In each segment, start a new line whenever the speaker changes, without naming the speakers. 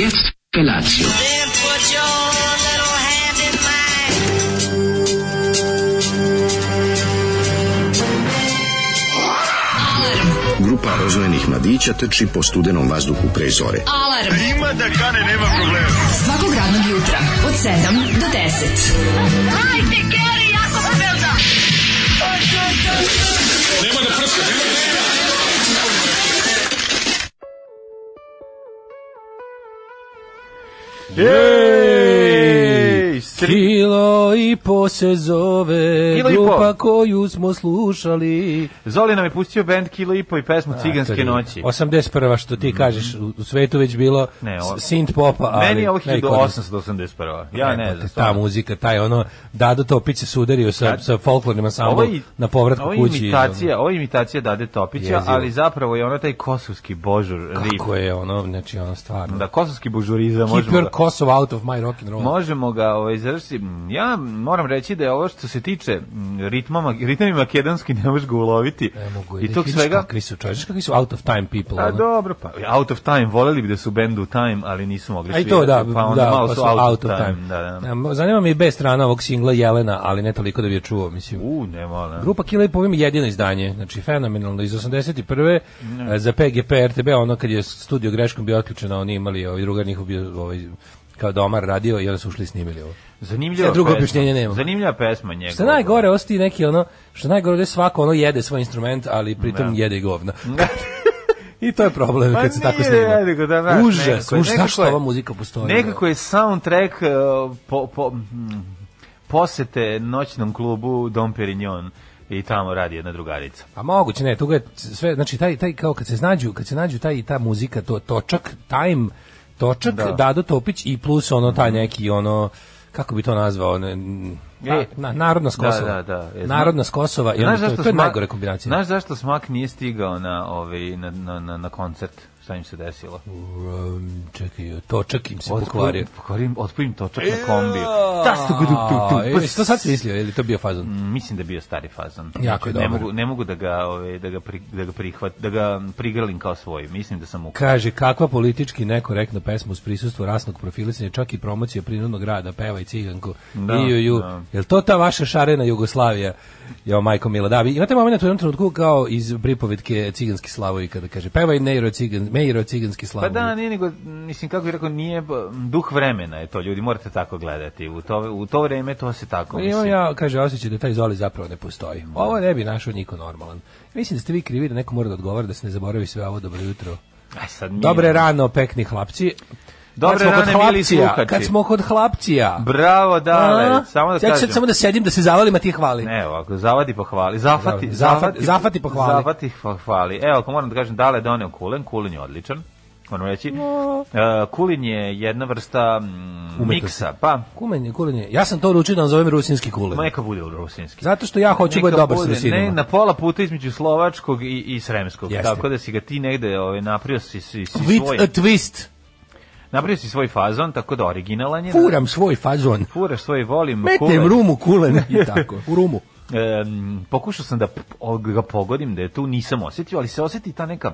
jetzt Felatio. Grupa rozvojenih mladića trči po studenom vazduhu pre zore. Alarm! A ima da kane, nema problema. Svakog radnog jutra, od 7 do 10. Hajde, Keri, jako pobelda! Nema da prska, nema da prska!
Yay! Kilo i po se zove grupa koju smo slušali.
Zoli nam je pustio bend Kilo i po i pesmu Ciganske noći.
81. što ti mhm. kažeš, u svetu već bilo ne, ovo, synth popa.
Ali, meni je ovo 1881. Ja ne, ne znam.
Ta muzika, taj ono, Dado Topić se sudario sa, sa folklornim ansamblom na povratku ovo
kući. Imitacija, ovo je imitacija Dade Topića, Jezivo. ali zapravo je ono taj kosovski božur.
Rip. Kako je ono, znači ono stvarno.
Da, kosovski božurizam.
Keep možemo your Kosovo out of my rock and roll.
Možemo ga ovaj, završi, ja moram reći da je ovo što se tiče ritma, ritmi makedonski ne možeš ga uloviti.
Ne mogu, I tog svega... Kakvi su, čovječ, kakvi su out of time people.
A, pa dobro, pa out of time, voleli bi da su bendu time, ali nisu mogli
svirati. A i to, da, pa onda da, malo pa su out, out of time. time. Da, da. Ehm, zanima mi i B strana ovog singla Jelena, ali ne toliko da bi je čuo, mislim.
U, nema, ne.
Grupa Kila i povim jedino izdanje, znači fenomenalno, iz 81. Ne. Eh, za PGP RTB, ono kad je studio greškom bio otključeno, oni imali, ovi drugar njihov bio ovaj, kao domar radio i onda su ušli i snimili ovo.
Zanimljivo. Ja e, drugo objašnjenje nema. Zanimljiva pesma
njega. Što najgore osti neki ono, što najgore da svako ono jede svoj instrument, ali pritom ja. Da. jede i govna. Da. I to je problem pa kad se tako snima.
Jednego,
da, naš, užas, nekako, užas, zašto ova muzika postoji? Nekako je soundtrack
uh, po, po, mm, posete noćnom klubu Dom Perignon i tamo radi jedna drugarica.
A moguće ne, to je sve, znači taj taj kao kad se nađu, kad se nađu taj i ta muzika, to točak, time, točak, da. Dado Topić i plus ono taj neki ono kako bi to nazvao, ne, e, pa, na, na, narodna da, s Kosova. Da, da, da. Narodna s Kosova, znaš to, je, to je
smak, najgore kombinacija. Znaš zašto Smak nije stigao na, ovaj, na, na, na, na koncert? šta im se desilo?
Um, čekaj, točak im se Otprim, pokvario.
Pokvarim, otprim točak na kombiju. Da su gudu tu tu. E, pa
to sad si mislio, je li to bio fazon?
Mm, mislim da bio stari fazon. Jako je znači, ne Mogu, ne mogu da ga, ove, da ga, pri, da ga prihvat, da ga prigrlim kao svoj. Mislim da sam
ukupno. Kaže, kakva politički nekorektna pesma uz prisustvu rasnog profilisanja, čak i promocija prirodnog rada, peva i ciganku. Da, ju, ju. Da. Je li to ta vaša šarena Jugoslavija? Jo, majko Mila, da, vi imate moment u jednom trenutku kao iz pripovetke ciganski slavovi kada kaže, pevaj neiro cigan, Mejro ciganski slavnik.
Pa da, nije nego, mislim, kako bih rekao, nije, duh vremena je to, ljudi, morate tako gledati. U to, u to vreme to se tako, mislim.
Imam ja, kaže, osjećaj da taj Zoli zapravo ne postoji. Da. Ovo ne bi našao niko normalan. Mislim da ste vi krivi da neko mora da odgovara, da se ne zaboravi sve ovo dobro jutro. Aj, sad mi Dobre rano, pekni hlapci.
Dobre kad smo rane, mili sluhači.
Kad smo kod hlapcija.
Bravo, dale. Samo da ja
kažem. samo da sedim, da se zavalim, a ti hvali.
Ne, ovako, zavadi pa hvali. Zafati, zafati,
zafati pa hvali.
Zafati pa hvali. Evo, ako moram da kažem, dale doneo kulen, kulen je odličan moram reći. No. Uh, kulin je jedna vrsta mm, miksa, pa...
Kumen je, kulin je. Ja sam to ručio da nazovem rusinski kulin.
Ma neka bude rusinski.
Zato što ja hoću da biti dobar s rusinima. Ne,
na pola puta između slovačkog i, i sremskog. Jeste. Tako da si ga ti negde ovaj, naprio si, si,
si With svoj. a twist
napravio si svoj fazon, tako da originalan je.
Da. Furam svoj fazon.
Furaš svoj, volim
Metnem rumu kulen i tako, u rumu. E,
pokušao sam da ga pogodim da je tu, nisam osetio, ali se oseti ta neka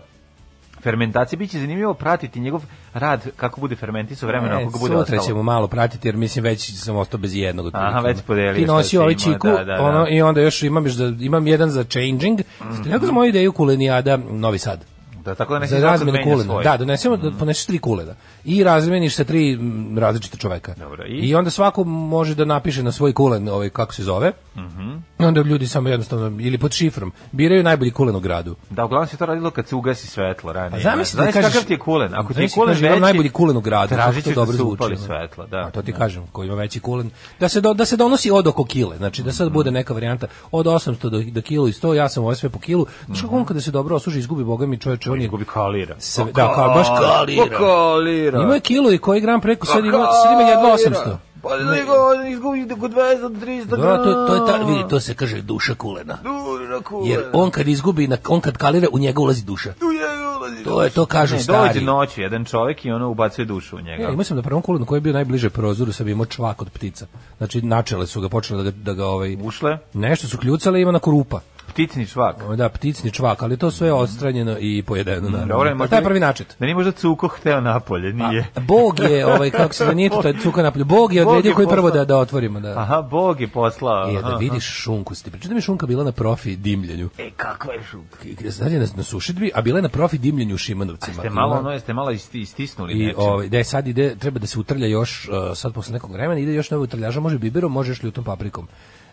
fermentacija. biće zanimljivo pratiti njegov rad kako bude fermentisao vremena e, kako bude
ostalo. Sutra ćemo malo pratiti jer mislim već sam ostao bez jednog.
Aha, već podelio. Ti
nosi ovaj čiku, da, da, da. ono i onda još imam da imam jedan za changing. Mm -hmm. Neko za moju ideju kulenijada Novi Sad.
Da, tako da ne za
razmenu kulena. Da, donesemo, mm. poneseš tri kulena. I razmeniš sa tri različita čoveka.
Dobro,
i? I onda svako može da napiše na svoj kulen, ovaj, kako se zove. Mm onda ljudi samo jednostavno, ili pod šifrom, biraju najbolji kulen u gradu.
Da, uglavnom se to radilo kad se ugasi svetlo ranije.
A pa zamisli
da kažeš, kakav ti je kulen. Ako ti je da kulen veći, da veći,
najbolji kulen u gradu. Tražit da dobro upali
svetla, da. A
to ti
da.
kažem, ko ima veći kulen. Da se, do, da se donosi od oko kile, znači da sad mhm. bude neka varijanta od 800 do, do kilo i 100, ja sam ovo sve po kilu. Znači, mm -hmm. on kada se dobro osuži, izgubi, boga mi čoveče, on je... Gubi
kalira. Sve,
pa da, kao, baš
kalira. Pa kalira.
Ima je kilo i koji gram preko, sad pa ima, sad ima jedva 800. Pa da
nego izgubi
oko 200 300
grama. Da,
to, to je ta, vidi, to se kaže duša kulena.
Duša kulena. Jer
on kad izgubi, na, on kad kalira, u njega ulazi duša. U njega ulazi duša.
To
je, to kažu ne, stari. Dođe
noći jedan čovjek i ono ubacuje dušu u njega.
Ja, e, imao sam da prvom kulenu koji je bio najbliže prozoru, sam imao čvak od ptica. Znači, načele su ga, počele da ga, da ga ovaj...
Ušle?
Nešto su kljucale, ima na korupa.
Pticni čvak.
Da, pticni čvak, ali to sve je odstranjeno i pojedeno, naravno. Dobre, pa možda taj prvi načet.
Meni možda cuko hteo napolje, pa, nije.
A, bog je, ovaj, kako se da nije to, cuka napolje. Bog je odredio koji prvo da, da otvorimo. Da.
Aha, Bog je poslao.
I e, da vidiš šunku. Ste pričali da mi šunka bila na profi dimljenju.
E, kakva je šunka?
Znači, na, na sušidbi, a bila je na profi dimljenju u Šimanovcima. A
ste malo, ono, jeste malo istisnuli
I,
Ovaj,
da je sad ide, treba da se utrlja još, e, sad posle nekog vremena, ide još nove utrljaža, može biberom, može još ljutom paprikom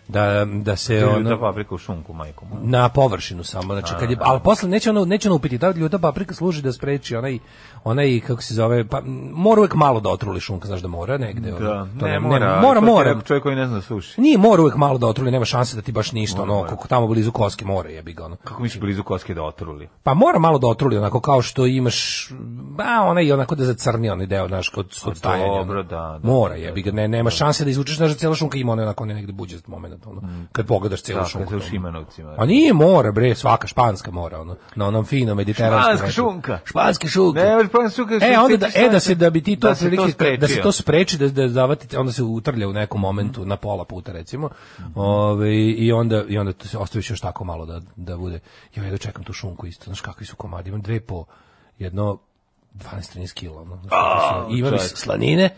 da, da se
ona ljuta paprika u šunku
majkom. Na površinu samo, znači kad je, da. al posle neće ona neće ono upiti da ljuta paprika služi da spreči onaj onaj kako se zove, pa mora uvek malo da otruli šunka, znaš da mora negde. Da, ono,
to ne, ne, mora, ne, mora, mora. Čovjek koji ne zna da suši.
ni mora uvek malo da otruli, nema šanse da ti baš ništa, mora, ono,
kako
tamo blizu koske mora jebi ga
ono. Kako misliš blizu koske da otruli?
Pa mora malo da otruli, onako kao što imaš, ba, onaj onako da zacrni onaj deo, znaš, kod, kod
Dobro, da,
da, Mora da, jebi ga, ne, nema šanse da izvučeš, znaš, da cela šunka ima onaj onako negde buđast moment moment, ono, kad pogledaš celu šunku. Kad
u Šimanovcima.
A nije mora, bre, svaka španska mora, ono, na onom finom mediteranskom.
Španska šunka. Španska
šunka. Ne, španska šunka. E, onda da, e, da se, da bi ti to, da se to spreči, da se to spreči, da, da davati, onda se utrlja u nekom momentu, na pola puta, recimo, Ovaj i onda, i onda se ostaviš još tako malo da, da bude, Ja da čekam tu šunku isto, znaš kakvi su komadi, imam dve po, jedno 12-13 kg. Ono, Ima mi slanine,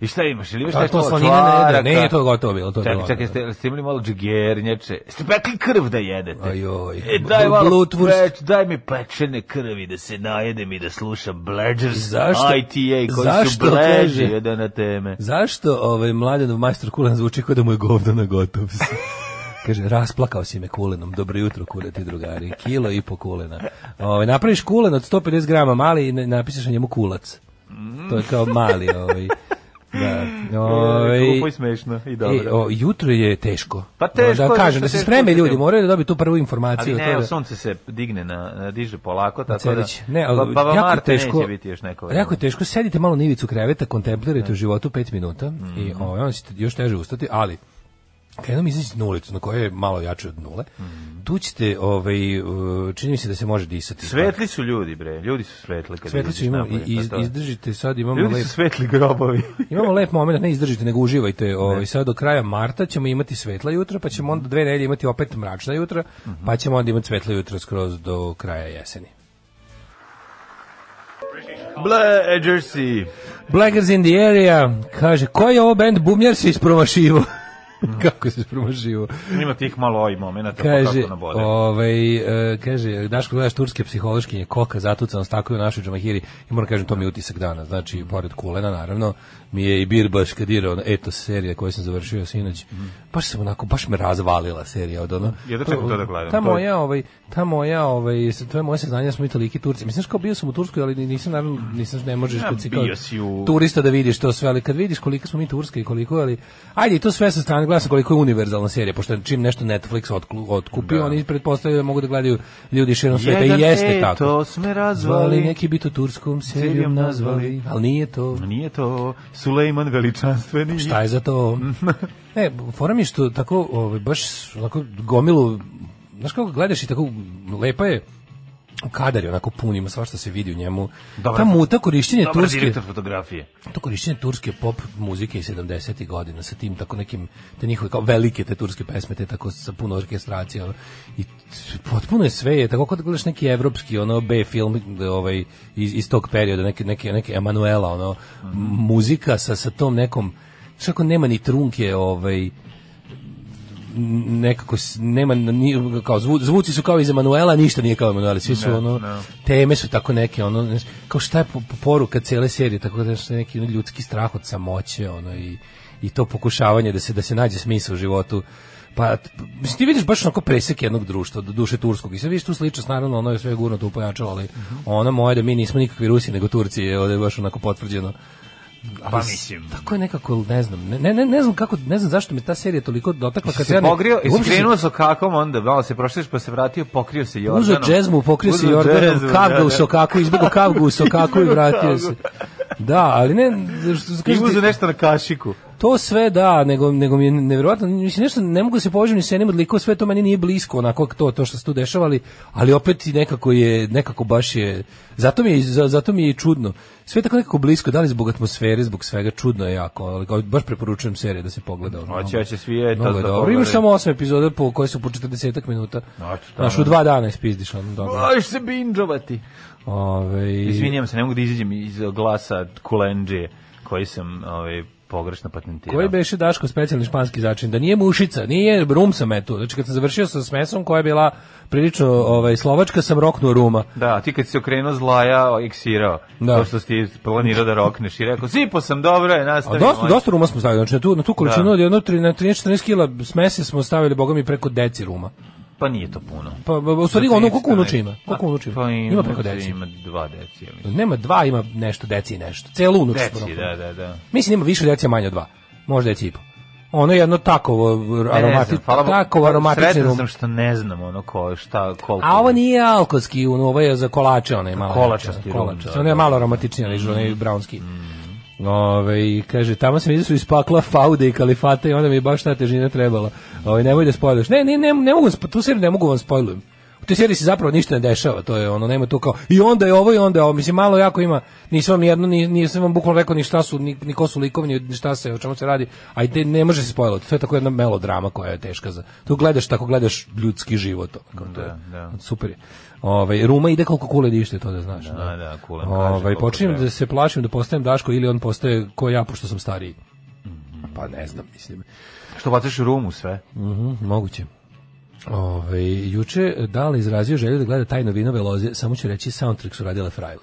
I šta imaš? Ili imaš nešto
to slanina ne jede, ne, to je gotovo bilo. To čekaj,
čekaj, da. ste, ste imali malo džigernjače. Ste pekli krv da jedete?
Ajoj. E,
daj
malo peč,
daj mi pečene krvi da se najedem i da slušam Bledgers zašto, ITA koji zašto su bleži na teme.
Zašto ovaj mladenov majstor Kulan zvuči kao da mu je govno na gotov Kaže, rasplakao si me kulenom, dobro jutro ti drugari, kilo i po kulena. Ove, ovaj, napraviš kulen od 150 grama mali i napišeš na njemu kulac. To je kao mali ovaj.
Da. Mm. Oj, glupo i smešno i e, dobro. E, o,
jutro je teško.
Pa teško.
Da kažem, da se spreme ljudi, moraju da dobiju tu prvu informaciju. Ali
ne, da... sunce se digne na, diže polako, tako da- Celić.
da... Ne, ali, ba, ba, jako teško, neće biti još neko Jako teško, sedite malo na ivicu kreveta, kontemplirajte u da. životu pet minuta mm -hmm. i mhm. o, ovaj, onda ćete još teže ustati, ali krenom izaći na ulicu, na kojoj je malo jače od nule, mm. tu ćete, ovaj, e, čini mi se da se može disati.
Svetli su ljudi, bre, ljudi su svetli.
Kad
svetli
su, imamo, i, iz, pa izdržite sad, imamo ljudi lep... Ljudi
su svetli grobovi.
imamo lep moment, ne izdržite, nego uživajte. Ovaj, ne. Sad do kraja marta ćemo imati svetla jutra, pa ćemo onda dve nedelje imati opet mračna jutra, mm -hmm. pa ćemo onda imati svetla jutra skroz do kraja jeseni.
Black Jersey. Blackers
in the area, kaže, ko je ovo band Bumljar se ispromašivo? kako se promašivo.
Ima tih malo oj ovaj momenata kaže, kako nabode.
Ovaj, e, kaže, Daško gledaš turske psihološkinje, koka zatucano stakaju u našoj džamahiri i moram kažem, to mi je utisak dana. Znači, pored kulena, naravno, mi je i Birbaš kadirao ona eto serija koju sam završio sinoć. Baš se onako baš me razvalila serija od ona. Ja da
čekam to da gledam.
Tamo
ja,
ovaj tamo ja, ovaj to je moje saznanje smo i toliki Turci. Misliš kao bio sam u Turskoj, ali nisam naravno nisam ne možeš
ja, kao u...
turista da vidiš to sve, ali kad vidiš koliko smo mi turska i koliko ali ajde to sve sa strane glasa koliko je univerzalna serija, pošto čim nešto Netflix otklu, otkupi, da. oni pretpostavljaju da mogu da gledaju ljudi širom sveta i jeste e, tako. To
sme razvali. Vali
neki bi to turskom serijom nazvali, ali
nije to. Nije to Sulejman veličanstveni.
Šta je za to? e, fora mi što tako, ovaj, baš onako gomilu, znaš kako gledaš i tako, lepa je, kadar je onako pun, ima što se vidi u njemu. Dobar, ta muta korišćenje
dobar turske fotografije.
To korišćenje turske pop muzike iz 70-ih godina sa tim tako nekim te njihove kao velike te turske pesme, te tako sa puno orkestracije ono, i potpuno je sve je tako kad gledaš neki evropski ono B film ovaj iz, iz tog perioda neki neke, neke Emanuela ono mm -hmm. muzika sa sa tom nekom čak nema ni trunke ovaj nekako nema ni, kao zvu, zvuci su kao iz Emanuela, ništa nije kao Emanuela, svi su ne, ono ne. teme su tako neke ono ne, kao šta je po, po poruka cele serije, tako da je neki ono, ljudski strah od samoće, ono i i to pokušavanje da se da se nađe smisao u životu. Pa mislim ti vidiš baš onako presek jednog društva, duše turskog. I sve vidiš tu sličnost, naravno ono je sve gurno tu pojačalo, ali uh mhm. -huh. ona moja da mi nismo nikakvi Rusi nego Turci, je ovde baš onako potvrđeno
Pa mislim.
Tako je nekako, ne znam, ne, ne, ne znam kako, ne znam zašto me ta serija toliko dotakla.
Kad se
ja
ne, pogrio, i skrenuo kakom onda malo se prošliš, pa se vratio, pokrio se Jordanom. Uzo
džezmu, pokrio se Jordanom, kavga u da, da. sokaku, izbjegao kavgu u sokaku i vratio se. Da, ali ne...
Zašto, I uzeo nešto na kašiku.
To sve da, nego, nego mi je nevjerojatno, mislim, nešto, ne mogu da se poživni se od odliko, sve to meni nije blisko, onako to, to što se tu dešavali, ali opet i nekako je, nekako baš je, zato mi je, zato mi je čudno. Sve tako nekako blisko, da li zbog atmosfere, zbog svega, čudno je jako, ali baš preporučujem seriju da se pogleda.
Hoće, hoće svi je to
da dobro. Imaš samo osam epizoda po koje su po 40 minuta. Noć, da. Naš u dva dana ispizdiš.
dobro. Možeš se bindžovati. Ove... Ovaj, Izvinjam se, ne mogu da izađem iz glasa Kulenđije koji sam ove, ovaj, pogrešno patentirao.
Koji beše Daško specijalni španski začin? Da nije mušica, nije rum sa metu. Znači kad sam završio sa smesom koja je bila prilično ovaj, slovačka, sam roknuo ruma.
Da, ti kad si se okrenuo zlaja, eksirao. Da. To što si planirao da rokneš i rekao, zipo sam, dobro je, nastavimo.
Dosta, dosta ruma smo stavili, znači na tu, na tu količinu da. od na 13-14 kila smese smo stavili, boga mi, preko deci ruma.
Pa nije to puno.
Pa u stvari ono koliko unuča ima? Koliko pa, unuča ima? Pa
ima,
ima
preko deci. Ima dva deci.
Mislim. Nema dva, ima nešto deci i nešto. Celo unuča.
Deci, ponoko. da, da, da.
Mislim ima više deci, manje od dva. Možda je cipo. Ono je jedno takovo aromati,
takovo pa, aromatično. Sretan sam što ne znam ono ko šta koliko.
A ovo nije alkoholski, ono ovo je za kolače, onaj da,
da. malo. Kolačasti, kolačasti.
Ono je malo aromatičniji, ali mm. onaj brownski. Mm. Ove, kaže, tamo sam izašao iz pakla Faude i Kalifata i onda mi baš ta težina trebala. Ove, nemoj da spojluš. Ne, ne, ne, ne mogu, da tu seriju ne mogu vam da spojlujem. U toj seriji se zapravo ništa ne dešava, to je ono, nema tu kao, i onda je ovo i onda je ovo, mislim, malo jako ima, nisam vam jedno, nisam vam bukvalno rekao ni šta su, ni, ni ko su likovni, ni šta se, o čemu se radi, a i ne može se spojlati, to je tako jedna melodrama koja je teška za, tu gledaš, tako gledaš ljudski život, to, to je, da, da. super je. Ovaj Ruma ide koliko kule dište da to da znaš.
Da, da, da
kule.
Ovaj
počinjem da se plašim da postajem Daško ili on postaje ko ja pošto sam stariji. Mhm. Pa ne znam, mislim.
Što baciš Rumu sve?
Mhm, moguće. Ove, juče Dale izrazio želju da gleda taj novinove loze, samo ću reći soundtrack su radile frajle.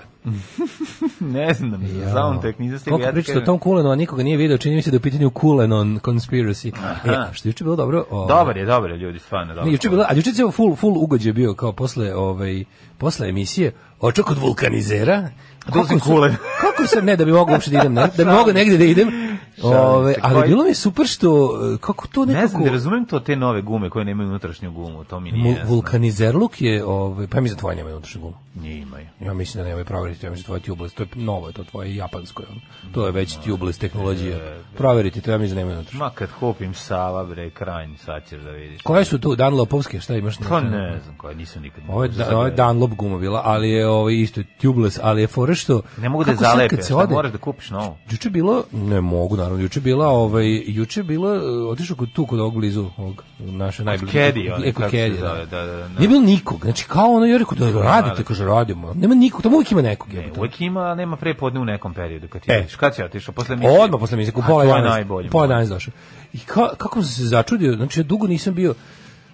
ne znam, ja. soundtrack nisam stigao.
Koliko pričate o tom Kulenu, a nikoga nije video, čini mi se da je u pitanju Kulenon conspiracy. Aha. E, što juče bilo
dobro... Ove, dobar je, dobar je ljudi, stvarno
dobro. Ne, juče bilo, a juče je full, full ugođe bio, kao posle, ovaj, posle emisije, očak od vulkanizera,
dolazim kule.
Kako sam ne da bi mogao uopšte da idem, ne? da bi mogao negde da idem. Ove, ali bilo mi je super što e, kako to nekako
Ne znam, ne razumem to te nove gume koje nemaju unutrašnju gumu, to mi nije.
Vulkanizerluk je ovaj pa mi za da tvoje nema unutrašnju gumu.
Nije
imaju. Ja mislim da nema proveriti, ja mislim da tvoje tubeless, to je novo, to tvoje japansko je. To je već tubeless tehnologija. E, e. Proveriti to ja mislim
da
nema unutrašnju.
Ma kad hopim Sava bre kranj, sad ćeš da vidiš.
Koje su tu Danlopovske, šta imaš?
To pa ne
znam, koje nisam nikad. Ovo je da- Dunlop guma bila, ali je ovo isto tubeless, ali je fore što
ne mogu da zalepim, zalepe, kad se ode, moraš da kupiš novo.
Juče bilo, ne mogu naravno, juče bila ovaj juče bila e, otišao kod tu kod ovog blizu ovog naše
najbliže. Kedi, eko Kedi, da. da, da, da.
Nije bilo nikog. Znači kao ono je rekao da radite, kaže radimo. Nema nikog, tamo uvijek ima nekog.
Ne, uvijek ima, nema prepodne u nekom periodu kad ti e. ideš.
Kad si otišao posle mi? Odmah posle misije,
kupola
je najbolje. Pa danas došao. I kako sam se začudio, znači ja dugo nisam bio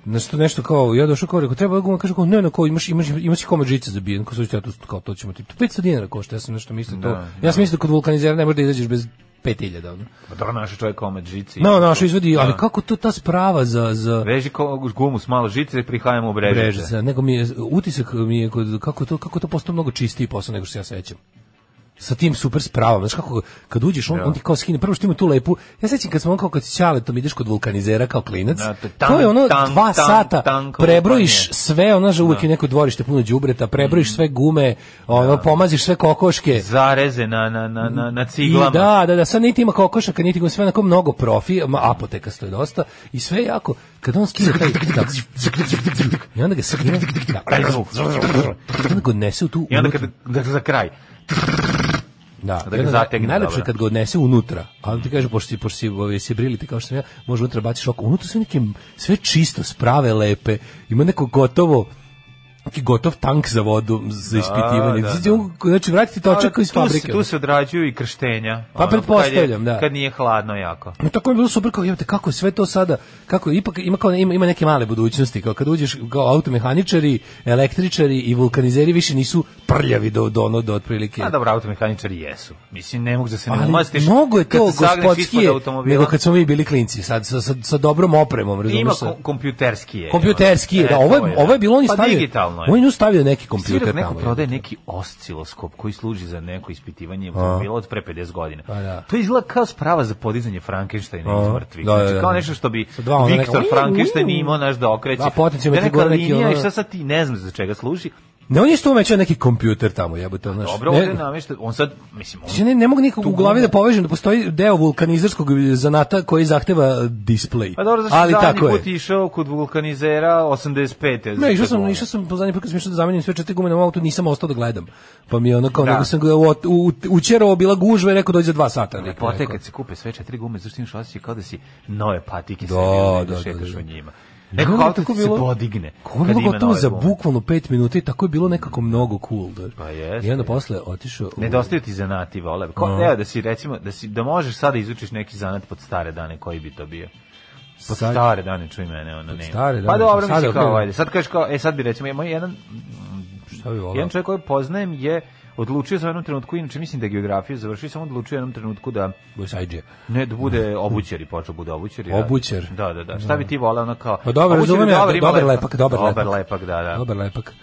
nešto nešto kao ja došao kao rekao treba da guma kaže kao ne ne kao imaš imaš imaš i komad žice za bijen kao sušta to kao to ćemo ti 500 dinara košta ja sam nešto mislio to da, ja sam da. mislio kod vulkanizera ne možeš da izađeš bez 5000 ono.
Pa da naš čovjek komad žice
No, naš izvodi, da. ali kako to ta sprava za za
Reži ko, gumu s malo žice prihajamo u brežice.
nego mi je utisak mi je kod kako to kako to postalo mnogo čistije posle nego što se ja sećam sa tim super spravom. Znaš kako, kad uđeš, on, ja. on ti kao skine, prvo što ima tu lepu, ja sećam kad smo on kao kad ćale, to ideš kod vulkanizera kao klinac, da, to, je ono tank, dva tank, sata, prebrojiš sve, ono, že uvijek je neko dvorište puno đubreta, prebrojiš mm. sve gume, ono, da. pomaziš sve kokoške.
Zareze na, na, na, na, na ciglama.
I da, da, da, sa niti ima kokošaka, niti ima sve na kom mnogo profi, apoteka stoje dosta, i sve jako, kad on skine taj... Da, I onda ga skine... Da, onda ga nese u tu... I
onda kad, za kraj...
Da, da ga zategne. Najlepše kad ga odnese unutra, on ti kaže, pošto si, pošto si, ove, ovaj, si brilite kao što sam ja, može unutra baciš oko. Unutra sve neke, sve čisto, sprave, lepe, ima neko gotovo, gotov tank za vodu za da, ispitivanje. Da, znači, da, da. Znači, vratiti točak iz fabrike.
Tu se odrađuju i krštenja.
Pa pretpostavljam, da.
Kad nije hladno jako.
No tako je bilo super, kao, jebate, kako sve to sada, kako ipak ima, kao, ima, ima neke male budućnosti, kao kad uđeš kao automehaničari, električari i vulkanizeri više nisu prljavi do, do ono, do otprilike.
A dobro, automehaničari jesu. Mislim, ne mogu da se ne
umastiš. Mnogo je to gospodskije, nego kad smo mi bili klinci, sad, sa, sa, sa dobrom opremom,
razumiješ? Ima Kompjuterski
Kompjuterskije, da, e, ovo je, ovo je da. bilo, oni pa stavili, Bukvalno je. On je nju stavio neki kompjuter Sirok neko
tamo. Neko prodaje neki osciloskop koji služi za neko ispitivanje automobila od pre 50 godina.
Pa da.
To izgleda kao sprava za podizanje Frankensteina iz mrtvih. Da, znači, da, da. kao nešto što bi Viktor Frankenstein imao naš da okreće. Da, potencijalno da neka linija i šta sad ti ne znam za čega služi,
Ne, on je isto umećao neki kompjuter tamo, jebote, znaš. Dobro, ne, ovde
namješta, on sad, mislim, on... Mislim,
znači, ne, ne mogu nikako u glavi da povežem da postoji deo vulkanizerskog zanata koji zahteva display. Pa
dobro, znači, ali tako je. išao kod vulkanizera
85. Ne, išao sam, išao sam, po zadnji put kad sam išao da zamenim sve četiri gume na auto, nisam ostao da gledam. Pa mi je ono kao, da. nego sam ga u, u, u bila gužva i rekao dođe za dva sata.
Lepote, kad se kupe sve četiri gume, zašto imaš osjećaj kao da si nove patike da, da, da, da, da, da, da, da, da, da, da, da, da, da, da, da, da, E, ne, kako
tako
bilo? Se podigne.
Kako bilo gotovo za bukvalno 5 minuta i tako je bilo nekako mnogo cool. Da. Pa jes. I onda posle otišao.
U... Nedostaju ti zanati, vole. Ko, no. evo da si recimo da si da možeš sada da izučiš neki zanat pod stare dane, koji bi to bio? Pod sad, stare dane, čuj mene, ono
ne. Stare
pa dane. Pa dobro, mislim kao, ajde. Sad kažeš kao, e sad bi recimo jedan Šta bi volao? Jedan čovjek koji poznajem je odlučio za u jednom trenutku, inače mislim da je geografiju završio, samo odlučio u jednom trenutku da...
Bosajđe.
Ne, da bude obućer i počeo da bude
obućer. Obućer?
Da, da, da. Šta da. bi ti volao, ono kao...
Pa
dobro,
razumijem, dobar, dobar lepak, dobar
lepak.
Dobar lepak,
da, da.
Dobar lepak.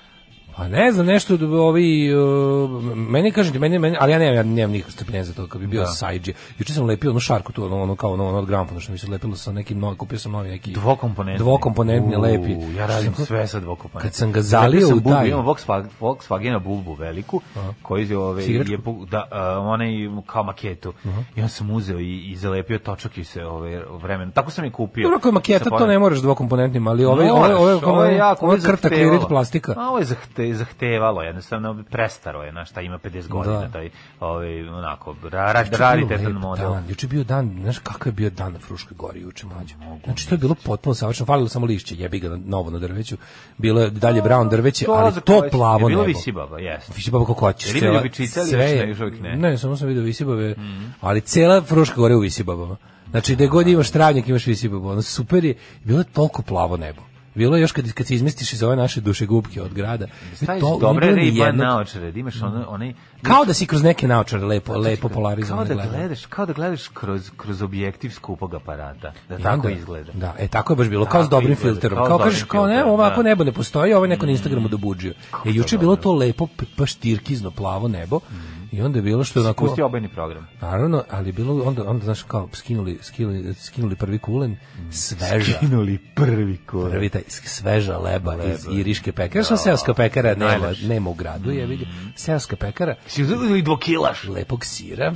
Pa ne znam, nešto ovi, uh, meni kažete, meni, meni, ali ja nemam, ja nemam nikakvog strpljenja za to, kad bi bio da. sajđe. Juče sam lepio onu šarku tu, ono, ono kao ono, ono od gramfona, što mi se lepilo sa nekim, no, kupio sam novi neki...
Dvokomponentni.
Dvokomponentni lepi.
Ja radim sam, sve sa dvokomponentnim.
Kad sam ga zalio
sam u taj... Imam Volkswagen, Volkswagena bubu veliku, Aha. koji je, ove, je da, uh, onaj kao maketu. Uh -huh. I on sam uzeo i, i zalepio točak i se ove, vremen. Tako sam
je
kupio.
Dobro, maketa, to ne možeš dvokomponentnim, ali ove, no, ove, ove, ove,
ove, ove, ove, ove, ove,
ove, ove,
ove, ove, ove, što je zahtevalo, jednostavno prestaro je, na šta ima 50 da. godina da. taj ovaj onako ra, ra, raritetan model. Dan,
juče bio dan, znaš kakav je bio dan na Fruškoj gori juče mlađe. Znači to je bilo potpuno savršeno, falilo samo lišće, jebi ga novo na drveću. Bilo je dalje brown drveće, to, ali to plavo je bilo nebo. Bilo
visibaba,
jeste. Visibaba kako hoćeš. Ili bi čitali,
sve, još
ne. Ne, samo sam video visibave, mm -hmm. ali cela Fruška gora u visibabama. Znači, gde god da. imaš travnjak, imaš visibabu. Ono super je, bilo je toliko plavo nebo Bilo je još kad, kad se izmestiš iz ove naše duše gubke od grada.
Staviš e, to, dobre riba naočare, da
imaš mm. ono, onaj... Kao da si kroz neke naočare lepo, znači, lepo polarizovan
kao da gledaš. Kao da gledaš kroz, kroz objektiv skupog aparata, da I tako onda, izgleda. Da,
e, tako je baš bilo, kao s dobrim izgleda, filterom. Kao, kao kažeš, kao ne, ovako da. nebo ne postoji, ovo ovaj neko na mm. Instagramu dobuđio. E, juče je bilo to lepo, baš tirkizno plavo nebo, mm. I onda je bilo što je
onako... Pustio obojni program.
Naravno, ali bilo onda, onda znaš, kao skinuli, skinuli, skinuli prvi kulen, mm. sveža.
Skinuli prvi kulen. Prvi
taj sveža leba, leba. iz Iriške pekare. Da. Što seoska pekara nema, nema u gradu, je vidio. Mm. Seoska pekara...
Si uzeli dvokilaš.
Lepog sira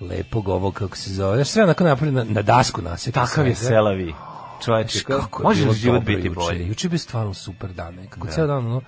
lepog ovog, kako se zove, sve onako napravljeno na, na dasku nas.
Takav je selavi čoveče,
kako može život biti bolji? Juče bi stvarno super dan, nekako da. ceo dan ono,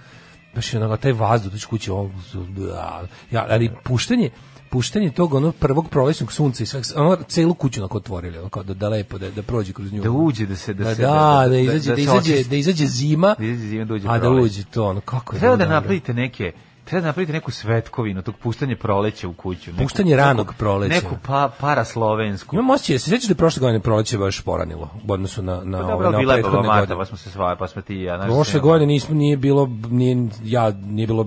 baš je ono, taj vazduh, tiš znači kući on, da, ja, ali puštanje, puštanje tog onog prvog prolećnog sunca i sve ono celu kuću onako otvorili ono da, da lepo da da prođe kroz nju
da uđe da se
da, da
se
da, da, izađe da, da, da izađe da, da, da izađe zima
da izađe zima dođe
a da uđe to ono kako
je treba da napravite neke treba napraviti neku svetkovinu, tog puštanje proleća u kuću.
Neku, puštanje ranog proleća.
Neku pa, paraslovensku.
Imam osjećaj, se sjećaš da je prošle godine proleće baš poranilo u odnosu na, na, pa, dobro,
ove, na
prethodne godine.
Pa smo se sva, pa smo ti i ja.
Prošle godine nismo, nije bilo, nije, ja, nije bilo,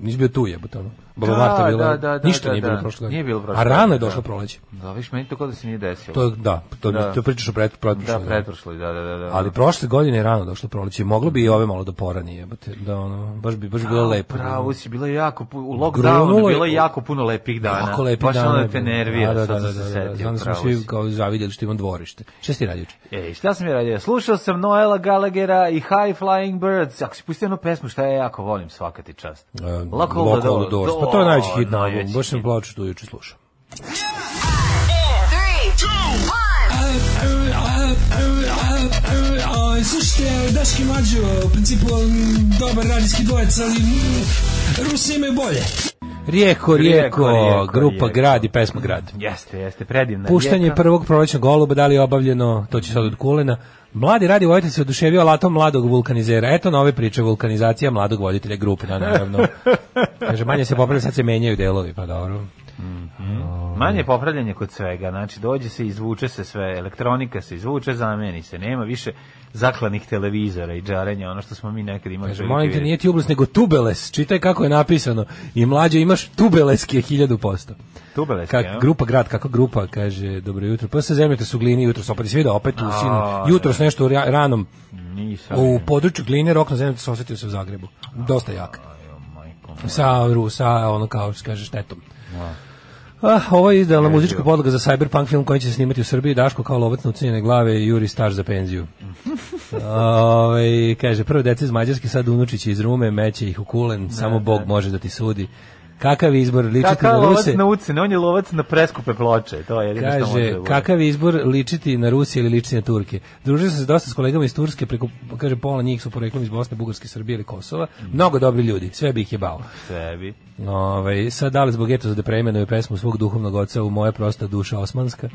nismo bio tu jebote ono. Baba da, Marta bila, da, da, da, ništa da,
nije bilo da, prošle
godine. Nije bilo prošle A rano je da. došlo proleće.
Da, viš, meni to kao da se nije desilo. To, je,
da, to,
da.
to pričaš o pret,
pretprošloj.
Da, pretprošloj,
da. da, da, da, da.
Ali prošle godine je rano došlo proleće. Moglo bi i ove malo da porani, jebate. Da, ono, baš bi, baš bi bilo lepo.
Pravo si, bilo jako, u lockdownu je bilo jako puno lepih dana. Jako lepih dana. Baš ono da te nervira, da,
da, da,
da, da, da, da,
da, smo svi kao zavidjeli što imam dvorište. Šta si radio?
Ej, šta sam ja radio? Slušao sam Noela Gallaghera i High Flying Birds. Ako si pustio jednu pesmu, šta ja jako volim svaka ti čast. E, local, Local Doors. Pa to, to je najveći hit na albumu. Baš sam plaću tu juče slušao.
Slušajte, Daški Mađo, u principu dobar radijski dvojec, ali Rusi imaju bolje. Rijeko, rijeko, rijeko grupa rijeko. Grad i pesma Grad.
Jeste, jeste, predivna
Puštanje rijeka. prvog prolećnog goluba, da li je obavljeno, to će sad od kulena. Mladi radi vojitelj se oduševio alatom mladog vulkanizera. Eto nove priče vulkanizacija mladog voditelja grupe, da, naravno. Kaže, manje se popravlja, sad se menjaju delovi, pa dobro.
Mm -hmm. Manje popravljanje kod svega, znači dođe se, izvuče se sve, elektronika se izvuče, zameni se, nema više zaklanih televizora i džarenja, ono što smo mi nekad imali.
Kaže, molim te, nije ti ublus, nego tubeles, čitaj kako je napisano. I mlađe imaš tubeleski je hiljadu posto.
Tubeleski, Kak,
Grupa grad, kako grupa, kaže, dobro jutro, pa se zemljete su glini, jutro se opet svida, opet u sinu, jutro se da. nešto ranom. Nisam, u području gline rokno na zemljete se osetio se u Zagrebu. Dosta jak. Sa, sa ono kao, kaže, štetom. Wow. Da. Ah, ovo je idealna muzička podloga za cyberpunk film koji će se snimati u Srbiji. Daško kao lovac na ucenjene glave i Juri Star za penziju. Ove, kaže, prvo dece iz Mađarske, sad unučići iz Rume, meće ih u kulen, samo Bog može da ti sudi. Kakav izbor
ličiti Kakav na Ruse? Kakav lovac na ucene, on je lovac na preskupe ploče, to je jedino
Kaže, što može da kakav izbor ličiti na Rusije ili ličiti na Turke? Družio sam se dosta s kolegama iz Turske, preko, kaže, pola njih su poreklom iz Bosne, Bugarske, Srbije ili Kosova. Mm. Mnogo dobri ljudi, sve bi ih jebao.
Sve
bi. Ove, ovaj, sad dali zbog eto za da preimenuje pesmu svog duhovnog oca u moja prosta duša osmanska.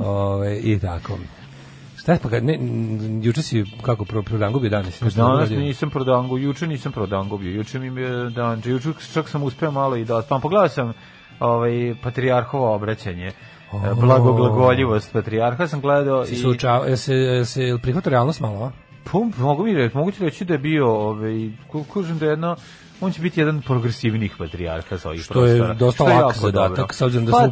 Ove, ovaj, I tako. Šta pa kad ne juče si kako pro prodangubio danas?
Danas nisam prodangu, juče nisam prodangubio. Juče mi je dan, juče čak sam uspeo malo i da pa pogledao sam ovaj patrijarhovo obraćanje. Oh. Blagoglagoljivost patrijarha sam gledao si i
sučao, se se prihvatio realnost malo.
Pum, pa, mogu mi reći, mogu ti reći da je bio, ovaj, kažem da je jedno, on će biti jedan progresivnih patrijarha sa ovih
Što prostora. je dosta lak zadatak, s obzirom da pa, su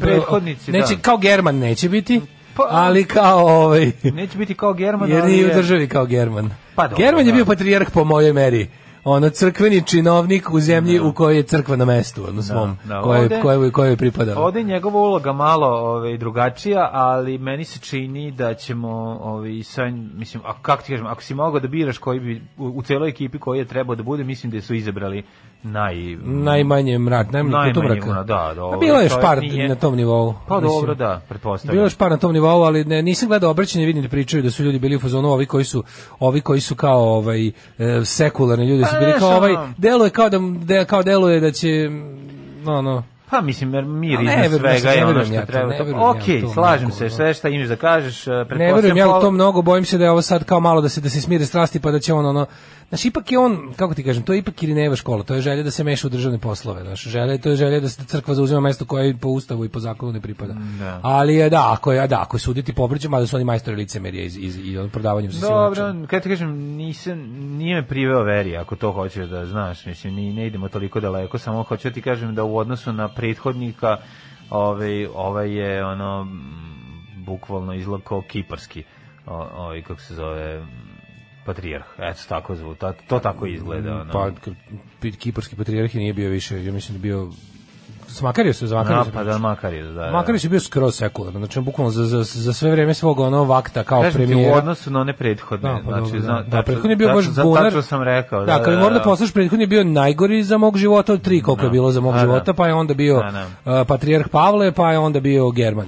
prethodnici, Neće, da. kao German neće biti, pa, ali kao ovaj...
Neće biti kao German,
jer nije u državi kao German.
Pa
dobro, German je da. bio patrijarh po mojoj meri ono crkveni činovnik u zemlji no. Da. u kojoj je crkva na mestu, ono svom, no, da, no. Ovde, kojoj, kojoj, pripada.
Ovde je njegova uloga malo ovaj, drugačija, ali meni se čini da ćemo, ovaj, sa, mislim, a, kako ti kažem, ako si mogao da biraš koji bi, u, u celoj ekipi koji je trebao da bude, mislim da su izabrali naj
najmanje mrak, najmanje, najmanje kutobraka.
da, pa dobro.
A bilo je špar nije... na tom nivou.
Pa mislim. dobro, da, pretpostavljam.
Bilo je špar na tom nivou, ali ne, nisam gledao obraćanje, vidim da pričaju da su ljudi bili u fazonu ovi koji su ovi koji su kao ovaj e, sekularni ljudi su pa, bili kao ovaj deluje kao da de, da, kao deluje da će no no
Pa mislim, jer mir iznad svega je ono što
ja
treba. To, to. ok, ja to slažem
mnogo,
se, sve šta imaš da kažeš. E, ne verujem ja u to
mnogo, bojim se da je ovo sad kao malo da se da se smire strasti, pa da će on ono Znaš, ipak je on, kako ti kažem, to je ipak Irineva škola, to je želja da se meša u državne poslove, znači želja, to je želja da se crkva zauzima mesto koje po ustavu i po zakonu ne pripada. Mm, da. Ali je, da, ako je, da, ako je suditi po obriću, mada su oni majstori licemerja iz, iz, i on prodavanju
sa Dobro, kada ti kažem, nisam, nije me priveo veri, ako to hoćeš da znaš, mislim, ni, ne idemo toliko daleko, samo hoću da ti kažem da u odnosu na prethodnika, ovaj, ovaj je, ono, bukvalno izlako kiparski, ovaj, kako se zove, patrijarh. Eto tako zvu, to, to tako izgleda. Mm, ono.
Pa, kiparski patrijarh je nije bio više, ja mislim
da
bio Makarije se zvao Makarije. Pa da, Makarije, da.
da.
Makarije je bio skroz sekularan, znači bukvalno za, za, za sve vrijeme svog onog vakta kao premijer. u
odnosu na one prethodne,
da,
pa,
znači da, zna, da, da, prethodni je bio baš bunar. Zato
sam rekao. Da,
da, kad da. da, da. poslaš prethodni je bio najgori za mog života od tri da, koliko je bilo za mog života, pa je onda bio e, patrijarh Pavle, pa je onda bio
German.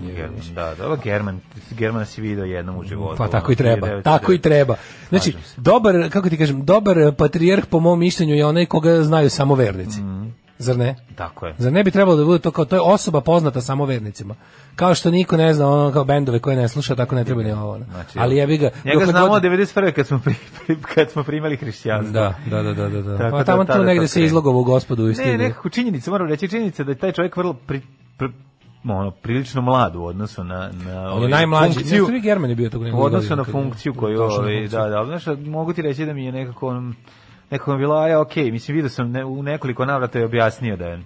Da, da, German, German si video jednom u životu.
Pa tako i treba. Tako i treba. Znači, dobar, kako ti kažem, dobar patrijarh po mom mišljenju je onaj koga znaju samo vernici. Mm Zar ne?
Tako je.
Zar ne bi trebalo da bude to kao to je osoba poznata samo vernicima. Kao što niko ne zna ono kao bendove koje ne sluša, tako ne treba ni ovo. Znači, Ali ja bi ga
Njega znamo god... 91 kad smo pri, pri, kad smo primali hrišćanstvo.
Da, da, da, da, da. da. Tako, pa da tamo da, tu negde se izlogovo gospodu u
istini. Ne, nekako činjenica, moram reći činjenica da je taj čovjek vrlo pri, pri ono prilično mlad u odnosu na na on je ovaj
najmlađi funkciju, ne, German je bio tog
u odnosu na funkciju koju ovaj da da znaš mogu ti reći da mi je nekako on, nekako mi je bilo, aj, ok, mislim, vidio sam ne, u nekoliko navrata je objasnio da je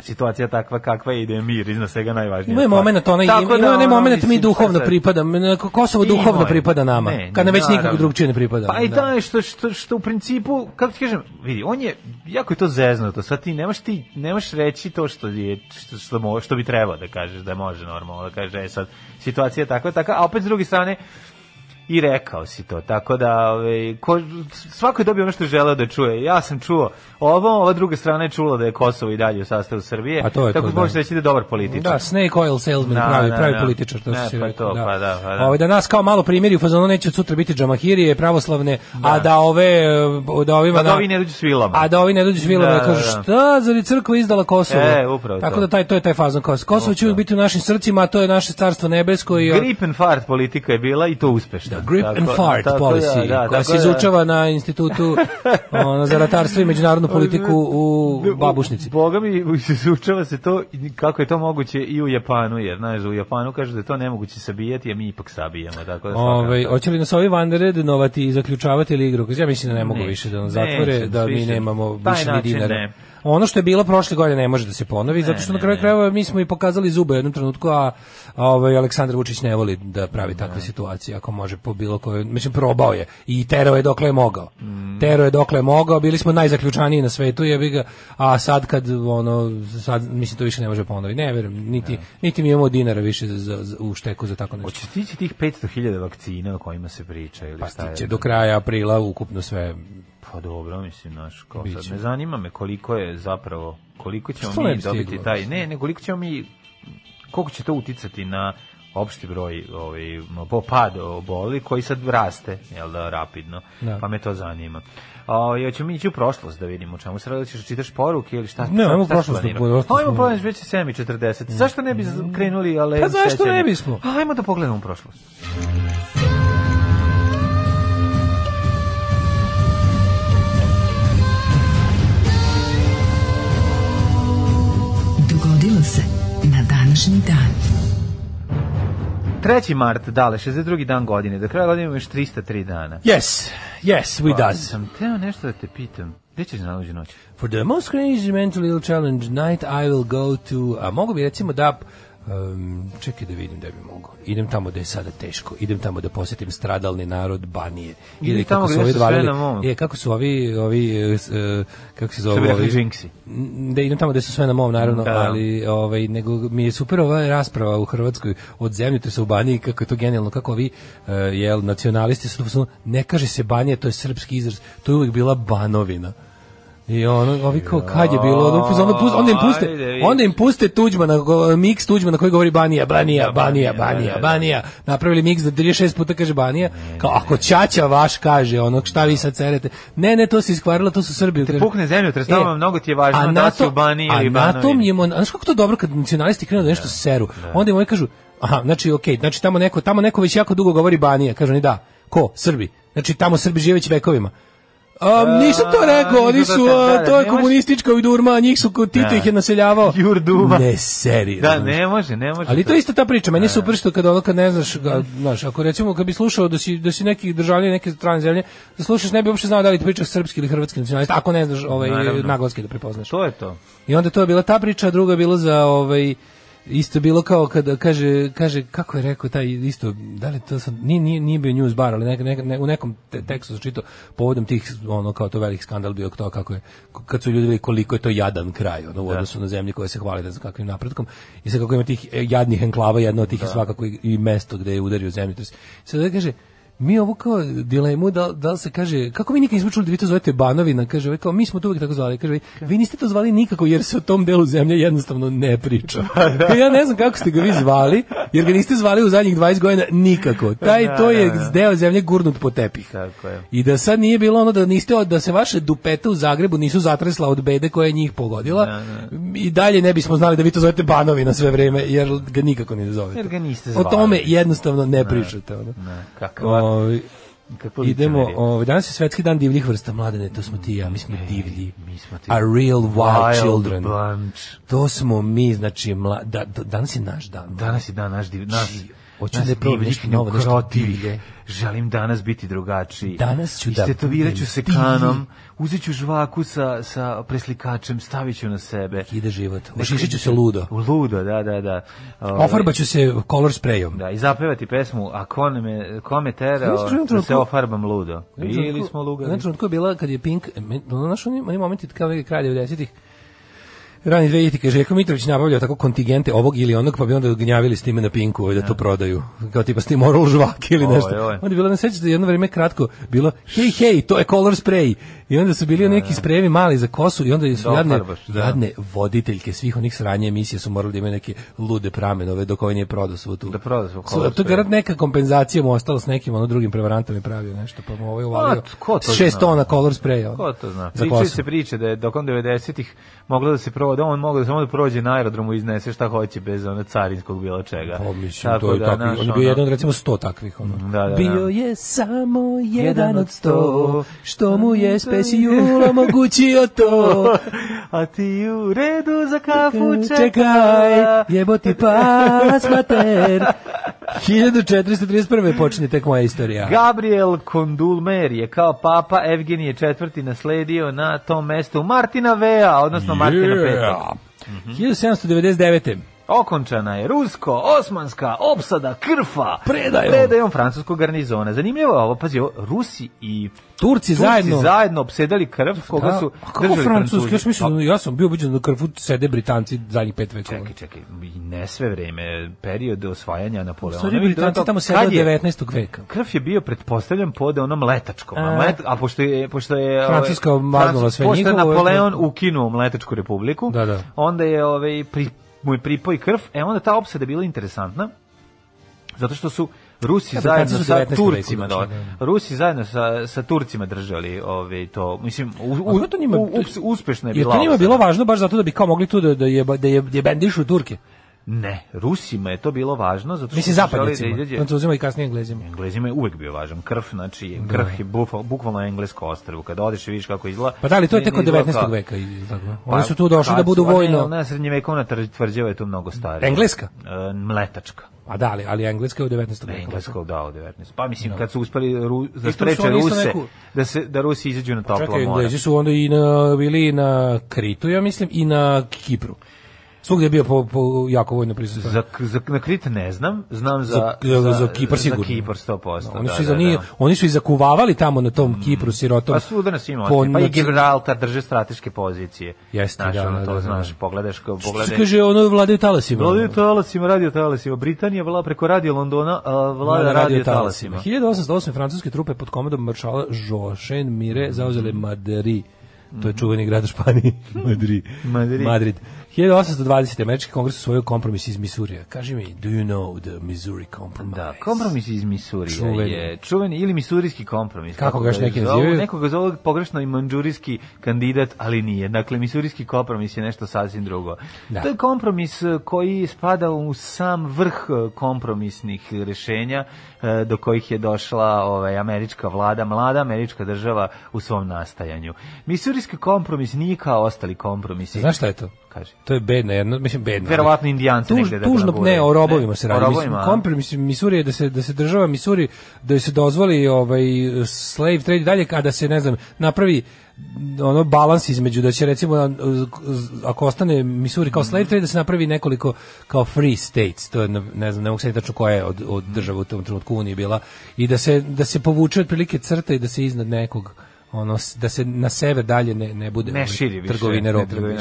situacija takva kakva je ide da mir iznad svega najvažnije.
Ima je momenat onaj, ima, da, ima onaj momenat mi duhovno sad... pripadamo, Kosovo duhovno moj, pripada nama, ne, kad nam već nikako drugčije ne pripada. Pa i da. je što, što, što u principu, kako ti kažem, vidi, on je, jako je to zeznato, sad ti nemaš, ti, nemaš reći to što, je, što, što, mo, što bi trebao da kažeš, da može normalno, da kaže, e sad, situacija je takva, takva, a opet s druge strane, i rekao si to, tako da ove, ovaj, ko, svako je dobio ono što je želeo da čuje. Ja sam čuo ovo, ova druga strana je čula da je Kosovo i dalje u sastavu Srbije, A to je tako to, da možete da. reći da je dobar političar. Da, snake oil salesman, da, pravi, da, pravi da. političar, to što si pa rekao. To, da. Pa da, pa da. Ove, ovaj, da nas kao malo primjeri u fazonu neće od sutra biti džamahirije, pravoslavne, da. a da ove... Da, ovima, pa da ovi ne dođu s vilama. A da ovi ne dođu s vilama, da, da, kažu da. šta, zar je crkva izdala Kosovo? E, upravo Tako to. da taj, to je taj fazon Kosovo. Kosovo će biti u našim srcima, a to je naše carstvo nebesko. I, Gripen fart politika je bila i to uspešno da, grip tako, and fart tako, policy, da, da, koja se da. izučava na institutu ono, za ratarstvo i međunarodnu politiku u babušnici. Boga mi izučava se to, kako je to moguće i u Japanu, jer znaš, u Japanu kažu da je to nemoguće sabijati, a mi ipak sabijamo. Tako da Ove, ovaj, hoće li nas ovi vanred novati i zaključavati ili igru? Ja mislim da ne mogu ne, više da nam zatvore, neće, da mi više. nemamo više ni dinara. Ne ono što je bilo prošle godine ne može da se ponovi, ne, zato što ne, na kraju krajeva mi smo i pokazali zube u jednom trenutku, a, a ovaj Aleksandar Vučić ne voli da pravi takve da. situacije, ako može po bilo kojoj, mislim probao je i terao je dokle je mogao. Mm. Terao je dokle je mogao, bili smo najzaključaniji na svetu, jebi ga, a sad kad ono sad mislim to više ne može ponoviti Ne verujem, niti ne. Da. niti mi imamo dinara više za, za, za u šteku za tako nešto. Hoće stići tih 500.000 vakcina o kojima se priča ili pa, šta je? do kraja aprila ukupno sve Pa dobro, mislim, naš, kao sad, ne zanima me koliko je zapravo, koliko ćemo Sto mi dobiti stiglo, taj, ne, ne, koliko ćemo mi, koliko će to uticati na opšti broj ovaj, popad oboli koji sad raste, jel da, rapidno, da. pa me to zanima. O, ja ćemo ići u prošlost da vidimo čemu se radi, ćeš da čitaš poruke ili šta? Ne, ajmo prošlost. Da ajmo prošlost već 7:40. Zašto ne bi mm. krenuli, ali Pa zašto ne bismo? Ajmo da pogledamo u prošlost. šanse na današnji dan. 3. mart, dale, 62. dan godine. Do kraja godine još 303 dana. Yes, yes, we pa, does. Sam teo nešto da te pitam. Gde ćeš naloži noć? For the most crazy mental ill challenge night I will go to... A mogu bi recimo da um, čekaj da vidim da bi mogao. Idem tamo da je sada teško. Idem tamo da posetim stradalni narod Banije. I da kako su ovi dvalili. Da je kako su ovi ovi e, kako se zove ovi Jinxi. Da idem tamo da su sve na mom naravno, da. ali ovaj nego mi je super ova rasprava u Hrvatskoj od zemlje to se u Baniji kako je to genijalno kako vi uh, e, jel nacionalisti su ne kaže se Banije, to je srpski izraz. To je uvek bila Banovina. I ono, ovi kao, kad je bilo, onda, onda, puste, onda im puste, onda im puste Tuđmana, miks na koji govori Banija, Banija, da, Banija, Banija, da, da, Banija, napravili miks da 36 puta kaže Banija, kao, ako čača vaš kaže, ono, šta vi sad cerete, ne, ne, to se iskvarilo, to su Srbi. Te pukne zemlju, trestava, e, mnogo ti je važno da su Banija ili Banovi. A na tom je, znaš kako to dobro kad nacionalisti krenu da nešto seru, onda im oni kažu, aha, znači, okej, okay, znači tamo neko, tamo neko već jako dugo govori Banija, kažu oni da, ko, Srbi, znači tamo Srbi živeći vekovima, A, nisam to rekao, oni su, a, to je komunistička ujdurma, njih su, Tito da. ih je naseljavao. Jurduma. Ne, serijno. Da, ne može, ne može. Ali to je isto ta priča, meni je da. super što kad ono, kad ne znaš, ga, znaš, ako recimo, kad bi slušao da si, da si neki državljan neke strane zemlje, da slušaš, ne bi uopšte znao da li ti pričaš srpski ili hrvatski nacionalista, ako ne znaš ovaj, naglaske da prepoznaš. To je to. I onda to je bila ta priča, druga je bila za, ovaj, isto bilo kao kada kaže kaže kako je rekao taj isto da li to sam nije nije, nije bio news bar ali ne, ne, ne, u nekom te, tekstu čito povodom tih ono kao to veliki skandal bio to kako je kad su ljudi videli koliko je to jadan kraj ono u da. odnosu na zemlji koja se hvali da za kakvim napretkom i sa kako ima tih e, jadnih enklava jedno od tih da. je svakako i, i mesto gde je udario zemljotres sad da kaže mi ovu kao dilemu da, da se kaže, kako mi nikad izvučili da vi to zovete Banovina, kaže, ovaj, kao, mi smo to uvijek tako zvali, kaže, vi niste to zvali nikako jer se o tom delu zemlje jednostavno ne priča. Ka, pa da. ja ne znam kako ste ga vi zvali, jer ga niste zvali u zadnjih 20 godina nikako. Taj da, to je da, deo zemlje gurnut po tepih. Tako je. I da sad nije bilo ono da niste da se vaše dupete u Zagrebu nisu zatresla od bede koja je njih pogodila da, da. i dalje ne bismo znali da vi to zovete Banovina sve vreme jer ga nikako ne zovete. Jer ga niste zvali. O tome jednostavno ne pričate. Ono. Ne, kako ovaj Kako idemo, ovaj danas je svetski dan divljih vrsta mladene, to smo ti ja, mi smo divlji. Mi smo ti. A real wild, wild children. Blunt. To smo mi, znači mla, da, da, danas je naš dan. Danas je dan naš div, naš Hoću da probam nešto novo, nešto divlje. Želim danas biti drugačiji. Danas ću da... Istetoviraću se kanom, uzet ću žvaku sa, sa preslikačem, stavit ću na sebe. Ide život. Ošišit ću se ludo. Ludo, da, da, da. Ove, ovaj, Ofarbaću se color sprayom. Da, i zapevati pesmu, a kon me, ko me terao da se ofarbam ludo. Bili smo lugavi. Znači, je bila, kad je Pink, znaš, oni momenti kao neke kralje u desetih, Rani 2000 kaže, Željko Mitrović nabavljao tako kontingente ovog ili onog, pa bi onda gnjavili s time na Pinku ovaj, da to da. prodaju. Kao tipa s tim oral žvak ili nešto. Onda je bilo, ne sećate, jedno vreme kratko bilo, hej, hej, to je color spray. I onda su bili da, neki sprejevi mali za kosu i onda su jadne, da. jadne voditeljke svih onih sranja emisije su morali da imaju neke lude pramenove dok ovaj nije prodao svu tu. Da prodao svu kosu. To garant da. neka kompenzacija mu ostala s nekim ono drugim prevarantom je pravio nešto pa mu ovaj uvalio. Pa, ko to šest tona color spreja. Ko to zna? Pričaju se priče da je dok 90-ih moglo da se provoda, on mogao da samo da prođe na aerodromu i iznese šta hoće bez one carinskog bilo čega. Pa, mislim, Tako to je da, takvi, on je bio jedan od recimo 100 takvih. Ono. Da, da, da. Bio je samo jedan od 100 što mu je da, pesi jula mogućio to. A ti u redu za kafu čekaj. Čekaj, pas mater. 1431. počinje tek moja istorija. Gabriel Kondulmer je kao papa Evgenije IV. nasledio na tom mestu Martina Vea, odnosno Martina yeah. Peta. Mm -hmm. 1799. Okončana je rusko-osmanska opsada krfa predajom, predajom francuskog garnizona. Zanimljivo je ovo, pazi, ovo, Rusi i Turci, Turci zajedno zajedno obsedali krf da. koga da, su kako Francuski, još mislim, ja sam bio ubeđen da krvu sede Britanci zadnjih pet vekova. Čekaj, čekaj, ne sve vreme, period osvajanja Napoleona. Sve Britanci tamo sede od 19. veka. Krf je bio pretpostavljen pod onom letačkom, a, e. mlet, a pošto je pošto je Francuska maznula sve njihovo. Pošto Napoleon ukinuo Mletačku republiku, da, da. onda je ovaj pri mu je pripoji krv, e onda ta opsada bila interesantna,
zato što su Rusi ja, zajedno da sa Turcima, da, da, Rusi zajedno sa, sa Turcima držali ovaj to. Mislim u, u, to njima, u, uspešno je bila. Je to njima bilo važno baš zato da bi kao mogli tu da da je da je, da je bendišu Turke. Ne, Rusima je to bilo važno zato što mislim zapadnicima, da izađe... Francuzima i kasnije Englezima. Englezima je uvek bio važan krf, znači da. krf je bufalo, bukvalno englesko ostrvo. Kada odeš i vidiš kako izgleda. Pa da li to je tek 19. Kao... veka i tako. Pa, Oni su tu došli da budu vojno. Na srednjevekovna tvrđava je tu mnogo starija. Engleska? E, mletačka. Pa da, ali, ali engleska je u 19. veku. Engleska da, u 19. Pa mislim no. Da. kad su uspeli Ru, da spreče Ruse neku... da se da Rusi izađu na pa toplo more. Čekaj, Englezi su onda i na bili na Kritu, ja mislim, i na Kipru. Svugdje je bio po, po jako vojno prisustvo. Za, za, na Krit ne znam, znam za, za, za, za Kipar sigurno. Za Kipar 100%. No, oni, su da, da, nije, da. oni su i zakuvavali tamo na tom mm. Kipru sirotom. Pa svuda nas ima, pa i Gibraltar drže strateške pozicije. Jeste, znaš, da, ono, da, to da, da. znaš, da. pogledaš. pogledaš. Što kaže, ono vladaju talasima. Vladaju talasima, radio talasima. Britanija vla, preko radio Londona, a vlada radio talasima. 1808. francuske trupe pod komandom maršala Jošen Mire zauzele mm. Madrid. To je čuveni grad u Španiji, Madrid. Madrid. Madrid. 1820. američki kongres usvojio kompromis iz Misurija. Kaži mi, do you know the Missouri Compromise? Da, kompromis iz Misurija čuveni. je čuveni ili misurijski kompromis. Kako, kako ga još neki nazivaju? Neko ga zove pogrešno i manđurijski kandidat, ali nije. Dakle, misurijski kompromis je nešto sasvim drugo. Da. To je kompromis eh, koji spada u sam vrh eh, kompromisnih rešenja eh, do kojih je došla ovaj, američka vlada, mlada američka država u svom nastajanju. Misurijski kompromis nije kao ostali kompromisi. Znaš šta je to? kaže. To je bedna jedno, mislim bedna. Verovatno Indijanci Tuž, negde da tužno, da ne, o robovima ne, se radi. Robovima. Da. Kompromis Misuri je da se da se država Misuri da se dozvoli ovaj slave trade dalje kada se ne znam napravi ono balans između da će recimo ako ostane Missouri kao slave trade da se napravi nekoliko kao free states to je ne znam ne mogu se tačno koja je od, od država u tom trenutku unije bila i da se da se povuče otprilike crta i da se iznad nekog ono da se na sever dalje ne ne bude ne širi više, trgovine robljom.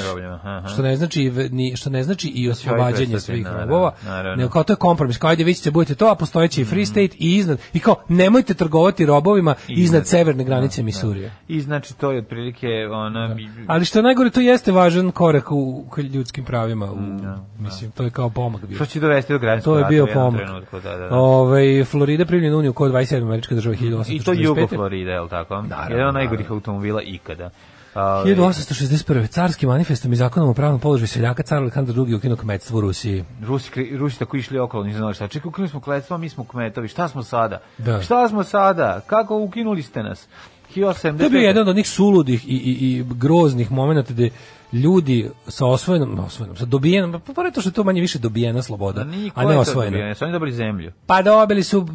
Što ne znači ni što ne znači i oslobađanje svih da, robova, nego kao to je kompromis. Kao ajde vi ćete budete to, a postojeći mm Free mhm. State i iznad i kao nemojte trgovati robovima iznad, iznad da, severne granice da, da. Misurija. Da. I znači to je otprilike ona da. Ali što najgore to jeste važan korak u, u ljudskim pravima, u, da, mislim to je kao pomak bio. Što će dovesti do granice? To je bio pomak. Trenutku, da, da, da. Ovaj Florida primljena uniju kod 27 američke države 1845. I to jugo Florida, je l' tako? Naravno najgorih automobila ikada. Ali... 1861. Carskim manifestom i zakonom o pravnom položaju seljaka car Aleksandar II ukinuo kmetstvo u Rusiji. Rusi, Rusi tako išli okolo, nisu znali šta. Čekaj, ukinuli smo kmetstvo, mi smo kmetovi. Šta smo sada? Da. Šta smo sada? Kako ukinuli ste nas? 1875. To je bio jedan od onih suludih i, i, i groznih momenta gde ljudi sa osvojenom, osvojenom, sa dobijenom, pa pored to što je to manje više dobijena sloboda, pa Niko a ne osvojena. Su oni dobili zemlju? Pa dobili su,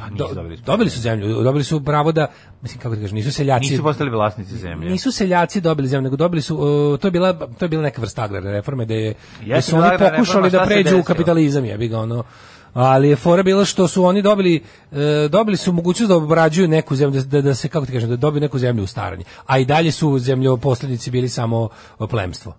pa do, dobili, su dobili su zemlju, dobili su pravo da, mislim kako ti da kažem, nisu seljaci. Nisu postali vlasnici zemlje. Nisu seljaci dobili zemlju, nego dobili su, uh, to, je bila, to je bila neka vrsta agrarne reforme, da je, da su oni pokušali reforma, da pređu u kapitalizam, jebi ga ono ali je fora bila što su oni dobili e, dobili su mogućnost da obrađuju neku zemlju da, da, da se kako ti kažem da dobiju neku zemlju u staranje a i dalje su zemljoposlednici bili samo plemstvo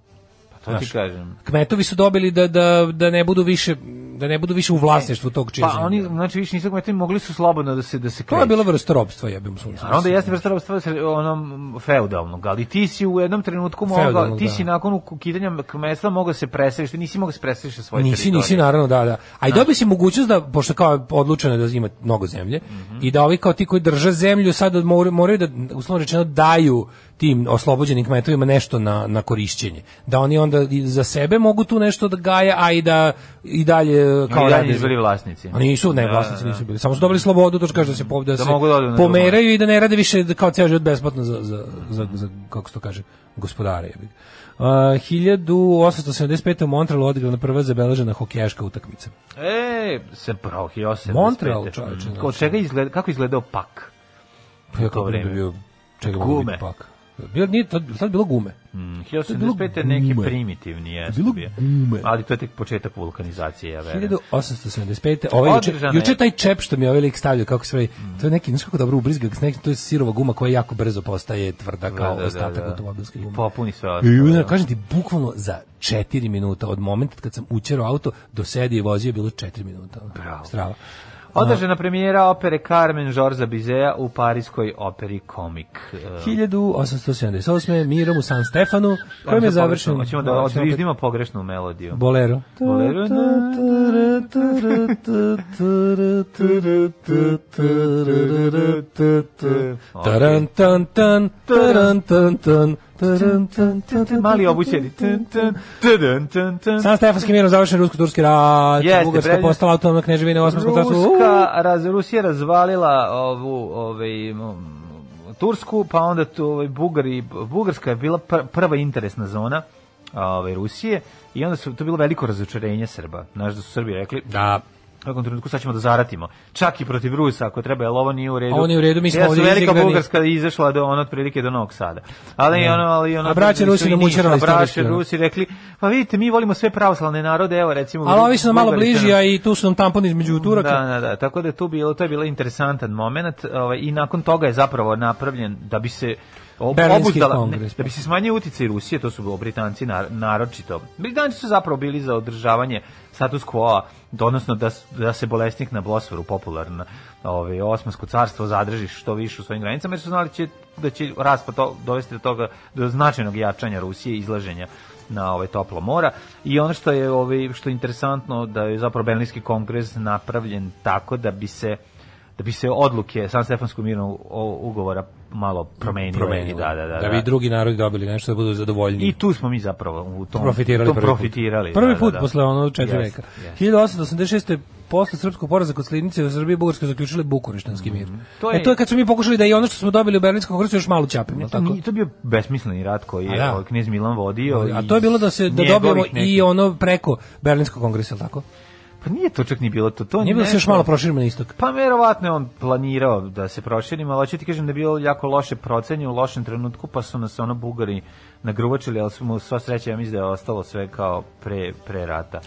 to znaš, ti kažem. Kmetovi su dobili da, da, da ne budu više da ne budu više u vlasništvu e, tog čizma. Pa oni znači više nisu kmetovi, mogli su slobodno da se da se kreću. To je bilo vrsta robstva, ja bih mu Ja, onda jeste vrsta robstva onom feudalnog, ali ti si u jednom trenutku mogao, ti da. si da. nakon ukidanja kmetstva mogao da se preseliti, nisi mogao da se preseliti na svoje Nisi, teritorije. nisi naravno, da, da. A i dobio si mogućnost da pošto kao odlučeno da ima mnogo zemlje mm -hmm. i da ovi kao ti koji drže zemlju sad moraju, moraju da uslovno rečeno daju tim oslobođenim kmetovima nešto na, na korišćenje. Da oni onda za sebe mogu tu nešto da gaja, a i da i dalje e, kao I dalje bili vlasnici. Oni nisu, ne, da, vlasnici da, nisu da. bili. Samo su dobili slobodu, to što kaže da se, po, da da se pomeraju i da ne rade više kao ceo život besplatno za, za, za, za kako se to kaže, gospodare. Uh, 1875. u Montrealu odigrana prva zabeležena hokejaška utakmica. E, se pravo, 1875. Montreal, čovječe. Znači. Čega izgleda, kako izgledao pak? Pa ja kako bi bio čega gume. pak? Bilo, nije, tad, sad bilo gume. Mm, 1085. je neki gume. primitivni je. Bilo gume. Ali to je tek početak vulkanizacije, ja verujem. 1875. Ovaj, juče, juče taj čep što mi je ovaj lik stavljao, kako se mm. to je neki, znaš kako dobro ubrizga, s to je sirova guma koja jako brzo postaje tvrda da, kao da, da, ostatak da, da. automobilske gume. I popuni sve ostalo. I, ja da. kažem ti, bukvalno za 4 minuta od momenta kad sam učerao auto do sedije i vozio bilo 4 minuta. Bravo. Strava. Održana premijera opere Carmen Žorza Bizea u parijskoj operi Komik. 1878. E, Mirom u San Stefanu, kojem je da završen... Hoćemo da, da odrižnimo pogrešnu melodiju. Bolero. Bolero. Taran tan tan, taran tan tan, Mali obućeni. Sam Stefanski mirom završen rusko-turski rat. Jeste, Bugarska brez... postala autonomna kneževina u Osmanskom carstvu. Ruska, raz, Rusija razvalila ovu, ovaj, Tursku, pa onda tu, ovaj, Bugari, Bugarska je bila pr prva interesna zona ovaj, Rusije i onda su to bilo veliko razočarenje Srba. Znaš da su Srbi rekli, da, nekom trenutku sad ćemo da zaratimo. Čak i protiv Rusa, ako treba, jer ovo nije u redu. Ovo nije u redu, mi smo ja ovdje izigrani. Velika Bugarska izašla do ono otprilike do Novog Sada. Ali ne. ono, ali ono... A braće Rusi nam učerali. A braće Rusi rekli, pa vidite, mi volimo sve pravoslavne narode, evo recimo... Ali ovi su nam malo bliži, a i tu su nam tamponi između Turaka. Da, da, da, tako da tu bilo, to je bilo interesantan moment ovaj, i nakon toga je zapravo napravljen da bi se obuzdala, ne, da bi pa. se smanjio uticaj Rusije, to su bilo Britanci naročito. Britanci su zapravo bili za održavanje status quo a donosno da, da se bolesnik na Bosforu popularno ovaj, osmansko carstvo zadrži što više u svojim granicama, jer su znali će, da će raspad to, dovesti do toga, do značajnog jačanja Rusije, izlaženja na ovaj toplo mora i ono što je ovaj što je interesantno da je zapravo Berlinski kongres napravljen tako da bi se da bi se odluke San Stefanskog mirnog ugovora malo promenio. promenio. Da, da, da, da, bi da. drugi narodi dobili nešto da budu zadovoljni. I tu smo mi zapravo u tom profitirali. Tom prvi put, profitirali, prvi da, da, put posle ono četiri yes, veka. Yes. 1886 posle srpskog poraza kod Slinice u Srbiji i Bugarskoj zaključili Bukureštanski mir. Mm -hmm. to, e, je, e, to je kad su mi pokušali da i ono što smo dobili u Berlinskom kongresu još malo ćapimo. To, tako? to bio besmisleni rat koji je da. Ovaj knez Milan vodio. A, i, a to je bilo da se da dobijemo i ono preko Berlinskog kongresa, tako?
Pa nije to čak ni bilo to. to
nije bilo se još malo proširimo na istok.
Pa verovatno je on planirao da se proširi, ali hoću ti kažem da je bilo jako loše procenje u lošem trenutku, pa su nas ono Bugari nagruvačili, ali smo sva sreća, ja mislim da je ostalo sve kao pre, pre rata.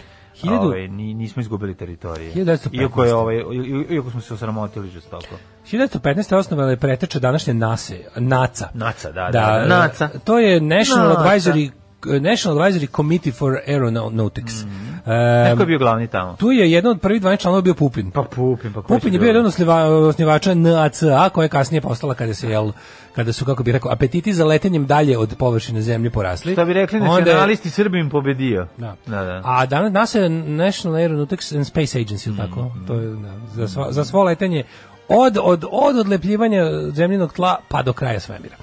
1000... Ove, nismo izgubili teritorije. 1915. Iako, je, ovaj, iako smo se osramotili žestoko.
1915. osnovala je preteča današnje NASE, NACA.
NACA, da, da. da. da, da NACA.
To je National Advisory National Advisory Committee for
Aeronautics. Mm. Um, Neko je bio glavni tamo.
Tu je jedan od prvih 12 članova bio Pupin.
Pa Pupin, pa
Pupin je da- bio jedan od osnivača NACA koja je kasnije postala kada se jel kada su kako bi rekao apetiti za letenjem dalje od površine zemlje porasli.
Šta bi rekli nacionalisti Srbim pobedio. Da.
da, da. A danas nas je National Aeronautics and Space Agency mm, tako. Mhm. To je da, za svo, za svo letenje od, od, od odlepljivanja zemljinog tla pa do kraja svemira.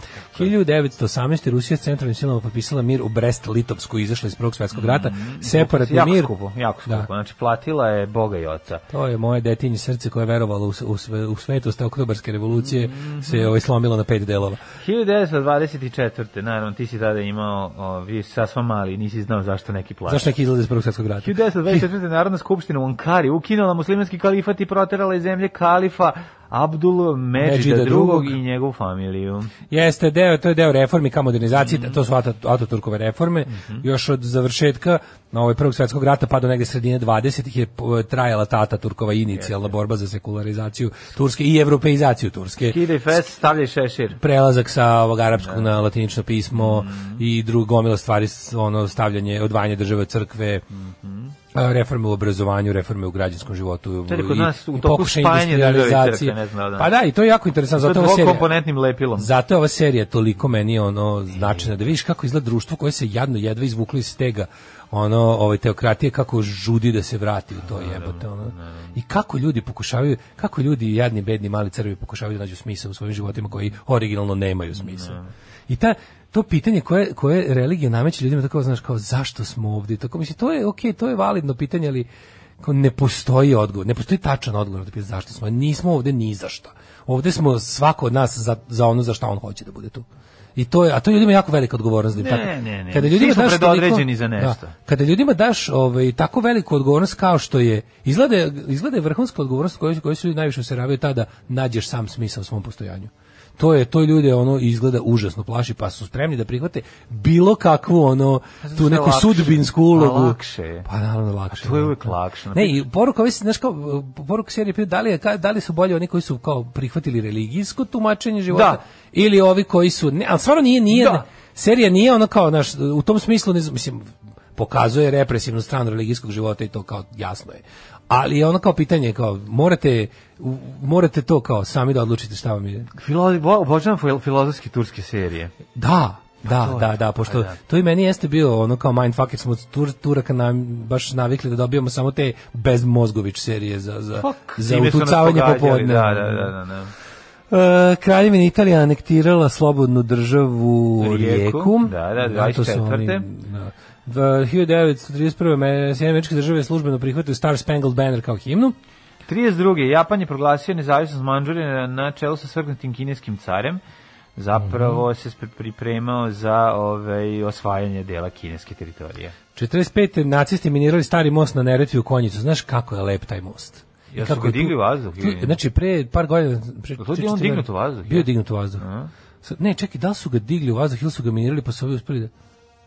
1918. Dakle. Rusija s centralnim silama potpisala mir u Brest-Litovsku, izašla iz Prvog svjetskog rata, mm, separatni jako mir.
Skupo, jako da. skupo, da. znači platila je Boga i Oca.
To je moje detinje srce koje je verovalo u, u, u svetost oktobarske revolucije, mm -hmm. se je ovaj slomilo na pet delova.
1924. naravno, ti si tada imao, o, vi sasva mali, nisi znao zašto neki plaća.
Zašto neki izlaze iz Prvog svjetskog rata.
1924. Narodna skupština u Ankari ukinula muslimanski kalifat i proterala iz zemlje kalifa Abdul Međida drugog i njegovu familiju.
Jeste, deo, to je deo reformi ka modernizaciji, mm -hmm. to su Ataturkove reforme. Mm -hmm. Još od završetka ovaj, Prvog svetskog rata pa do negde sredine 20. je trajala ta Ataturkova inicijalna Jeste. borba za sekularizaciju Turske i europeizaciju Turske. Kide
fest, stavljaj šešir.
Prelazak sa ovog arapskog da. na latinično pismo mm -hmm. i drugo gomila stvari, ono stavljanje, odvajanje države od crkve. Mm -hmm reforme u obrazovanju, reforme u građanskom životu Tari,
kod nas u toku
spajanje industrializacije. Ne zna, da. Pa da, i to je jako interesantno. Zato ova serija, komponentnim lepilom. Zato je ova serija toliko meni ono značajna da vidiš kako izgleda društvo koje se jadno jedva izvuklo iz stega ono ovaj teokratije kako žudi da se vrati u to jebote ono. I kako ljudi pokušavaju, kako ljudi jadni bedni mali crvi pokušavaju da nađu smisao u svojim životima koji originalno nemaju smisla. Da. I ta to pitanje koje, koje religija nameće ljudima, tako znaš, kao zašto smo ovdje, tako mislim, to je ok, to je validno pitanje, ali kao ne postoji odgovor, ne postoji tačan odgovor da zašto smo, nismo ovdje ni za šta. Ovdje smo svako od nas za, za ono za šta on hoće da bude tu. I to je, a to je ljudima jako velika odgovornost. Da ne,
tako, ne,
ne, kada
ljudima daš toliko, za da, nešto. Da,
kada ljudima daš ovaj, tako veliku odgovornost kao što je, izgleda, izgleda je vrhunska odgovornost koja, koju su najviše najviše useravaju tada, nađeš sam smisao svom postojanju to je to ljude ono izgleda užasno plaši pa su spremni da prihvate bilo kakvu ono pa tu da neku lakše, sudbinsku pa ulogu.
Pa lakše.
Pa naravno da lakše.
A to je uvek lakše.
Ne, i poruka vi znaš kao poruka serije da li, da li su bolji oni koji su kao prihvatili religijsko tumačenje života da. ili ovi koji su ne, ali stvarno nije nije da. serija nije ono kao naš u tom smislu ne mislim pokazuje represivnu stranu religijskog života i to kao jasno je ali je ono kao pitanje kao morate morate to kao sami da odlučite šta vam je. Filo,
obožavam filozofske turske serije.
Da, pa da, da, da, pošto pa da. to i meni jeste bilo ono kao mindfuck, jer smo od tur, Turaka nam baš navikli da dobijamo samo te bezmozgović serije za, za, Fak, za utucavanje popodne. Da, da, da, da, da. Uh, Kraljevina Italija anektirala slobodnu državu Rijeku, Rijeku
da, da, 24. Da,
1931. Sjedinjene američke države službeno prihvataju Star Spangled Banner kao himnu.
32. Japan je proglasio nezavisnost Manđurije na čelu sa svrgnutim kineskim carem. Zapravo mm -hmm. se pripremao za ovaj, osvajanje dela kineske teritorije.
45. nacisti minirali stari most na Neretvi u Konjicu. Znaš kako je lep taj most?
Ja su ga digli vazduh.
Tu, znači, pre par godina... Pre,
je on dignut u
vazduh? Bio je dignut u vazduh. Ne, čekaj, da li su ga digli u vazduh ili su ga minirali pa su ovi uspeli da...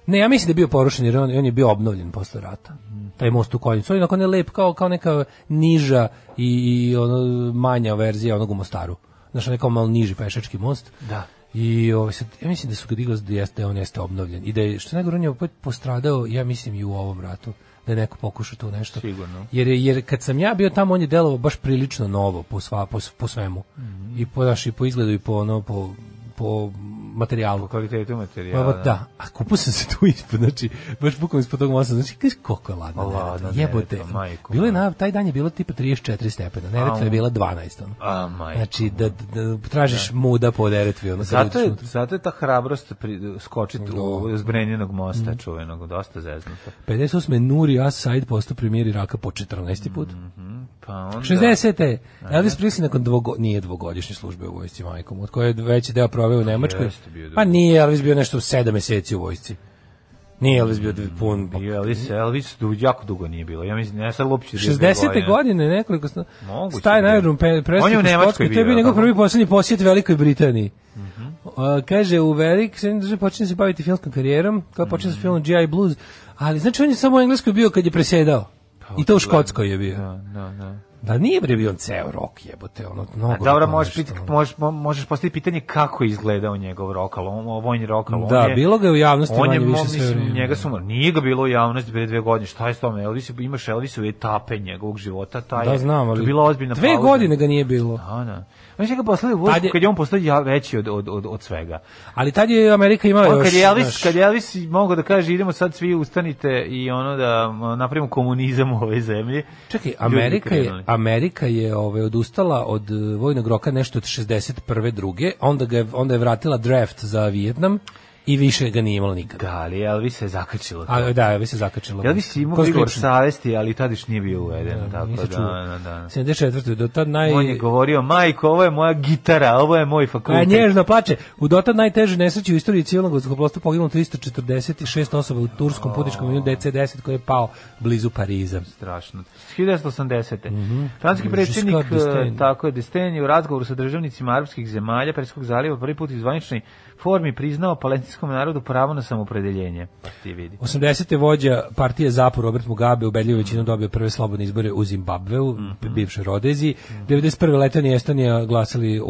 Ne, ja mislim da je bio porušen jer on, on je bio obnovljen posle rata. Taj most u Koljicu. On je onako lep kao, kao neka niža i, i ono, manja verzija onog u Mostaru. Znaš, onaj kao malo niži pešački most.
Da.
I ovaj, sad, ja mislim da su ga digli da, jeste, da on jeste obnovljen. I da je, što najgore, on je opet postradao, ja mislim, i u ovom ratu da je neko pokušao to nešto.
Sigurno.
Jer, jer kad sam ja bio tamo, on je delovao baš prilično novo po, sva, po, po svemu. Mm -hmm. I po, naš, i po izgledu i po, ono,
po,
po
materijalu. Po kvalitetu materijala.
Pa, pa, da, da. a kupao sam se tu ispod, znači, baš bukom ispod tog mosta, znači, kaži koliko je ladno. Ladno, jebote. Majko, bilo je na, taj dan je bilo tipa 34 stepena, neretva je bila 12. Ono. A, majko. Znači, da, da, da tražiš da. muda po neretvi. Ono,
zato, je, zato je ta hrabrost pri, skočiti no. u zbrenjenog mosta mm. čuvenog, dosta zeznuto.
58. Nuri As Said postao premijer Iraka po 14. put. Mm -hmm. pa onda... 60. Elvis Presley nakon dvogo, nije dvogodišnje službe u vojsci majkom, od koje je veći deo proveo u Nemačkoj. Yes jeste bio. Pa nije Elvis bio nešto 7 meseci u vojsci.
Nije Elvis bio pun. Bio pa, Elvis, Elvis du, jako dugo nije bilo. Ja mislim, ne sad lopće.
60. godine nekoliko sta, staje da. na aerodrom presto u Škotskoj. To je bio njegov da, da. prvi poslednji posjet Velikoj Britaniji. Mm -hmm. uh, kaže, u Velik, se počinje se baviti filmskom karijerom, kao počinje mm -hmm. sa filmom G.I. Blues, ali znači on je samo u Engleskoj bio kad je presedao. I to u Škotskoj je bio. Da, da, da. Da nije bre bio ceo rok, jebote, ono
mnogo. A dobro, možeš pitati, možeš možeš postaviti pitanje kako je izgledao njegov rok, al on vojni rok, al
Da,
je,
bilo ga je u javnosti on manje je, više sve.
Mislim, njega da. su nije ga bilo u javnosti pre dve godine. Šta je s tom Elvis? Imaš Elvisu etape njegovog života, taj. Da, znam, ali bila ozbiljna
Dve godine ga nije bilo.
Da, da. Oni će ga poslali u vojsku kad je on postao veći od, od, od, od svega.
Ali tad je Amerika imala
on, još... Kad je
Elvis,
naš... kad je Elvis mogao da kaže idemo sad svi ustanite i ono da napravimo komunizam u ovoj zemlji.
Čekaj, Amerika je, Amerika je ove, ovaj, odustala od eh, vojnog roka nešto od 61. druge, onda, ga je, onda je vratila draft za Vijetnam i više ga nije imalo
nikada. Da, ali Elvis se zakačilo.
A, da, Elvis se zakačilo.
Elvis je da imao prigor savesti, ali tadiš nije bio
uveden. Da,
tako,
da, da, da, da. 74. Do tad naj...
On je govorio, majko, ovo je moja gitara, ovo je moj fakultet. A
nježno plače. U dotad najteže nesreće u istoriji civilnog vazduhoplosta poginulo 346 osoba u turskom oh. putničkom avionu DC-10 koji je pao blizu Pariza.
Strašno. 1980. Mm -hmm. Francuski predsjednik, tako je, Destenje u razgovoru sa državnicima arapskih zemalja, Perskog zaliva, prvi put izvanični formi priznao palestinskom narodu pravo na samopredeljenje. Pa
ti vidi. 80. vođa partije Zapor Robert Mugabe ubedljivo većinom dobio prve slobodne izbore u Zimbabveu, mm -hmm. bivšoj Rodeziji. Mm -hmm. 91. Letonija i Estonija glasali u,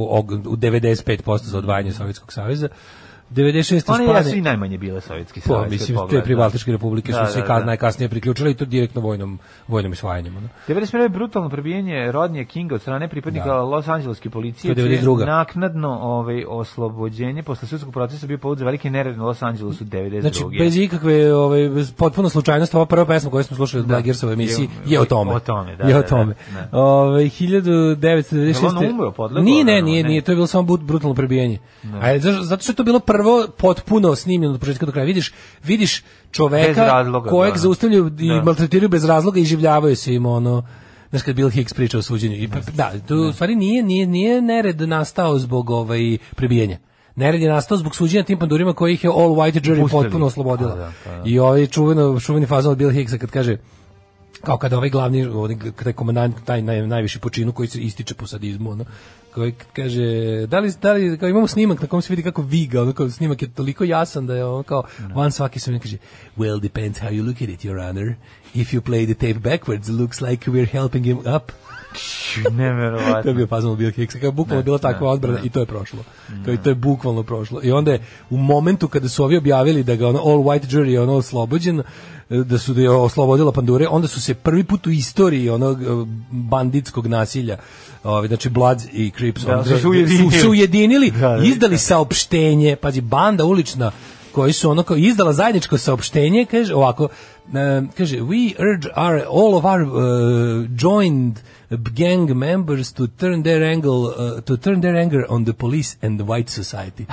u 95% za odvajanje Sovjetskog saveza. 96.
One Španije, jesu i najmanje bile sovjetski pa, savez.
Mislim, te pribaltičke republike da, su se da, kad da. najkasnije priključile i to direktno vojnom, vojnom isvajanjem. Da.
91. brutalno prebijenje Rodnje Kinga od strane pripadnika da. Los Angeleske policije, čije naknadno ovaj, oslobođenje posle sudskog procesa bio povod za veliki nered u Los Angelesu 92. Znači,
bez ikakve ovaj, potpuno slučajnosti, ova prva pesma koju smo slušali od da. Blagirsove emisiji je, je o tome.
O tome, da.
Je
o da,
da, tome.
Da,
da, Ove, ovaj, 1996. Je on umro podlego? Nije, ne, nije, nije, to je bilo samo brutalno prebijenje. A, zato što je to bilo prvo prvo potpuno snimljeno od početka do kraja. Vidiš, vidiš čoveka razloga, kojeg da. zaustavljaju i da. maltretiraju bez razloga i življavaju se im ono znaš kad Bill Hicks priča o suđenju i da to u da. stvari nije nije nije nered nastao zbog ovaj prebijanja Nered je nastao zbog suđenja tim pandurima koji ih je All White Jury Pustili. potpuno oslobodila. da, pa da. I ovaj čuveno, čuveni fazon od Bill Hicksa kad kaže kao kada ovaj glavni, ovaj, kada je komandant, taj naj, najviši počinu koji se ističe po sadizmu, ono, koji kaže, da li, da li kao imamo snimak na kom se vidi kako viga, onako snimak je toliko jasan da je on kao no. Da. van svaki se mi kaže, well depends how you look at it, your honor. If you play the tape backwards, it looks like we're helping him up.
Neverovatno.
to je bio fazon Bill Hicksa, kao bukvalno ne, bila takva odbrana ne. i to je prošlo. Ne. To je to je bukvalno prošlo. I onda je u momentu kada su ovi objavili da ga on all white jury ono oslobođen, da su da je oslobodila pandure, onda su se prvi put u istoriji onog banditskog nasilja, ovaj znači Blood i Crips
da,
su,
ujedinili, da, da, da, su,
su ujedinili
da, da,
izdali da. saopštenje, pazi banda ulična koji su ono kao izdala zajedničko saopštenje, kaže ovako, Um, kaže, we urge our, all of our uh, joined gang members to turn their angle uh, to turn their anger on the police and the white society.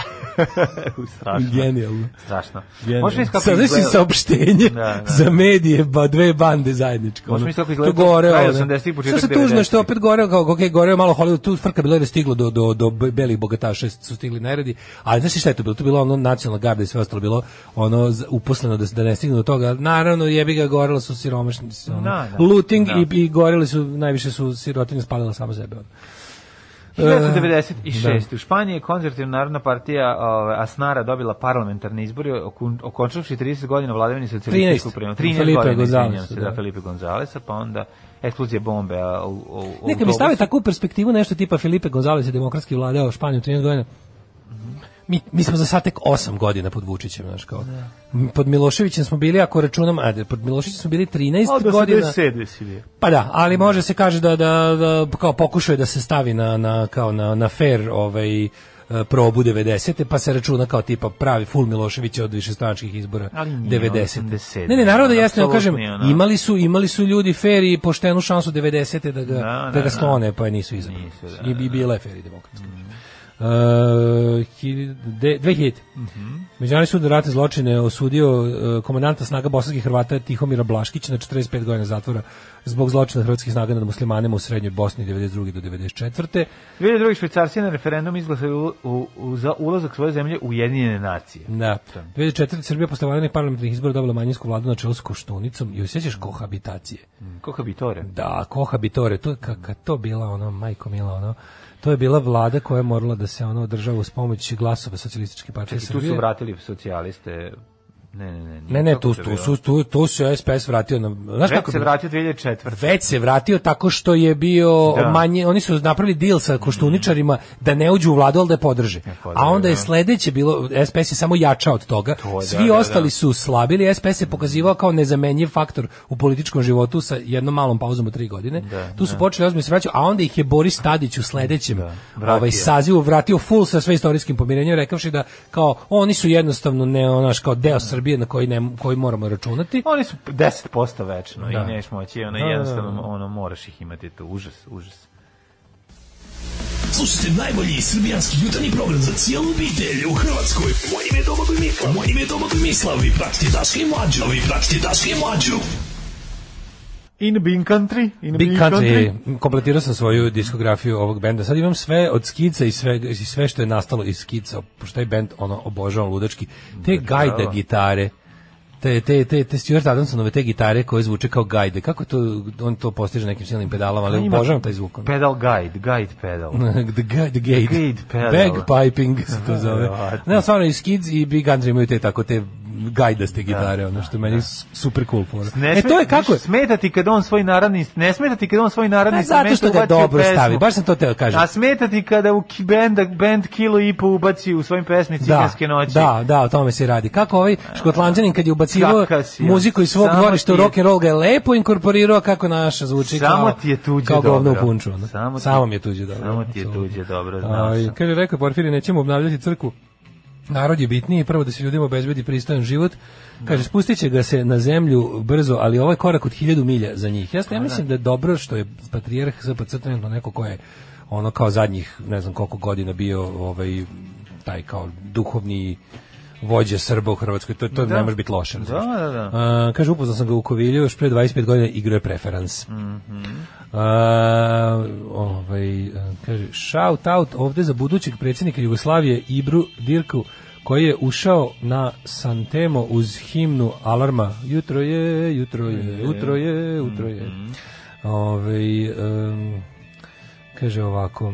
strašno. Genijalno.
Strašno. Možeš mi kako izgleda... da, da, za medije, ba, dve bande zajedničko.
Možeš mi kako izgleda... To goreo.
Kraj 80-ih, početak 90-ih. tužno što opet goreo, kao je goreo malo Hollywood, tu frka bilo je stiglo do, do, do belih bogataša, su stigli neredi, ali znači šta je to bilo? To bilo ono nacionalna garda i sve ostalo bilo ono uposleno da, da ne stignu do toga. Naravno, Iranu jebi ga gorela su siromašni. Ono, da, da, looting da. i, i goreli su, najviše su sirotinje spalila samo sebe.
1996. E, da. U Španiji je konzervativna narodna partija ove, Asnara dobila parlamentarne izbore okončavši 30 godina vladavini socijalističku prema 13 Felipe godina Gonzales, da. da Felipe Gonzalesa, pa onda eksplozije bombe. A, u,
u, Neka mi stave takvu perspektivu nešto tipa Felipe Gonzales je demokratski vladao Španiju 13 godina mi, mi smo za sad tek 8 godina pod Vučićem, znaš kao. Da. Pod Miloševićem smo bili, ako računam, ajde, pod Miloševićem smo bili 13 Od da godina. Pa da, ali može se kaže da, da, da kao pokušao da se stavi na, na, kao na, na fair ovaj, e, probu 90. pa se računa kao tipa pravi full Milošević od višestranačkih izbora Ali 90. 80. Ne, ne, naravno da jasno ja kažem, ono. imali su imali su ljudi fer i poštenu šansu 90. da ga da, da, da ga da. sklone, pa je nisu izabrali. I bi bile fer i demokratske. Mm. Uh, 2000. Mm -hmm. Međunarodni sud ratne zločine osudio uh, komandanta snaga bosanskih Hrvata Tihomira Blaškića na 45 godina zatvora zbog zločina hrvatskih snaga nad muslimanima u srednjoj Bosni 92. do 94.
2002. Švicarci na referendum izglasali u, u, u, za ulazak svoje zemlje u jedinjene nacije.
Da. 2004. Srbija posle vanrednih parlamentarnih izbora dobila manjinsku vladu na čelu s Koštunicom i osjećaš kohabitacije.
Mm, kohabitore.
Da, kohabitore. To, ka, to bila ono, majko mila, ono, To je bila vlada koja je morala da se ona održava uz pomoć glasova socijalističke partije
Srbije. Tu su vratili socijaliste
Ne, ne, ne. Ne, ne, tu, tu, tu, tu, tu se SPS vratio na... Znaš Već kako
se vratio 2004.
Već se vratio tako što je bio da. manje... Oni su napravili deal sa koštuničarima da ne uđu u vladu, ali da je podrže. E, a onda je da. sledeće bilo, SPS je samo jačao od toga. To, da, Svi da, da. ostali da, su slabili, SPS je pokazivao kao nezamenjiv faktor u političkom životu sa jednom malom pauzom od tri godine. tu su počeli ozbiljno se vraćati, a onda ih je Boris Tadić u sledećem ovaj, sazivu vratio full sa sve istorijskim pomirenjem, rekavši da kao oni su jednostavno ne, onaš, kao deo Srbije Srbije na koji, ne, koji moramo računati.
Oni su 10% večno da. i neš moći, ono, da, da, da, jednostavno ono, moraš ih imati to užas, užas. Slušajte najbolji srbijanski jutarnji program za cijelu obitelj u Hrvatskoj. Moje
ime je Domagoj Mislav. Moje ime je Domagoj Mislav. Vi pratite Daške i Mlađu. Vi pratite Daške i Mlađu. In Big Country, In Big, Country. country. Kompletirao sam svoju diskografiju ovog benda. Sad imam sve od skica i sve i sve što je nastalo iz skica, pošto taj bend ono obožavam ludački. Te gajda gitare, te, te, te, te Stuart Adamsonove te gitare koje zvuče kao gajde. Kako to, on to postiže nekim silnim pedalama, ali pa obožavam taj zvuk.
Pedal guide, guide pedal.
the, guide, gate. The guide pedal. Bag piping se to zove. ne, stvarno i Skids i Big Country imaju te tako te gajdaste da, gitare, da, ono što da, meni da. super cool for.
Ne e to je kako smetati kad on svoj narodni ne smetati kad on svoj narodni pa zato što ga
dobro pesmu. stavi. Baš sam
to teo
kažem. A
smetati kada u bend band kilo i po ubaci u svojim pesmi da, Ciganske noći.
Da, da, o tome se radi. Kako ovaj Škotlandjanin kad je ubacio si, muziku iz svog dvorišta u rock and roll ga je lepo inkorporirao kako naša zvuči
samo
kao
ti je
tuđe kao
govno u
punču. Samo,
samo
ti je
tuđe
dobro. Samo ti je tuđe dobro, znaš. Kaže rekao Porfiri nećemo obnavljati crku narod je bitniji, prvo da se ljudima obezbedi pristojan život. Kaže, spustit ga se na zemlju brzo, ali ovaj korak od hiljadu milja za njih. Ja, ja da. mislim da je dobro što je patrijarh SPC trenutno neko ko je ono kao zadnjih ne znam koliko godina bio ovaj taj kao duhovni vođa Srba u Hrvatskoj, to, to
da.
ne može biti loše. Da,
da,
da. A, kaže, upoznao sam ga u Kovilju, još pre 25 godina igrao je preferans. Mm -hmm. A, ovaj, kaže, shout out ovde za budućeg predsjednika Jugoslavije Ibru Dirku, koji je ušao na Santemo uz himnu Alarma. Jutro je, jutro je, mhm. jutro je, jutro je. Mm Ove, ovaj, um, kaže ovako,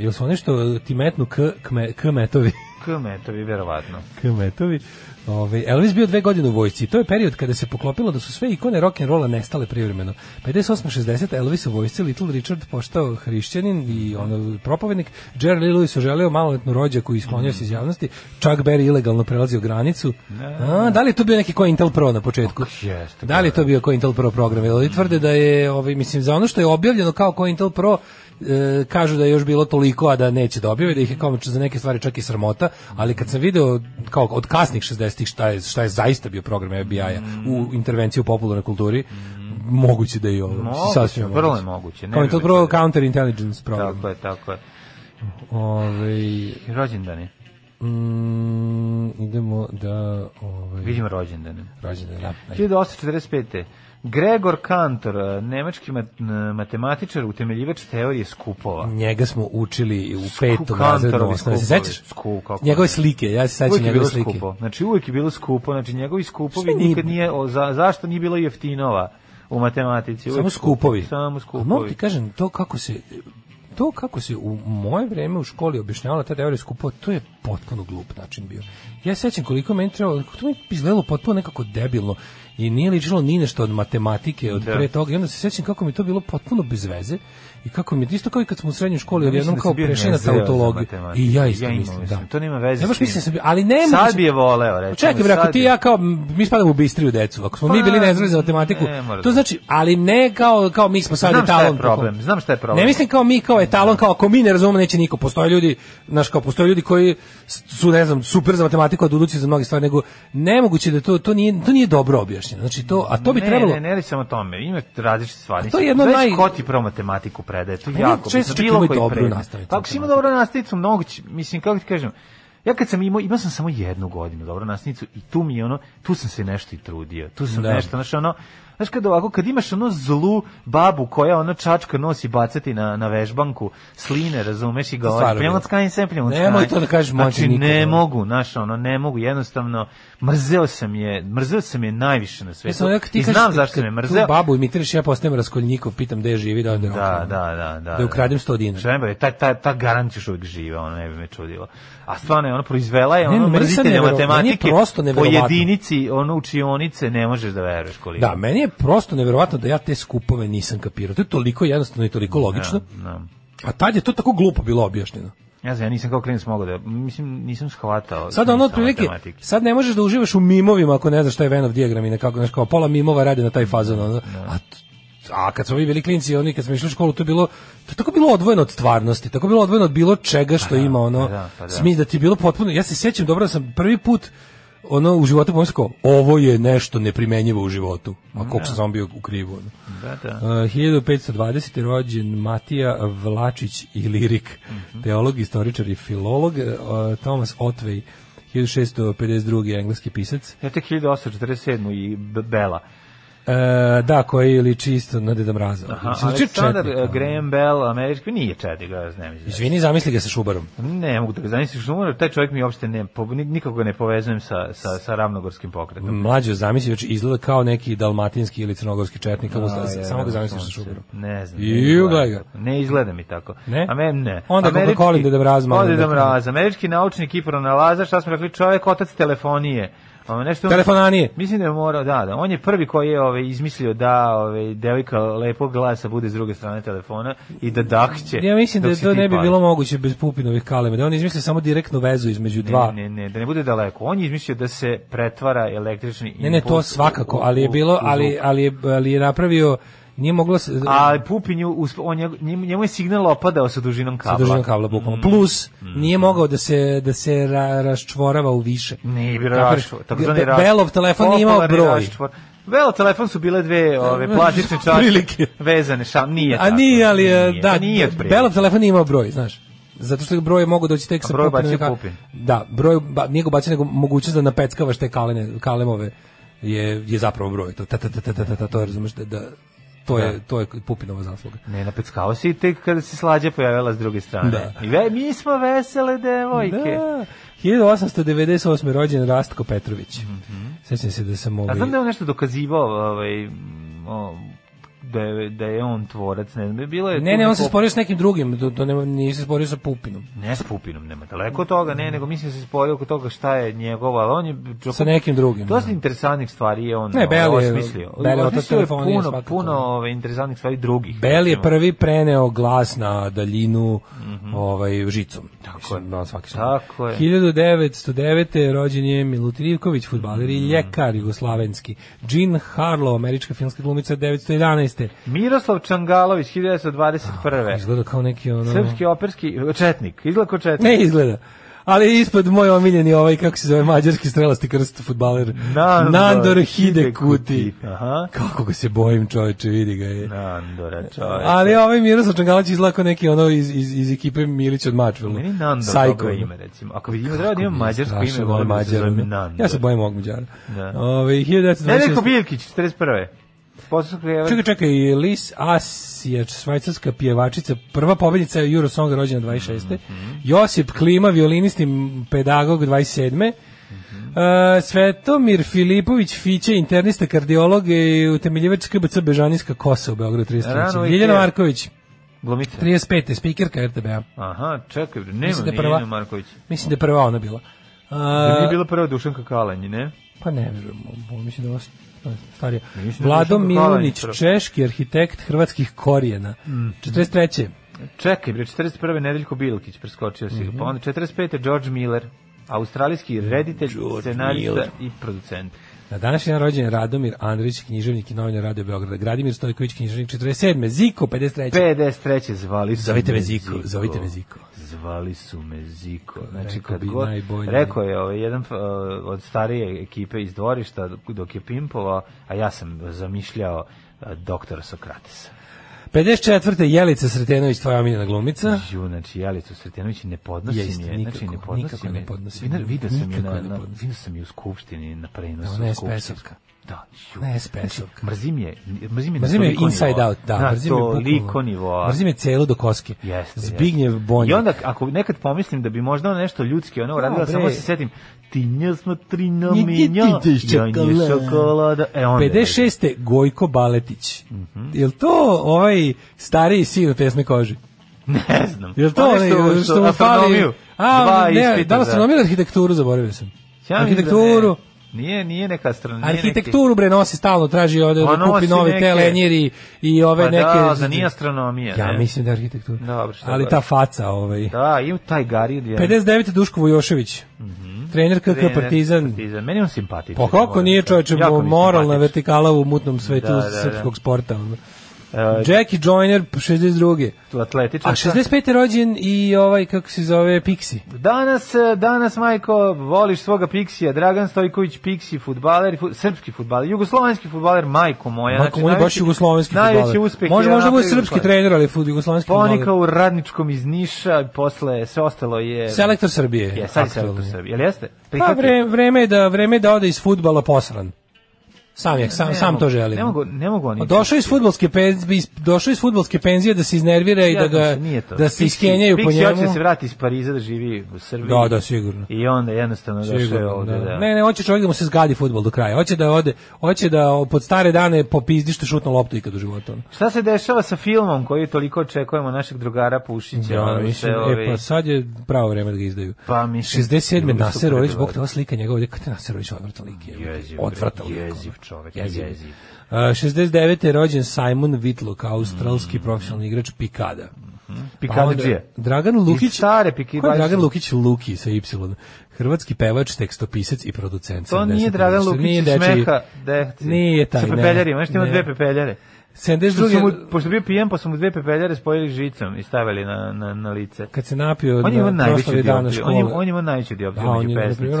jel su nešto ti metnu k, k, k metovi? Kmetovi, verovatno. Kmetovi. Ove, ovaj, Elvis bio dve godine u vojsci. To je period kada se poklopilo da su sve ikone rock and rolla nestale privremeno. 58 60 Elvis u vojsci, Little Richard postao hrišćanin i on propovednik. Jerry Lee Lewis oželeo maloletnu rođaku i sklonio se iz javnosti. Chuck Berry ilegalno prelazio granicu. A, da li je to bio neki koji Intel Pro na početku? Da li je to da. bio koji Intel Pro program? Ili tvrde da je, ovaj, mislim, za ono što je objavljeno kao koji Intel Pro, E, kažu da je još bilo toliko, a da neće da da ih je kao za neke stvari čak i sramota, ali kad sam video kao od kasnih 60-ih šta je, šta je zaista bio program FBI-a u intervenciji u popularnoj kulturi, moguće da je ovo.
Moguće, sasvim vrlo je moguće. Ne
kao je to prvo da... counter intelligence program. Tako
je, tako je. Ove... Rođendani. je.
Mm, idemo da...
Ovaj... Vidimo
rođendane. Rođendane,
da. 1845. Gregor Kantor, e, nemački matematičar, utemeljivač teorije skupova.
Njega smo učili u Skup, petom razredu osnovne. Se sećaš? Njegove slike, ja se sećam njegove slike. Skupo.
Znači uvijek je bilo skupo, znači njegovi skupovi Sve nikad nije, o, za, zašto nije bilo jeftinova u matematici?
Uvijek samo skupovi.
Samo skupovi.
Mogu ti kažem, to kako se to kako se u moje vreme u školi objašnjavala ta teorija skupova, to je potpuno glup način bio. Ja sećam koliko meni trebalo, to mi izgledalo potpuno nekako debilno i nije ličilo ni nešto od matematike od da. pre toga i onda se sećam kako mi to bilo potpuno bez veze I kako mi je isto kao i kad smo u srednjoj školi ja odjednom da kao prešli na tautologiju. I
ja isto ja mislim, da. To nema veze.
Nemaš mislim da sam, ali ne Sad
da bi je voleo, reći. Pa
čekaj, bre, ako ti ja kao mi spadamo u bistriju decu, ako smo pa, mi bili nezreli za matematiku, ne, to znači, ali ne kao kao mi smo sad Znam etalon šta je
problem. Kako, Znam šta je problem.
Ne mislim kao mi kao etalon, kao ako mi ne razumemo neće niko. Postoje ljudi, naš kao postoje ljudi koji su ne znam, super za matematiku, a duduci za mnoge stvari, nego nemoguće da to to nije to nije dobro objašnjeno. Znači to, a to bi trebalo
Ne, ne, ne, samo tome. Ima različite stvari. To je jedno naj... Ko ti pro matematiku pre predaje, to je jako. Često bilo znači, koji dobru nastavicu. Pa ako si imao da. dobro nastavicu, mnogo će, mislim, kako ti kažem, ja kad sam imao, imao sam samo jednu godinu dobro nastavnicu i tu mi je ono, tu sam se nešto i trudio, tu sam da. nešto, znaš ono, znaš kad ovako, kad imaš ono zlu babu koja ono čačka nosi bacati na, na vežbanku, sline, razumeš i govori, pljamac kanj, sem pljamac
Nemoj to da kažeš
moći Znači nikada. ne da. mogu, znaš ono, ne mogu, jednostavno, mrzeo sam je, mrzeo sam je najviše na svetu.
Ja
I znam kaži, zašto me mrzeo.
Tu babu imitiraš, ja postajem raskoljnikov, pitam gde je živi, da onda da, da, da, da, da ukradem 100 dinara. Treba,
ta, ta, ta garantiš uvijek žive, ono ne bi me čudilo. A stvarno je, ona proizvela je, ono mrzitelja matematike, po jedinici, ono učionice, ne možeš da veruješ koliko.
Da, meni je prosto neverovatno da ja te skupove nisam kapirao. To je toliko jednostavno i toliko da, logično. Da, no. A tad je to tako glupo bilo objašnjeno.
Ja znam, ja nisam kao klinac mogao da, mislim, nisam shvatao.
Sad ono otprilike, sad ne možeš da uživaš u mimovima ako ne znaš šta je Venov dijagram i nekako, znaš, kao pola mimova radi na taj fazon, ono, da. a a kad smo vi bili klinci, oni kad smo išli u školu, to je bilo to je tako bilo odvojeno od stvarnosti, tako bilo odvojeno od bilo čega što pa da, ima ono. Pa da, pa da. Smis da ti je bilo potpuno. Ja se sjećam dobro da sam prvi put ono u životu pomislio ovo je nešto neprimenjivo u životu. A koliko da. sam sam bio u krivu. Da, da. Uh, 1520. rođen Matija Vlačić i Lirik, mm -hmm. teolog, istoričar i filolog, uh, Thomas Otvej, 1652. engleski pisac.
Ja tek 1847. i Bela.
E, da, koji liči isto na Deda Mraza. Aha, znači
Aleksandar četnik, e, Graham Bell, američki, nije četnik, ja znam.
Izvini, zamisli ga sa Šubarom.
Ne, mogu da ga zamislim sa Šubarom, taj čovjek mi uopšte ne, nikako ne povezujem sa, sa, sa ravnogorskim pokretom.
Mlađo, zamisli, još znači, izgleda kao neki dalmatinski ili crnogorski četnik, A, je, samo ga da, zamisliš sa Šubarom.
Ne znam. I ugaj
ga.
Ne izgleda mi tako. Ne? A men, ne.
Onda kako kolim Deda Mraza. Onda
Deda da- Mraza. Američki naučnik i pronalaza, šta smo rekli, čovjek otac telefonije.
On nešto
telefonanije. Mislim da je morao, da, da. On je prvi koji je ovaj izmislio da ovaj devojka lepog glasa bude s druge strane telefona i da dahće.
Ja mislim da to ne bi bilo moguće bez Pupinovih kalema, da on izmislio samo direktnu vezu između dva.
Ne, ne, ne, da ne bude daleko. On je izmislio da se pretvara električni impuls.
Ne, ne, to svakako, ali je bilo, ali
ali
je, ali
je
napravio nije moglo se...
A Pupinju, on je, njemu je signal opadao sa dužinom
kabla. Sa dužinom kabla, bukvalno. Mm. Plus, mm. nije mogao da se, da se ra, raščvorava u više. Nije bi
da, raščvor. Tako zvani
raščvor. Belov telefon nije imao broj. Raštvor.
Velo telefon su bile dve ove plastične čaše vezane, ša, nije A
tako.
A nije,
ali nije, e, da, pa nije Belo telefon nije imao
broj,
znaš. Zato što broj je mogu doći tek sa broj
bacio ka... Pupin.
Da, broj ba, nije ga bacio nego mogućnost da napeckavaš te kalene, kalemove je je zapravo broj to ta ta ta ta ta, ta to razumeš da, da to je da. to je Pupinova zasluga.
Ne, napeckao si tek kada se slađa pojavila s druge strane. Da. I ve, mi smo vesele devojke.
Da. 1898. rođen Rastko Petrović. Mm -hmm. Sećam se da sam
ovaj... A znam ovaj da je on nešto dokazivao, ovaj, o, da je, da je on tvorac, ne znam, bilo
je... Ne, ne, on se sporio s nekim drugim, do, do, nema, nije se sporio sa Pupinom.
Ne
s
Pupinom, nema daleko od toga, ne, nego mislim da se sporio oko toga šta je njegova, ali on je... Džoko,
sa nekim drugim.
Dosta da. interesantnih stvari je on
ne, Beli je, osmislio. Beli
je telefon, puno, svakako. puno ove, interesantnih stvari drugih.
Beli je prvi preneo glas na daljinu mm -hmm. ovaj, žicom.
Tako mislim,
je. Na svaki Tako je. 1909. rođen je Milutin Ivković, futbaler i mm ljekar jugoslavenski. Jean Harlow, američka filmska glumica, 911 jeste.
Miroslav Čangalović 1921.
Izgleda kao neki ono...
Srpski operski četnik.
Izgleda kao
četnik.
Ne izgleda ali ispod moj omiljeni ovaj kako se zove mađarski strelasti krst fudbaler Nandor, Nandor Hidekuti. Aha. Kako ga se bojim, čoveče, vidi ga je.
Nandora, čoveče.
Ali ovaj Miroslav Čangalić izlako neki ono iz iz iz ekipe Milić od Mačvel. Meni
Nandor Sajko ime recimo. Ako vidim
da, da
ima
mađarsko ime, da volim da mađar. Ja se bojim
mog mađara. Da. Ovaj 1920. Neliko Bilkić 41
posle pjevač. Čekaj, čekaj, Lis Asijač, švajcarska pjevačica, prva pobednica Eurosonga rođena 26. Mm -hmm. Josip Klima, violinist i pedagog 27. uh, mhm. e, Svetomir Filipović Fiće, internista, kardiolog i utemeljivač KBC Bežanijska kosa u Beogradu 33. Ljeljana Marković,
Glomica.
35. speakerka RTB-a.
Aha, čekaj, nema mislim da prva, Marković.
Mislim da je prva ona bila.
Uh, da nije e, bila prva Dušanka Kalanj, ne?
Pa ne, mislim da vas starija. Vlado Milunić, češki arhitekt hrvatskih korijena. Mm. 43.
Čekaj, bre, 41. Nedeljko Bilkić preskočio si mm -hmm. pa onda 45. George Miller, australijski mhm, reditelj, George scenarista Miller. i producent.
Na današnji dan rođen Radomir Andrić, književnik i novinar Radio Beograda. Gradimir Stojković, književnik 47. Ziko 53.
53. zvali.
Zovite me Ziko,
zovite me Ziko zvali su me Ziko. Znači, rekao kad bi god, najbolje. Rekao je ovaj, jedan uh, od starije ekipe iz dvorišta dok je pimpovao, a ja sam zamišljao uh, doktora Sokratesa.
54. Jelica Sretenović, tvoja omiljena glumica.
Ju, znači Jelica Sretenović ne podnosim Jeste, nikako, znači
ne podnosim
nikako ne podnosim. Vidio sam je na, na, vidio sam je u skupštini na prenosu da,
skupštinska. Da,
ju. Ne, espresovka. Znači, mrzim je, mrzim je, mrzim da
je inside nivo. out, da, na da, mrzim to
je liko nivoa. Mrzim
je celo do koske. Jeste, Zbignjev yes. Bonjak.
I onda ako nekad pomislim da bi možda nešto ljudski ono da, uradila, no, samo se setim ti nje smo tri na minja, ja nje šokolada.
E, onda 56. Je. Gojko Baletić. Mm -hmm. Je li to ovaj stariji sin od pesne koži?
Ne znam.
Je li to
onaj što, što mu fali?
A, ne, da li sam nomio arhitekturu, zaboravio sam. Ja arhitekturu,
Nije, nije neka strana.
Arhitekturu bre nosi stalno traži ovde pa da kupi nove neke... telenjiri i ove pa da,
neke. Da, za nije astronomija. Ja
ne? mislim da je arhitektura. Dobro, šta Ali ta faca ovaj.
Da, i taj je...
59 Duškovo Jošević. Mhm. Mm trener KK trener, Partizan.
Partizan. Meni on simpatičan.
Po pa kako nije čovječe moralna vertikala u mutnom svetu da, da, da. srpskog sporta. Uh, Jackie Joyner 62. Atletičar. A 65. rođen i ovaj kako se zove Pixi.
Danas e, danas Majko voliš svoga Pixija, Dragan Stojković Pixi fudbaler, fut, srpski fudbaler, jugoslovenski fudbaler Majko moja. Majko
znači, baš jugoslovenski
fudbaler. uspeh.
Može možda bude srpski trener, ali fud jugoslovenski
fudbaler. Ponika u Radničkom iz Niša, posle sve ostalo je
selektor Srbije. Je,
sad selektor Srbije. Jel jeste?
Pa vreme, vreme je da vreme je da ode iz fudbala posran. Sam je, sam, sam
to
želi.
Ne mogu, ne mogu oni.
Došao iz da- fudbalske penzije, došao iz fudbalske penzije da se iznervira i da ga da se iskenjaju po njemu. Pixi hoće
se vrati iz Pariza da živi u Srbiji.
Da, da, sigurno.
I onda jednostavno došao je da. ovde,
da. da. Ne, ne, hoće čovjek da mu se zgadi fudbal do kraja. Hoće da ode, hoće da pod stare dane popizdi što šutno loptu ikad u životu.
Šta se dešava sa filmom koji toliko očekujemo našeg drugara Pušića?
Da, ono mislim, e, pa sad je pravo vreme da ga izdaju. Pa mislim. 67. Naserović, zbog toga slika njegova, kada Naserović odvrtao lik je. lik
čovek.
Jezi, jezi. Uh, 69. E, je rođen Simon Whitlock, australski mm -hmm. profesionalni igrač pikada. Mm -hmm.
Pikadžije.
Pa Dragan Lukić,
stare piki, ko
Dragan Lukić Luki sa Y? Hrvatski pevač, tekstopisac i producent.
To nije Dragan Lukić nije deči, smeha. De, nije taj, ne. Sa pepeljarima, nešto ima dve pepeljare.
72.
Mu, pošto bio pijen, pa su mu dve pepeljare spojili žicom i stavili na, na, na lice.
Kad se napio
on da
na proslavi dana škole. On je, on je imao najveći dioptriju da, među pesnicima. Na primjer,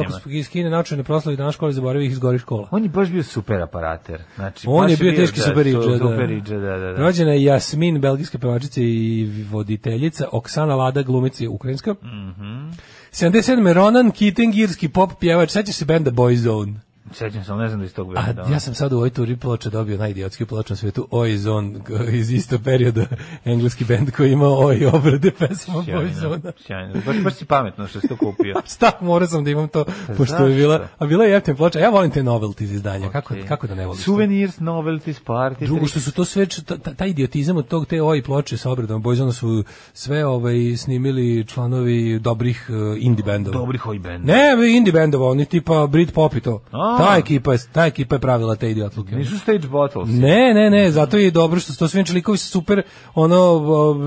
ako se iz da proslavi dana škole, zaboravio ih iz gorih škola.
On je baš bio super aparater. Znači,
on je bio teški super iđe. Super
da, da, da.
Rođena je Jasmin, belgijska pevačica i voditeljica, Oksana Lada, glumica je ukrajinska. Mm -hmm. 77. Ronan Keating, irski pop pjevač, sećaš se benda Boyzone?
Sećam se, ne znam da iz tog
benda. Ja sam sad u ovoj turi ploča dobio najidiotski ploča na svetu Oizon iz isto perioda engleski bend koji ima oj obrade pesama Oizona. Sjajno. Baš
baš si pametno što
si to kupio. Šta, morao sam da imam to Znaš pa pošto je bila, a bila je jeftin ploča. Ja volim te novelties izdanja. Okay. Kako kako da ne volim?
Souvenirs, novelties, party.
Drugo što su to sve taj idiotizam od tog te Oi ploče sa obradom Oizona su sve ovaj snimili članovi dobrih eh, indie bendova.
Dobrih Oi
bendova. Ne, indie bendova, oni tipa Brit Pop i to. A, Ta ekipa je, ta ekipa je pravila te idiotluke.
Nisu stage bottles.
Ne, ne, ne, zato je dobro što su to svi likovi sa super ono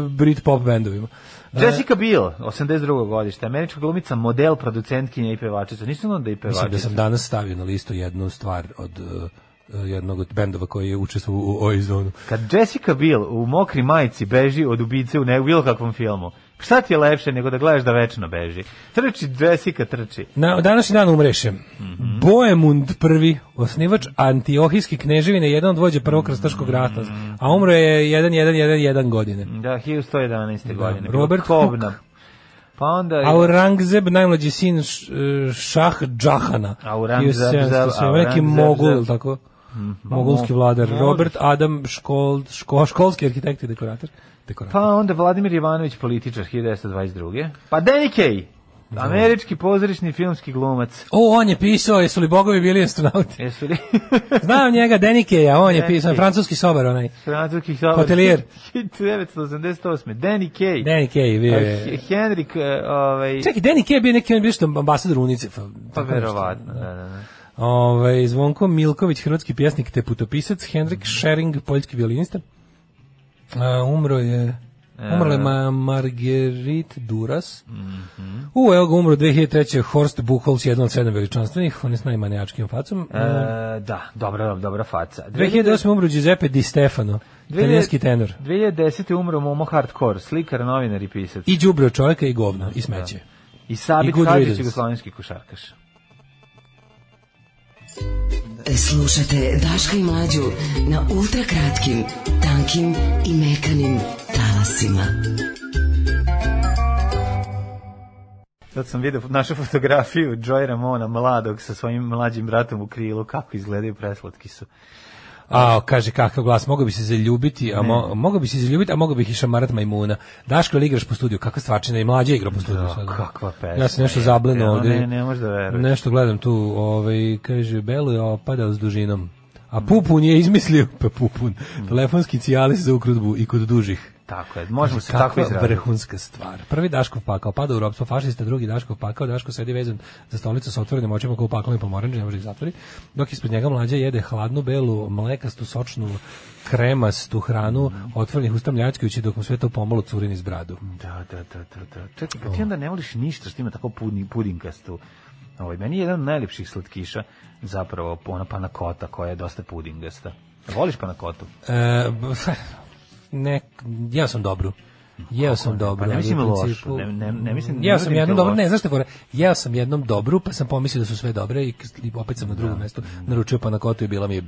Brit pop bendovima.
E, Jessica Biel, 82. godište, američka glumica, model, producentkinja i pevačica. Nisam onda i pevačica.
Mislim da sam danas stavio na listu jednu stvar od e, jednog od bendova koji je učestvovao u Oj zonu.
Kad Jessica Biel u mokri majici beži od ubice u bilo kakvom filmu, Šta ti je lepše nego da gledaš da večno beži? Trči, Jessica trči.
Na, današnji dan umreše. Mm -hmm. Boemund prvi, osnivač antiohijske kneževine, jedan od vođe prvog krstaškog rata, a mhm. umro je 1111 godine.
Da, 111.
Da, godine.
Robert
Kobna. Pa onda je... Aurangzeb, najmlađi sin e, Šah Džahana.
Aurangzeb,
neki mogul, tako? Mm, mogulski vladar. Robert Adam Škold, ško, školski arhitekt i dekorator
dekorator. Pa onda Vladimir Ivanović, političar 1922. Pa Danny Kaye, da. Američki pozorišni filmski glumac.
O, on je pisao, jesu li bogovi bili astronauti?
Jesu li?
Znam njega, Denikeja, on je pisao, francuski sobar onaj.
Francuski sobar.
Hotelijer.
1988. Danny Kay.
Danny Kay, bio je.
Henrik, e, ovaj...
Čekaj, Danny Kay je bio neki, on bio što ambasador UNICEF-a.
Pa verovatno, da, da, da. da.
Ove, ovaj, Zvonko Milković, hrvatski pjesnik te putopisac, Henrik Schering, poljski violinista umro je e. Umrla je Ma Marguerite Duras. Mm -hmm. U, evo ga umro 2003. Horst Buchholz, jedan od sedam veličanstvenih, on je s najmanijačkim facom.
E, da, dobra, dobra faca.
2008. umro Giuseppe Di Stefano, italijanski tenor.
2010. umro Momo Hardcore, slikar, novinar i pisac.
I džubrio čovjeka, i govna, i smeće.
Da. I Sabit Hadić, jugoslovenski košarkaš. E, Slušate Daška i Mlađu na ultrakratkim, tankim i mekanim talasima. Sad sam vidio našu fotografiju Joy Ramona, mladog, sa svojim mlađim bratom u krilu, kako izgledaju preslatki su.
A, kaže, kakav glas, mogao bi se zaljubiti, a mo, mogao bi se zaljubiti, a mogao bih i šamarat majmuna. Daško je igraš po studiju,
kakva
stvačina i mlađa igra po da, studiju. Da, sada.
kakva
pesma. Ja sam nešto zableno ovde.
Ne, Ne, ne da veruješ.
Nešto gledam tu, ovaj, kaže, Belo je opadao s dužinom. A Pupun je izmislio, pa Pupun, mm. telefonski cijalis za ukrutbu i kod dužih.
Tako je, možemo se tako
izraziti. vrhunska stvar. Prvi Daškov pakao, pada u ropstvo fašista, drugi Daškov pakao, Daškov sedi vezan za stolicu sa otvorenim očima kao paklom i pomoranđe, pa ne može ih zatvori, dok ispred njega mlađa jede hladnu, belu, mlekastu, sočnu, kremastu hranu, mm. otvorenih usta mljačkajući dok mu sve to pomalo curin iz bradu.
Da, da, da, da. da. Čekaj, kad pa ti onda ne voliš ništa što ima tako pudin, pudinkastu Ovaj, meni je jedan od najljepših slatkiša zapravo ona panakota koja je dosta pudingasta. Voliš panakotu?
E, ne, ja sam dobru. Jeo sam dobro,
pa ne mislim ali u principu, ne, ne, ne mislim,
jeo sam jednom dobro, ne, znaš te fora, jeo sam jednom dobru, pa sam pomislio da su sve dobre i opet sam na drugom da. mestu naručio pa na kotu i bila mi je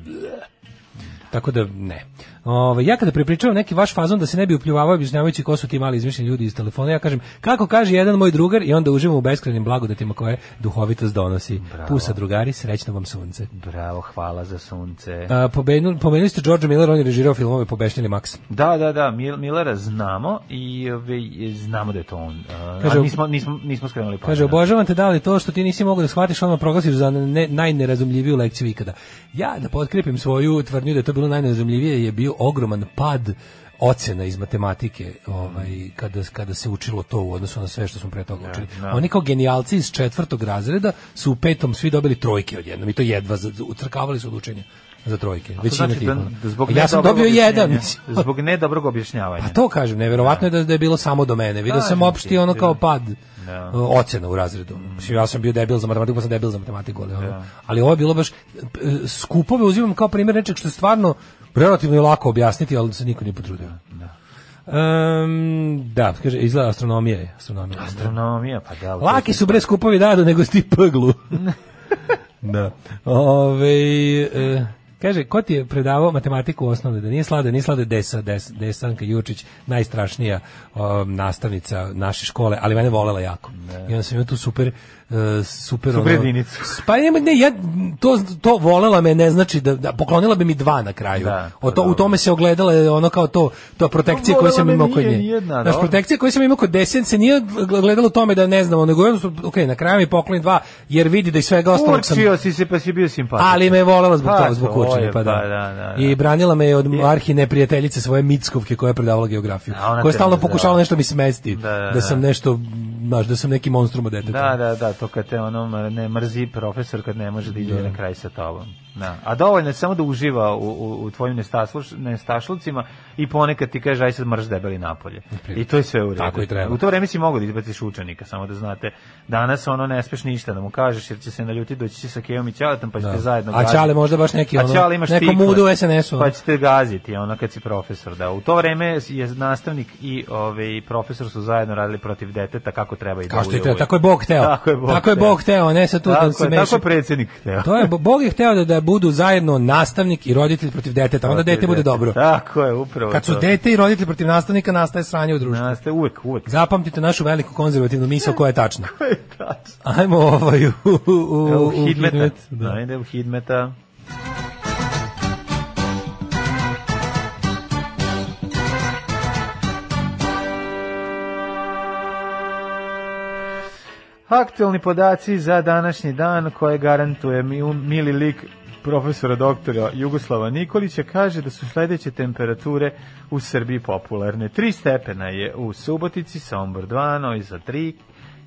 tako da ne. Ove, ja kada prepričavam neki vaš fazon da se ne bi upljuvavao objašnjavajući ko su ti mali izmišljeni ljudi iz telefona, ja kažem kako kaže jedan moj drugar i onda uživamo u beskrajnim blagodatima koje duhovitost donosi. Bravo. Pusa drugari, srećno vam sunce.
Bravo, hvala za sunce. A,
pobenu, pomenuli ste George Miller, on je režirao filmove Pobešnjeni Max.
Da, da, da, Millera znamo i ove, znamo da je to on. A, kaže, a nismo, nismo, nismo skrenuli pažnje.
Kaže, obožavam te da li to što ti nisi mogao da shvatiš, ono proglasiš za ne, najnerazumljiviju lekciju ikada. Ja da potkrepim svoju tvrdnju da je to bilo najnerazumljivije je bio ogroman pad ocena iz matematike ovaj, kada, kada se učilo to u odnosu na sve što smo pre toga učili. Ja, da. ja. Oni kao genijalci iz četvrtog razreda su u petom svi dobili trojke odjednom i to jedva utrkavali su od učenja za trojke. Većina znači, da, zbog ja sam dobio jedan.
Zbog nedobrog objašnjavanja.
A pa to kažem, neverovatno ja. je da, da, je bilo samo do mene. Video sam opšti ono kao pad da. Uh, ocena u razredu. Mislim, ja sam bio debil za matematiku, pa sam debil za matematiku, ali, ono, da. ali ovo je bilo baš, e, skupove uzimam kao primjer nečeg što je stvarno relativno je lako objasniti, ali se niko nije potrudio. Da. Um, da, kaže, izgleda astronomija je. Astronomija,
da. astronomija pa da.
Laki su bre skupovi dadu nego sti pglu. da. Ove, e, kaže, ko ti je predavao matematiku u osnovne? Da nije slada, nije slada Desa, Des, Desanka Jučić, najstrašnija um, nastavnica naše škole, ali mene volela jako. Ne. Da. I onda sam imao tu super uh, super, super
ono,
pa nema, ne, ja, to, to volela me, ne znači da, da poklonila bi mi dva na kraju. Da, o to, da, u tome se ogledala e, ono kao to, to protekcija koju da. sam imao kod nje. Nijedna, protekcija koju sam imao kod desen se nije gledalo u tome da ne znamo, nego jednostavno, ok, na kraju mi pokloni dva, jer vidi da i svega ostalog sam...
Kurčio si se pa si bio simpatičan.
Ali me je volela zbog pa toga, zbog kurčine, pa, pa da. Da, da. da. I branila me od je. arhi neprijateljice svoje Mickovke koja je predavala geografiju, koja je stalno pokušavala nešto mi smesti, da, sam nešto, znaš, da sam neki monstrum od
deteta. Da, da, da, to kad te ono ne mrzi profesor kad ne može da ide da. na kraj sa tobom. Da. A dovoljno je samo da uživa u, u, u tvojim nestašluš, nestašlucima i ponekad ti kaže aj sad mrš debeli napolje. I to je sve u redu. Tako i treba. U to vreme si mogao da izbaciš učenika, samo da znate. Danas ono ne smeš ništa da mu kažeš jer će se naljutiti doći će sa Kejom i Ćaletom pa ćete da. zajedno
A Ćale možda baš neki ono, a imaš neko mudu SNS-u.
Pa ćete gaziti ono kad si profesor. Da. U to vreme je nastavnik i ovaj, profesor su zajedno radili protiv deteta kako treba i da Kao što da je
ovaj. tako je Bog hteo. Tako je Bog,
tako je Bog
hteo, ne sa tu tako, da
se
meši. Tako je
predsednik hteo. To
je Bog je hteo da, da budu zajedno nastavnik i roditelj protiv deteta, onda dete bude dobro.
Tako je, upravo.
Kad su dete i roditelj protiv nastavnika, nastaje sranje u društvu. Nastaje
uvek, uvek.
Zapamtite našu veliku konzervativnu misao koja je tačna.
koja je tačna?
Ajmo ovaj u,
u,
u,
u, hidmeta. Hidmet, da. Ajde u hidmeta. aktualni podaci za današnji dan koje garantuje mi, mili lik profesora doktora Jugoslava Nikolića kaže da su sledeće temperature u Srbiji popularne. 3 stepena je u Subotici, Sombor 2, Noj za 3,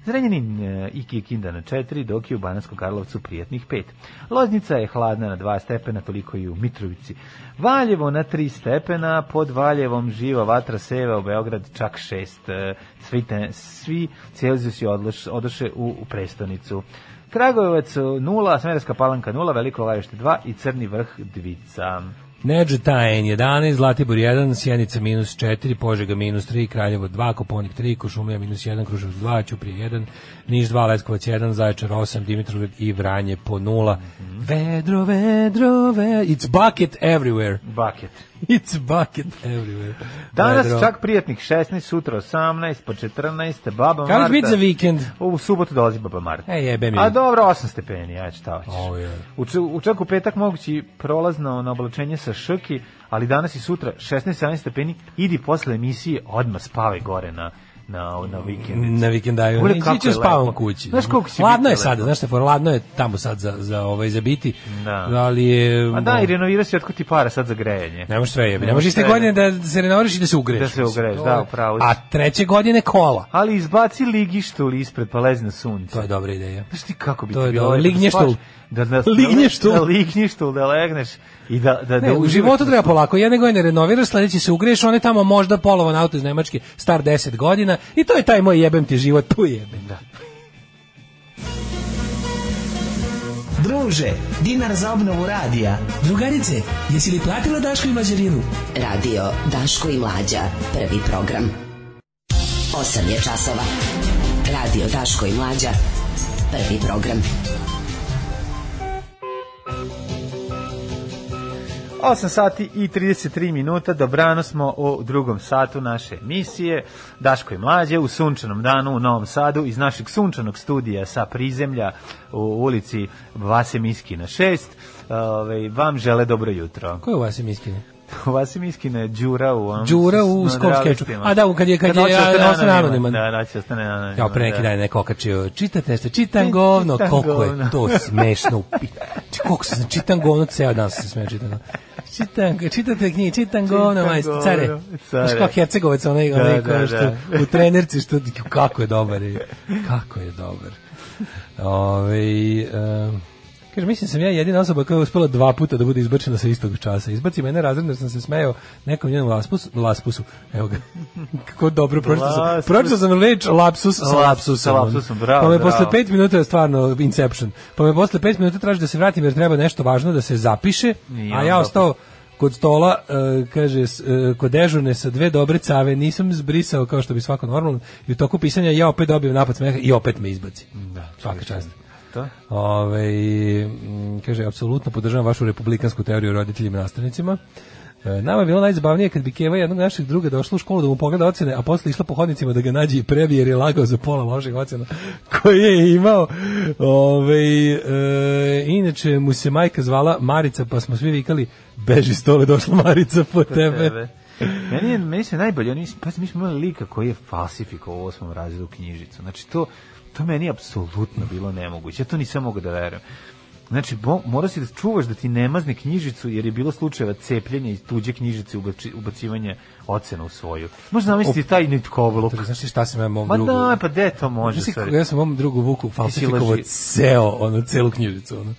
Zrenjanin e, i Kikinda na 4, dok je u Bananskom Karlovcu prijetnih 5. Loznica je hladna na 2 stepena, toliko i u Mitrovici. Valjevo na 3 stepena, pod Valjevom živa vatra seve u Beograd čak 6. E, svi, svi Celzijus je odloš, odoše u, u prestonicu. Kragujevac 0, Smederska palanka 0, Veliko laješte 2 i Crni vrh Dvica.
Neđe Tajen 11, Zlatibor 1, Sjenica minus 4, Požega minus 3, Kraljevo 2, Koponik 3, Košumlija minus 1, Kruševac 2, Ćuprije 1, Niš 2, Leskovac 1, Zaječar 8, Dimitrovgrad i Vranje po 0. Mm -hmm. Vedro, vedro, vedro, it's bucket everywhere.
Bucket. It's bucket everywhere. Danas Vedro. čak prijatnih 16, sutra 18, po 14, baba Kako Marta.
Kako biti za vikend?
U subotu dolazi baba Marta. E, jebe mi. A dobro, 8 stepeni, aj šta hoćeš. Oh, yeah. u, u čak u petak mogući prolazno na oblačenje sa šrki, ali danas i sutra 16-17 stepeni, idi posle emisije, odmah spave gore na na, na vikend
Na vikendaju. Uvijek kako spavam kući. Znaš koliko si Ladno je sada, znaš for, ladno je tamo sad za, za, ovaj, za biti.
Da.
Ali je... A
da, i renovira se otko ti para sad
za
grejanje.
Ne može sve jebe. Ne možeš iste godine da se renoviraš i da se ugreješ Da
se ugreješ da, upravo.
A treće godine kola.
Ali izbaci ligištul ispred palezne sunce. To
je dobra ideja.
Znaš ti kako bi
to bilo? Da lignještul. Da, da, lignještul. Da,
lignještul, da legneš I da, da, ne,
da u životu treba polako. Jedne godine renoviraš, sledeći se ugreš, on je tamo možda polovan auto iz Nemačke, star 10 godina i to je taj moj jebem ti život, tu jebem. Da. Druže, dinar za obnovu radija. Drugarice, jesi li platila Daško i Mađarinu? Radio Daško i Mlađa, prvi
program. 8 je časova. Radio Daško i Mlađa, prvi program. 8 sati i 33 minuta, dobrano smo u drugom satu naše emisije. Daško i Mlađe u sunčanom danu u Novom Sadu iz našeg sunčanog studija sa prizemlja u ulici Vase Miskina 6. Ove, ovaj, vam žele dobro jutro.
Ko
je
Vase Miskina?
Vasim Iskina
je Đura u onom... Đura u skom skeču. A da, kad je... Kad, kad je, ja, anoniman.
Da, noći ostane anoniman.
Ja, pre
neki
dan neko okačio, čitate nešto, čitam govno, koliko je to smešno. Koliko se, čitam govno, ceo dan se smeje čitam govno čitam, čitate knjige, čitam govno, majstvo, care. Znaš kao Hercegovac, onaj, da, onaj da, da, što u trenerci, što, kako je dobar Kako je dobar. Ove, um, Kaže, mislim da sam ja jedina osoba koja je uspela dva puta da bude izbačena sa istog časa. Izbaci mene razredno jer sam se smejao nekom njenom laspus, laspusu. Evo ga. Kako dobro, pročito sam. Pročito sam reč lapsus sa lapsusom. Sa lapsusom,
bravo,
Pa me bravo. posle pet minuta je stvarno Inception. Pa me posle pet minuta traži da se vratim jer treba nešto važno da se zapiše, a ja ostao kod stola, uh, kaže, uh, kod dežurne sa dve dobre cave, nisam zbrisao kao što bi svako normalno, i u toku pisanja ja opet dobijem napad smeha i opet me izbaci. Da, Svaka čast. Što? Ove, ovaj, kaže, apsolutno podržavam vašu republikansku teoriju o roditeljima i nastavnicima. E, nama je bilo najzabavnije kad bi Keva jednog naših druga došla u školu da mu pogleda ocene, a posle išla po hodnicima da ga nađe i prebije jer je lagao za pola loših ocena koje je imao. Ove, ovaj, e, inače mu se majka zvala Marica, pa smo svi vikali beži stole, došla Marica po, po tebe. tebe
meni, je, meni se najbolje, oni, pa mi smo imali lika koji je falsifikovao u osmom razredu knjižicu. Znači, to, to meni je apsolutno bilo nemoguće. Ja to nisam mogu da verujem. Znači, bo, mora si da čuvaš da ti ne mazne knjižicu, jer je bilo slučajeva cepljenja iz tuđe knjižice ubaci, ubacivanje ocena u svoju. Možda zamisliti taj nitkovluk.
Tako, znaš šta sam ja mom drugu...
Ma da, pa de to može.
Znaš, ja sam mom drugu vuku falsifikovao ceo, ono, celu knjižicu. Ono.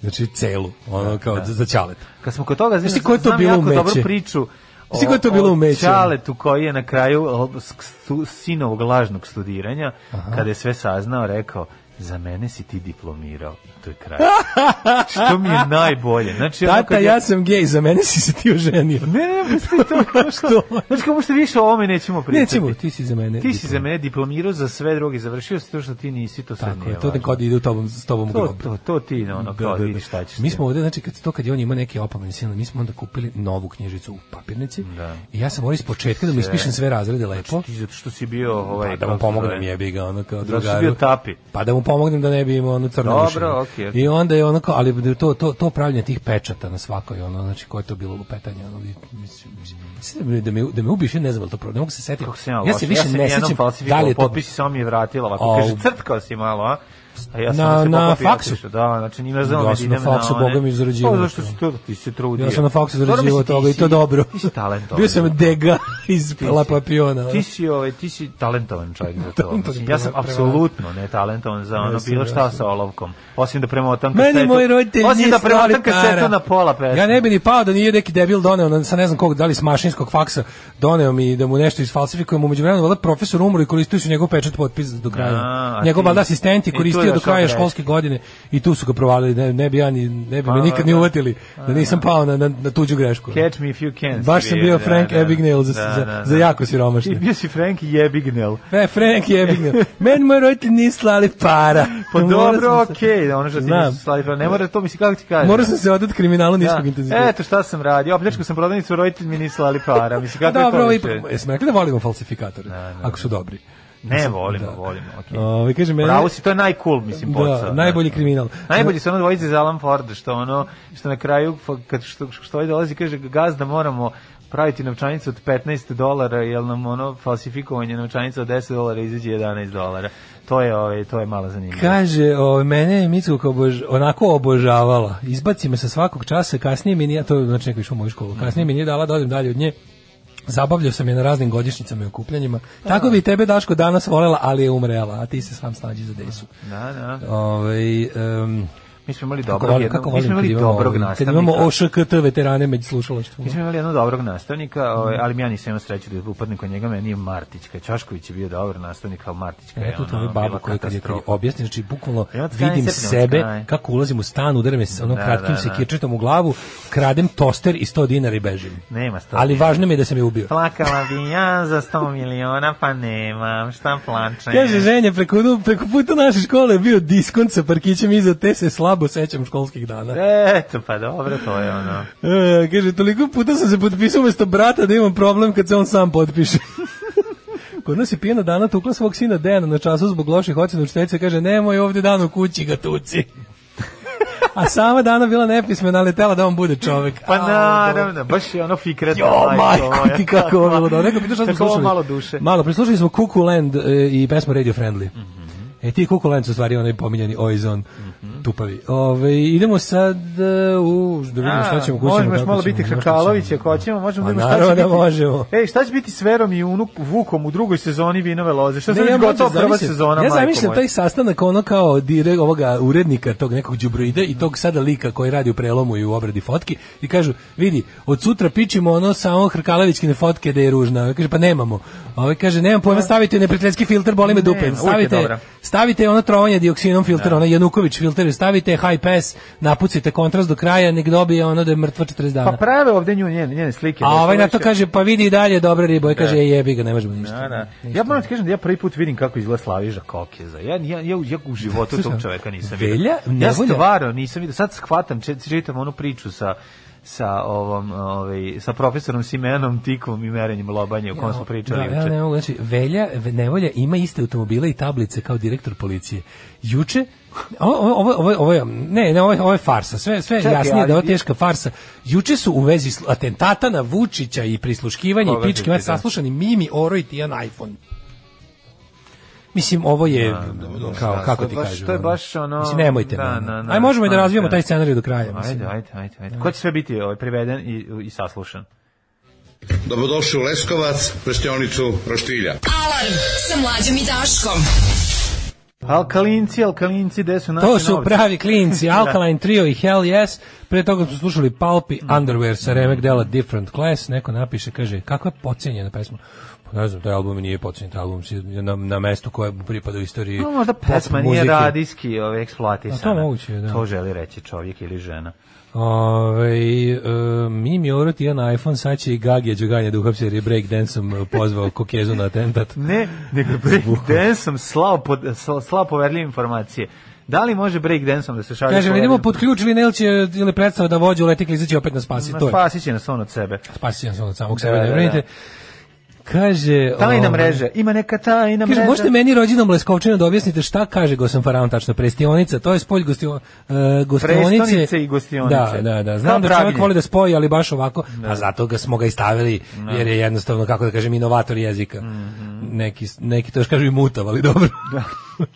Znači, celu, ono, da, kao da. za, za čalet.
Kad smo kod toga, znači, znaš, znaš ko je
to znam bilo
jako meće? priču
Mislim je to bilo umeće.
Čaletu koji je na kraju sinovog lažnog studiranja, kada je sve saznao, rekao, za mene si ti diplomirao. To je kraj. Što mi je najbolje. Znači, Tata,
kad ja... ja sam gej, za mene si se ti oženio.
Ne, ne, ne, to što. Znači, kao što više o ovome nećemo pričati.
Nećemo, ti si za mene. Ti si za mene diplomirao, za sve drugi završio si to što ti nisi, to sad Tako je, to kod ide u tobom, s tobom
to, grob. To, to ti, ono, da, kao, da, vidi šta ćeš.
Mi smo ovde, znači, kad to kad je on ima neke opomene silne, mi smo onda kupili novu knjižicu u papirnici da. i ja sam morao iz početka da mu ispišem sve razrede lepo. Znači,
zato što si bio ovaj...
Pa, da mu pomognem jebi ga, ono, kao
drugaru. Zato si bio tapi.
Pa da mu pomognem da ne bi imao onu crnu Dobro, ušinu. Okay. I onda je ono kao, ali da to, to, to pravljanje tih pečata na svakoj, ono, znači, koje to bilo lupetanje, ono, mislim, mislim, da me, da me ubiš, ne znam, da to pravo, ne mogu se setiti. Kako se ja, ja se više ja ne sećam
da li je to... popisi samo mi je vratila, ovako, kaže, crtkao si malo, a? A ja da,
znači, da na, na faksu.
da, znači nije znao ja sam na faksu,
boga mi zarađivao. To pa,
zašto si to, ti se trudio.
Ja sam na faksu zarađivao to, i to dobro.
Ti si talentovan.
Bio sam dega iz La Papiona.
Ti si, ovaj, ti si talentovan čovjek za to. ja sam apsolutno ne talentovan za ono bilo šta sa olovkom. Osim da premotam kasetu. Meni moj roditelj Osim da
premotam kasetu na pola pesma. Ja ne bih ni pao da nije neki debil doneo, sa ne znam kog, da li s mašinskog faksa, doneo mi da mu nešto isfalsifikujem. Umeđu vremenu, profesor umro i koristili su njegov pečat potpis do kraja. Njegov asistenti e, koristili pratio da do kraja školske godine i tu su ga provalili, ne, ne bi ja ni, ne bi me pa, nikad ni da. uvatili, da nisam da. pao na, na, na tuđu grešku. Catch me if you can. Baš sam bio Frank
Abignel
za, za, za jako siromašne. I
bio si Frank
Jebignel. E, Frank Jebignel. Men moj roditelj nisu slali para.
Pa dobro, okej, ono što ti nisu slali para. Ne mora to, misli, kako ti kažem. Morao
sam se odat kriminalu niskog intenziteta.
Eto šta sam radio, opljačku sam prodavnicu, roditelj mi nisu slali para. Mislim, pa kako je
to? Dobro, jesmo rekli da volimo falsifikatore, ako su dobri.
Ne volimo,
da.
volimo.
Okay. Ovaj kaže meni.
Bravo si, to je najcool mislim da, posao. Da,
najbolji kriminal.
Najbolji su ono dvojice za Alan Ford što ono što na kraju kad što što ovaj dolazi kaže gazda moramo praviti novčanicu od 15 dolara, jel nam ono falsifikovanje novčanica od 10 dolara izađe 11 dolara. To je, ovaj, to je malo zanimljivo.
Kaže, ovaj, mene je Micuka obož, onako obožavala. Izbaci me sa svakog časa, kasnije mi nije, to znači neko išao u moju školu, kasnije mi nije dala da odem dalje od nje Zabavljao sam je na raznim godišnjicama i okupljanjima. Tako bi tebe, Daško, danas volela, ali je umrela, a ti se sam snađi za desu.
Da, da.
Ove, ovaj, um,
Mi smo imali dobrog kako, jednog, kako mi smo imali dobrog imamo, nastavnika.
Kad imamo OŠKT veterane među slušalaštvom.
Mi smo imali jednog dobrog nastavnika, mhm. ovaj, ali ja nisam imao sreću da upadne kod njega, meni je Martićka. Čašković je bio dobar nastavnik, ali Martićka je to tvoju
babu koja kad je objasni, znači bukvalno ja, vidim sebe kraj. kako ulazim u stan, udaram se onom da, da, kratkim da, sekirčetom u glavu, kradem toster i 100 dinara i bežim.
Nema
100 Ali važno mi je da sam je ubio.
Plakala
bi
ja za
100
miliona, pa
nemam,
šta
plačem. Kaže, ženje, preko, preko puta naše škole je bio diskon sa parkićem iza te se slava slabo sećam školskih dana.
Eto, pa dobro, to je ono.
E, kaže, toliko puta sam se potpisao umesto brata da imam problem kad se on sam potpiše. Kod nas je pijena dana tukla svog sina Dejana na času zbog loših ocena učiteljice, kaže, nemoj ovdje dan u kući ga tuci. A sama dana bila nepismena, ali tela da on bude čovek.
Pa naravno, baš je
ono
fikretno.
Jo, ovaj, majko, ti kako ovo bilo da. Neko pitaš što smo slušali. malo duše. Malo, prislušali smo Cuckoo Land e, i pesmu Radio Friendly. Mm -hmm. E ti kako lenc stvari onaj pominjani Oizon mm -hmm. tupavi. Ove, idemo sad e, u, da vidimo šta ćemo
kućemo. Možemo malo biti Hrkalović ako hoćemo, možemo pa da vidimo šta će Da možemo. Ej, šta će biti s Verom i Unuk Vukom u drugoj sezoni Vinove loze? Šta se ja da gotovo prva sezona? Ja zamišljam
taj sastanak ono kao dire ovoga urednika tog nekog đubroida i tog sada lika koji radi u prelomu i u obradi fotki i kažu, vidi, od sutra pičimo ono samo Hrkalovićkine fotke da je ružna. Kaže pa nemamo. Ovaj kaže nemam pojma da. stavite neprijateljski filter, boli me dupe. Stavite stavite ono trovanje dioksinom filter, da. ono Januković filter, stavite high pass, napucite kontrast do kraja, nek dobije ono da je mrtva 40 dana.
Pa prave ovde nju njene, njene slike.
A da ovaj na to kaže, pa vidi i dalje dobra riba, ovaj i kaže, da. jebi ga, ne možemo da, ništa.
Da, da.
Ništa.
Ja moram ti kažem da ja prvi put vidim kako izgleda Slaviža Kokeza. Ja, ja, ja, ja u životu tog čoveka nisam vidio. Velja? Ja stvarno nisam vidio. Sad shvatam, čitam onu priču sa sa ovom ovaj sa profesorom Simenom Tikvom i merenjem lobanje o kojem smo pričali
da, Ja ne mogu znači Velja Nevolja ima iste automobile i tablice kao direktor policije. Juče ovo, ovo, ovo, ovo, ne, ne, ovo, ovo je farsa, sve, sve Čekaj, jasnije ali, da je ovo teška farsa. Juče su u vezi atentata na Vučića i prisluškivanja i pičke, da. saslušani Mimi, Oro i Tijan iPhone. Mislim, ovo je, na, da, na, na, kao, da, kako
da,
ti baš,
To je baš ono... Mislim,
nemojte. Da, Aj, možemo i da razvijemo taj scenarij do kraja. Mislim. Ajde, ajde,
ajde. ajde. Ko će sve biti ovaj, priveden i, i saslušan?
Dobrodošli u Leskovac, prštionicu Roštilja. Alarm sa mlađom i
Daškom. Alkalinci, alkalinci, gde su
naši To su novci? pravi klinci, Alkaline Trio i Hell Yes. Pre toga smo slušali Palpi Underwear sa remek dela Different Class. Neko napiše, kaže, kakva je pocenjena pesma ne znam, taj album nije počinjen, taj album na, na mestu koje mu pripada u istoriji
no, možda pesma nije radijski ove, ovaj, eksploatisana. A to moguće, da. To želi reći čovjek ili žena.
Ove, ovaj, e, eh, mi mi orot i na iPhone, sad će i Gagija Đuganja da uhapse jer je breakdansom pozvao Kokezu na atentat.
Ne, nego breakdansom slao, pod, slao poverljive informacije. Da li može breakdansom da se šalje?
Kaže, vidimo, podključili Nel
će
ili predstava da vođu leti klizići opet
na
spasi. Na
spasi
će
nas on od sebe. Spasi će nas on od samog da,
sebe, da, da, da. Kaže,
tajna ovaj, mreža, ima neka tajna kaže,
mreža. možete meni rođenom Leskovčina da objasnite šta kaže Gosan Faraon tačno, prestionica, to je spolj gostio, uh, gostionice.
Prestonice i gostionice.
Da, da, da. Znam da, da čovjek voli da spoji, ali baš ovako, da. a zato ga smo ga i stavili, da. jer je jednostavno, kako da kažem, inovator jezika. Mm -hmm. neki, neki to još kažu i mutav, ali dobro. Da.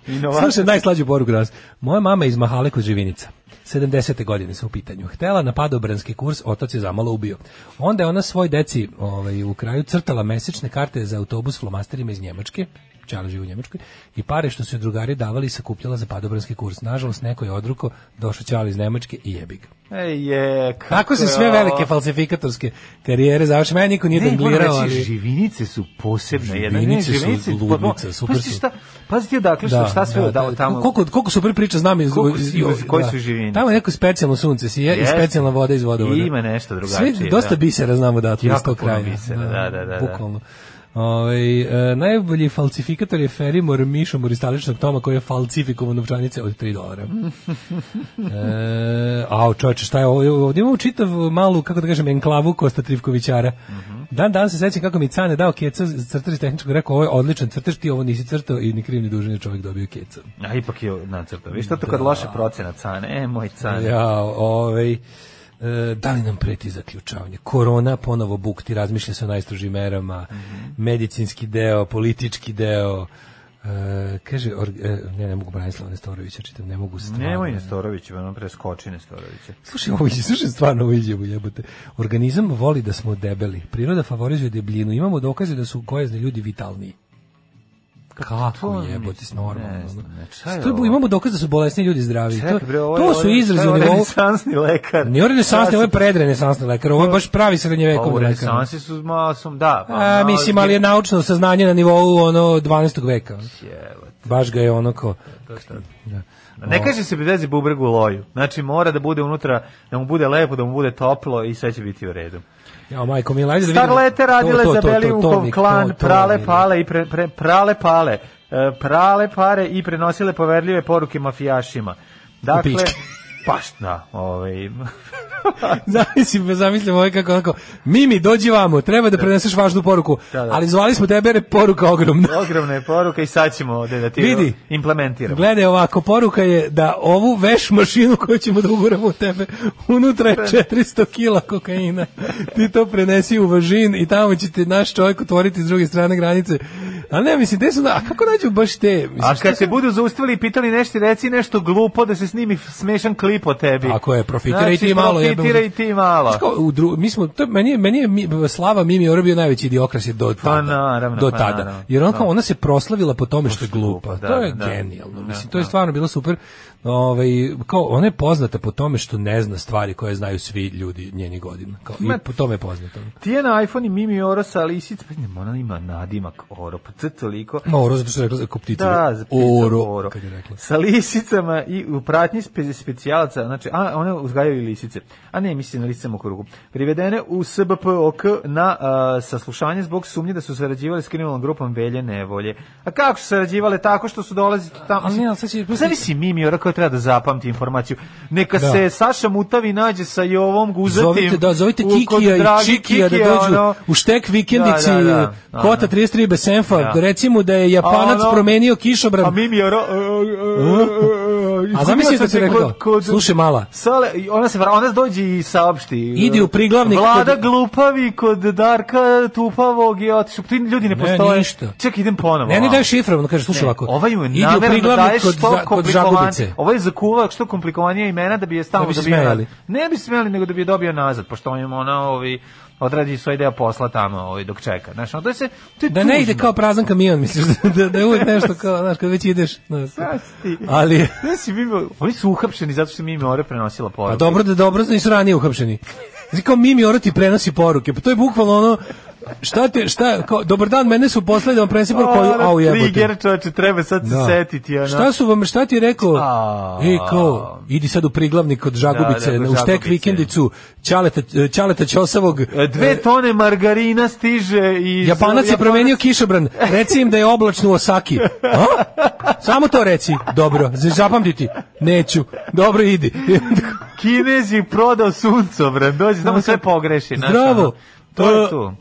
Inovator. Slušaj, najslađu poruku danas. Moja mama je iz Mahale kod Živinica. 70. godine su u pitanju. Htela napada obranski kurs, otac je zamalo ubio. Onda je ona svoj deci ovaj, u kraju crtala mesečne karte za autobus flomasterima iz Njemačke, pčela živi u Njemačkoj, i pare što su drugari davali sakupljala za padobranski kurs. Nažalost, neko je odruko došao ćali iz Njemačke i jebi ga.
E
je, kako Tako se sve velike falsifikatorske karijere završi. Mene niko nije ne, danglirao, ali...
živinice su posebne. Živinice, živinice su
pa ludnica, super
pa, su. Šta, pazite odakle što da, šta sve da, da, da, tamo... Koliko,
koliko super priča znam
iz... iz, iz koji da. su živinice?
Tamo je neko specijalno sunce
sije yes. i
specijalna voda iz vodovoda.
I ima nešto drugačije. Sve,
dosta bisera znamo
da, iz tog kraja. Bisera, da, da, da.
da. Bukvalno. Da. Ovaj e, najbolji falsifikator je Ferimor Mišomor iz Taličnog toma koji je falsifikovao novčanice od 3 dolara. Euh, a čoveče, šta je ovo? Ovdje imamo čitav malu, kako da kažem, enklavu Kosta Trivkovićara. Mm -hmm. Dan dan se sećam kako mi Cane dao keca crtač tehničkog rekao ovo je odličan crtač, ti ovo nisi crtao i ni kriv ni dužan je čovjek dobio keca.
A ipak je nacrtao. Vi šta to da. kad loše procena Cane? E, moj Cane.
Ja, ovaj E, da li nam preti zaključavanje? Korona ponovo bukti, razmišlja se o najstrožim merama, mm -hmm. medicinski deo, politički deo, Uh, kaže, or, e, ne, ne mogu Branislava Nestorovića, čitam, ne mogu
stvarno. Nemoj Nestorovića, ono preskoči Nestorovića.
Slušaj, ovo iđe, slušaj, stvarno ovo iđe, jebote. Organizam voli da smo debeli, priroda favorizuje debljinu, imamo dokaze da su gojezne ljudi vitalniji. Kako jebote s normalno. Što imamo dokaz da su bolesni ljudi zdravi. Čekaj, bre, ovo, to su izrazi u nivou
renesansni lekar.
Nije renesansni, ovo je predrenesansni lekar. Ovo je baš pravi srednjevekovni lekar.
Sansi su masom, da. Pa, A,
mislim, ali je naučno saznanje na nivou ono 12. veka. Jebote. Baš ga je ono kao...
Da. Ne kaže se bevezi bubregu u loju. Znači mora da bude unutra, da mu bude lepo, da mu bude toplo i sve će biti u redu.
Ja, majko, mi lajde
da vidim... Starlete radile to, to, to, klan, prale pale i pre, pre, prale pale, prale pare i prenosile poverljive poruke mafijašima. Dakle, paštna, ovaj...
Zamislim, zamislim
ovaj
kako, kako, Mimi, dođi vamo, treba da, da preneseš važnu poruku. Da, da. Ali zvali smo tebe, je poruka ogromna.
Ogromna je poruka i sad ćemo ovde da ti
Vidi,
implementiramo.
Gledaj ovako, poruka je da ovu veš mašinu koju ćemo da uguramo u tebe, unutra je 400 kila kokaina. Ti to prenesi u važin i tamo će ti naš čovjek otvoriti s druge strane granice. A ne, mislim, gde su, a kako nađu baš te?
Mislim, a
kad
se budu zaustavili i pitali nešto, reci nešto glupo da se snimi smešan klip o tebi.
Ako je, profitiraj znači, ti malo, Meditiraj
i ti malo. Kao,
u dru, mi smo, to, meni, meni je Slava Mimi Ora bio najveći idiokrasi do pa tada. Pa naravno, do pa tada. Pa naravno, Jer on kao, da. ona se proslavila po tome što je glupa. Da, to je da, genijalno. Da, mislim, to je da. stvarno bilo super ovaj, kao, ona je poznata po tome što ne zna stvari koje znaju svi ljudi njenih godina.
Kao,
Ma, I po tome je poznata.
Ti
je
na iPhone i Mimi Oros, ali i sit, pa ne, ona ima nadimak Oro, pa to toliko. Ma Oro,
zato što je rekla kao ptica.
Da, za oro, oro. Kad je rekla. Sa lisicama i u pratnji specijalaca, znači, a, one uzgajaju i lisice. A ne, mislim na lisicama u krugu. Privedene u SBPOK na a, saslušanje zbog sumnje da su sarađivali s kriminalnom grupom Velje Nevolje. A kako su sarađivale? Tako što su dolazili
tamo.
Ali,
ali, sad si, pa Mimi Oro
treba da zapamti informaciju. Neka da. se Saša Mutavi nađe sa i ovom Guzatim.
Zovite, da, zovite Kikija i Čikija da dođu ono, u štek vikendici da, da, da, Kota 33 Besenfa. Da. Recimo da je Japanac ono, promenio kišobran.
A mi mi je... Ro,
a zamisli da se rekao, kod, slušaj mala.
Sale, ona se ona dođe i saopšti.
Idi u priglavnik.
Vlada kod... glupavi kod Darka Tupavog je otišao. Ti ljudi
ne,
ne postoje. Ništa.
Ček,
idem ponovo. Ne,
ne daje šifru, on kaže, slušaj ovako.
Ovaj je namerno daješ kod, kod Žagubice. Ovo ovaj je za kuvak što komplikovanije imena da bi je stalno da
bi smeli.
Ne bi smeli nego da bi je dobio nazad, pošto im ona ovi ovaj, odradi svoj deo posla tamo ovaj, dok čeka. Znaš, onda se, to je
da ne ide kao prazan kamion, misliš, da, da je uvijek nešto kao, znaš, kad već ideš. Znaš, ali...
Znaš, mi, oni su uhapšeni zato što mi im ore prenosila poruke. A
pa dobro da dobro, da nisu ranije uhapšeni. Znači kao Mimi Ora ti prenosi poruke, pa to je bukvalno ono šta ti, šta, kao, dobar dan, mene su poslali da vam presipam koju, au
jebote. Trigger, čoče, treba sad
se da. setiti, ono. Šta su vam, šta ti je rekao? A... Ej, kao, idi sad u priglavnik kod Žagubice, da, da, da u štek vikendicu, Ćaleta, e, Ćaleta Ćosavog.
E, dve e, tone margarina stiže i...
Japanac je promenio kišobran, reci im da je oblačno u Osaki. A? Samo to reci, dobro, zapamtiti, neću, dobro idi.
Kinez je prodao suncovran, dođe, samo sve pogreši.
Zdravo, naša, To je pa, tu.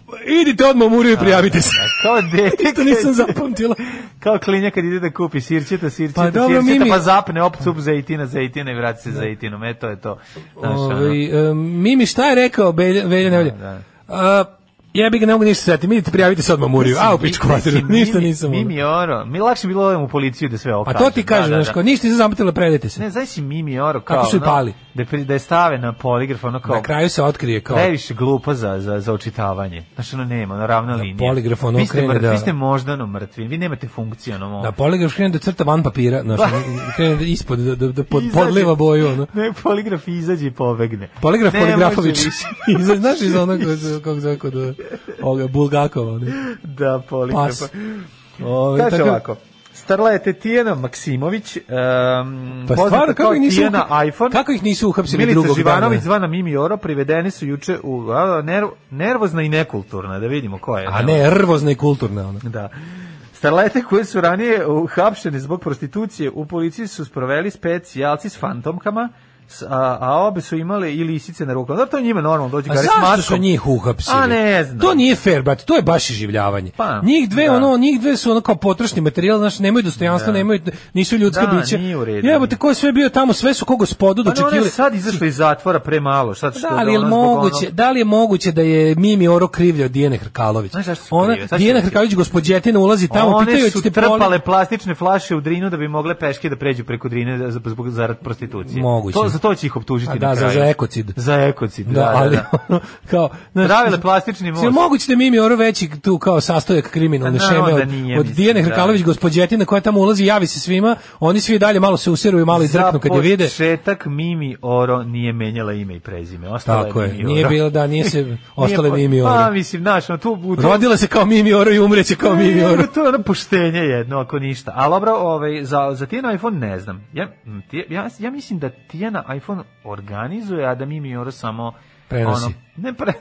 Idite odmah u Muriju i prijavite se. Da, kao dete. to nisam zapamtila.
Kao klinja kad ide da kupi sirćeta, sirćeta, pa, dobro, sirćeta, mimi... pa zapne opcup za itina, za itina i vrati se da. za itinom. E, to je to. Znaš, Ove,
ovaj, um, Mimi, šta je rekao Velja Nevolja? Da, da. Uh, ja bih ga ne mogu ništa sretiti, idite prijavite se odmah Muriju, a pa u pičku materiju,
ništa nisam. Mimi je oro, mi lakše bilo odem da u policiju da sve
okažem. A to ti da, kažem, da, da, da. ništa nisam zapamtila, predajte se.
Ne, znaš si Mimi oro,
kao... Kako su i pali. No,
da je, da je stave na poligraf ono kao...
Na kraju se otkrije kao...
Previše glupo za, za, za očitavanje. Znači ono nema, ono ravna na linija.
poligraf ono vi
krene mrtvi, da... Vi ste moždano mrtvi, vi nemate funkciju ono...
Na poligraf krene da crta van papira, znači krene da ispod, da, da, da pod, izađe, podleva boju ono.
Ne, poligraf izađe i pobegne.
Poligraf ne, poligrafović. Iza, znaš iz onog kako zove kod ovoga Bulgakova. Da,
poligraf. Pas. Ove, Kaže tako, ovako, starla je Tetijena Maksimović, um, pa stvarno, kako ih nisu, Tijena iPhone.
Kako ih nisu uhapsili Milica drugog Živanović, dana?
zvana Mimi Oro, privedeni su juče u a, nerv, nervozna i nekulturna, da vidimo ko je.
A ne, nervozna i kulturna. Ona.
Da. Starlete koje su ranije uhapšene zbog prostitucije u policiji su sproveli specijalci s fantomkama, a, a obe su imale i lisice na rukama. Zato njima normalno dođe gari maskom. A zašto su
njih uhapsili? A pa
ne znam.
To nije fair, brate, to je baš iživljavanje. Pa, njih dve, da. ono, njih dve su ono kao potrošni materijal, znači nemaju dostojanstva,
da.
nemaju, nisu ljudska
da,
bića.
Nije u redu. Jebote,
ko je sve bio tamo, sve su kogo spodu pa,
dočekili. Pa sad izašli iz zatvora pre malo, sad
što da, da ali je moguće, ono... da li je moguće da je Mimi Oro krivlja od Dijene Hrkalović? Znaš zašto
Ona,
Dijena Hrkalović, gospođetina, ulazi tamo, One pitaju, su trpale plastične flaše u drinu
da bi mogle peške da pređu preko drine zbog zarad prostitucije. Moguće za to će ih optužiti
da, na kraju. Za, za ekocid.
Za ekocid, da, da, da ali, da, da. kao, znači, Pravile plastični
most. Sve moguće da mi mi oro veći tu kao sastojak kriminalne no, šeme da od, od Dijane da. Hrkalović, gospođetina koja tamo ulazi, javi se svima, oni svi dalje malo se usiruju, malo izdrknu kad je vide.
Šetak Mimi Oro nije menjala ime i prezime, ostala Tako je, Mimi Oro.
Nije bilo da nije se ostale Mimi pa, Oro. Pa
mislim, znaš, no, tu, tu,
rodila se kao Mimi Oro i umreće kao Mimi Oro.
To je ono poštenje jedno, ako ništa. Ali dobro, ovaj za za Tijan iPhone ne znam. Ja, ja, ja mislim da Tijana iPhone organizuje, a da mi Mioro samo
prenosi.
Ono, ne pre...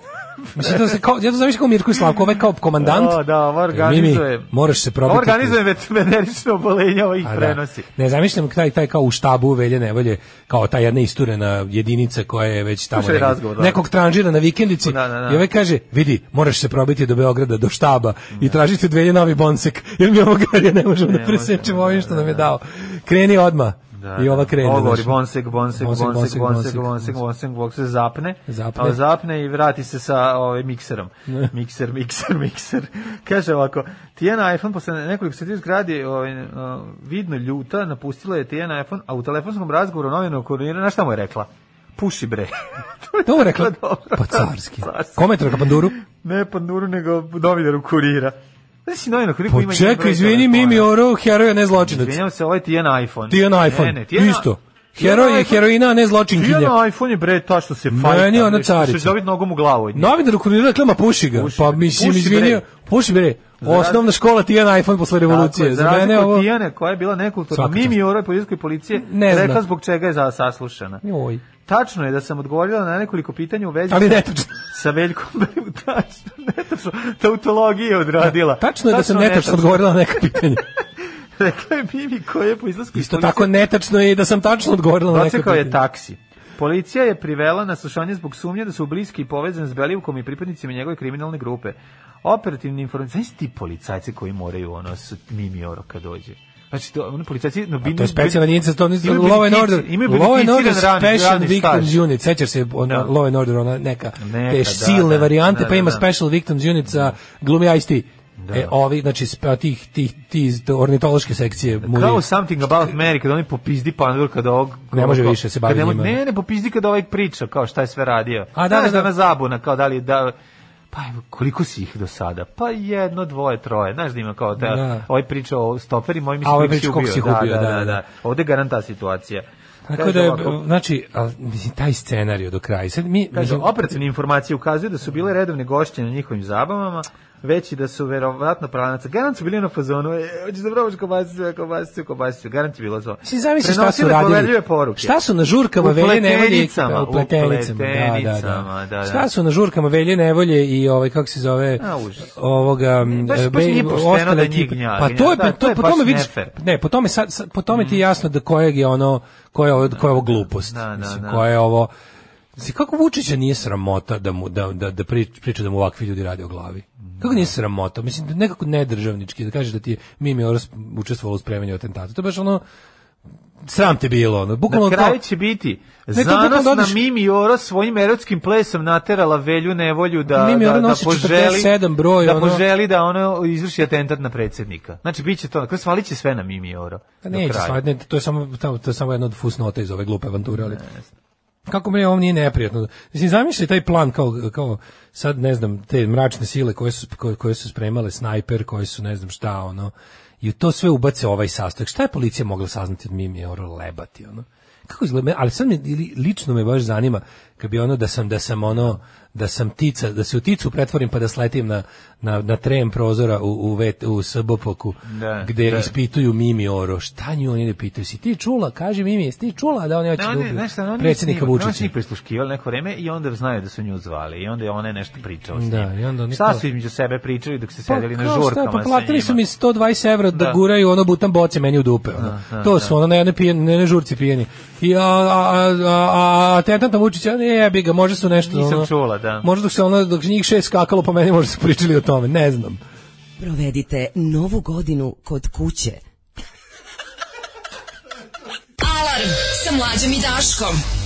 Mislim da se kao, ja to zamišljam kao Mirko i Slavko, ovaj kao komandant.
Da, da, organizuje. Mimi,
moraš se probiti.
Organizuje već venerično obolenje, ovaj prenosi. Da.
Ne, zamišljam taj, taj kao u štabu velje nevolje, kao ta jedna isturena jedinica koja je već
tamo negdje, razgovor,
da. nekog tranžira na vikendici. Da, da, da. I ovaj kaže, vidi, moraš se probiti do Beograda, do štaba da. i tražite dvelje novi bonsek, jer mi ovo garija ne možemo ne, da presečemo ovim što da, nam je da. dao. Kreni odmah da, i da, ova da. krene.
Ovo govori znači. bonsek, bonsek, bonsek, bonsek, bonsek, bonsek, bonsek, bonsek, zapne, zapne. zapne i vrati se sa ovaj, mikserom. mikser, mikser, mikser. Kaže ovako, Tijena iPhone posle nekoliko sati u zgradi ovaj, vidno ljuta, napustila je Tijena iPhone, a u telefonskom razgovoru novinu na šta mu je rekla? puši bre.
to je rekla, pa dobro. pa carski. Kome je panduru?
Ne panduru, nego novinaru kurira.
Da si novinar koliko pa ima Čekaj, izvini, Mimi Oro, heroj, ne zločinac.
Izvinjam se, ovaj ti je na iPhone.
Ti je na iPhone, ne, ne, ti je isto. Na... Heroj je heroina, a ne zločinkinja.
Ti na iPhone je bre ta što se fajta. Meni
ona carica. Što dobiti
nogom u glavu.
Novinar da koji reklama puši ga. Puši, pa mislim, puši izvinio, puši bre. Osnovna škola ti je na iPhone posle revolucije. Tako, za, za mene ovo...
Tijane koja je bila nekulturna, Mimi Oro je policijske policije, ne rekla zbog čega je za saslušana. Joj. Tačno je da sam odgovorila na nekoliko pitanja u vezi
Ali netačno.
sa Veljkom Tačno, netačno. Tautologija odradila.
Da, tačno je da sam netačno, netačno odgovorila na neka pitanja.
Rekla je Mimi koja je po
izlasku Isto tako netačno je i da sam tačno odgovorila na neka pitanja.
je taksi. Policija je privela na slušanje zbog sumnje da su bliski i povezani s Belivkom i pripadnicima njegove kriminalne grupe. Operativni informacije, znaš ti policajci koji moraju ono s Mimioro kad dođe? Znači, to, oni policajci... No,
bin, to je specijalna jedinica, to je Law and Order. Law and Order Special Victims Unit. Sećaš se ona, no. Da. Law and Order, ona neka neka te da, silne da, varijante, da, pa ima da, Special Victims Unit sa da. glumi ice e, da. E, ovi, znači, tih, tih, tih ornitološke sekcije. Muri.
Kao Something About Mary, kada oni popizdi pandur, kada ovog...
Ne može više se baviti
njima. Ne, ne popizdi kada ovaj priča, kao šta je sve radio. A, da, da, da, da, da, da, da, da, da, da, da, pa evo, koliko si ih do sada? Pa jedno, dvoje, troje. Znaš da ima kao ta, da. ovaj priča o stoperima, ovaj misli ovaj si ubio.
Si
da,
ubio da, da, da, da, da.
Ovde je garanta situacija.
Tako da, je, znači, mislim, taj scenarij do kraja. Sad
mi, Kaže, mislim, opracene informacije ukazuju da su bile redovne gošće na njihovim zabavama, veći da su verovatno pravnaca. Garant su bili na fazonu, e, hoćeš da probaš kobasicu, kobasicu, kobasicu. Garant je bilo
zvo. Si zamisli šta su radili.
Poruke.
Šta su na žurkama velje nevolje?
U pletenicama. Da, da, da. da, da.
Šta su na žurkama velje nevolje i ovaj, kako se zove, A, ovoga, mm, baš,
baš nije
ostale
da njih gnjavi.
Pa to je,
da,
to, je po tome vidiš, ne, po tome, sad, po tome ti je mm. jasno da kojeg je ono, koja je, koja je ovo da, da. glupost. Da, da, da. Koja je ovo, Znači, kako Vučića nije sramota da, mu, da, da, da priča da mu ovakvi ljudi rade o glavi? Kako nije sramota? Mislim, da nekako nedržavnički, da kažeš da ti je Mimi Oros učestvovalo u spremanju atentata. To je baš ono, sram te bilo ono.
Bukvalno
na kraju
će biti zanos na Mimi Oro svojim erotskim plesom naterala Velju Nevolju da Mimi da, da poželi
broj,
da poželi da ono izvrši atentat na predsednika. Znači biće
to,
kroz dakle, će sve
na Mimi Oro. Pa ne, to je samo to je samo jedna od fusnota iz ove glupe avanture, ali kako bre ovo nije neprijatno. Mislim zamisli taj plan kao kao sad ne znam te mračne sile koje su koje, koje su spremale snajper, koji su ne znam šta ono. I to sve ubace ovaj sastojak. Šta je policija mogla saznati od Mimi Oro lebati ono? Kako izgleda, ali sad me, lično me baš zanima, kad bi ono da sam da sam ono da sam tica, da se u ticu pretvorim pa da sletim na, na, na trem prozora u, u, vet, u Srbopoku da, gde da. ispituju Mimi Oro. Šta nju oni ne pitaju? Si ti čula? Kaži Mimi, jesi ti čula da
oni
hoće da, ubiju
predsjednika
Vučića? Oni su
prisluškivali neko vreme i onda znaju da su nju zvali i onda je ona nešto pričala s da, i onda Šta su između sebe pričali dok se sedeli pa, na žurkama? Šta, pa
platili su mi 120 evra da, da guraju ono butan boce meni u dupe. Ono. Da, to su ono na jedne, pijeni, na jedne žurci pijeni. I a, a, a, a, a, a, a, a, a, a, a,
a, a, a, da.
Možda se ono, dok njih šest skakalo po pa meni, možda su pričali o tome, ne znam. Provedite novu godinu kod kuće.
Alarm sa mlađom i Daškom.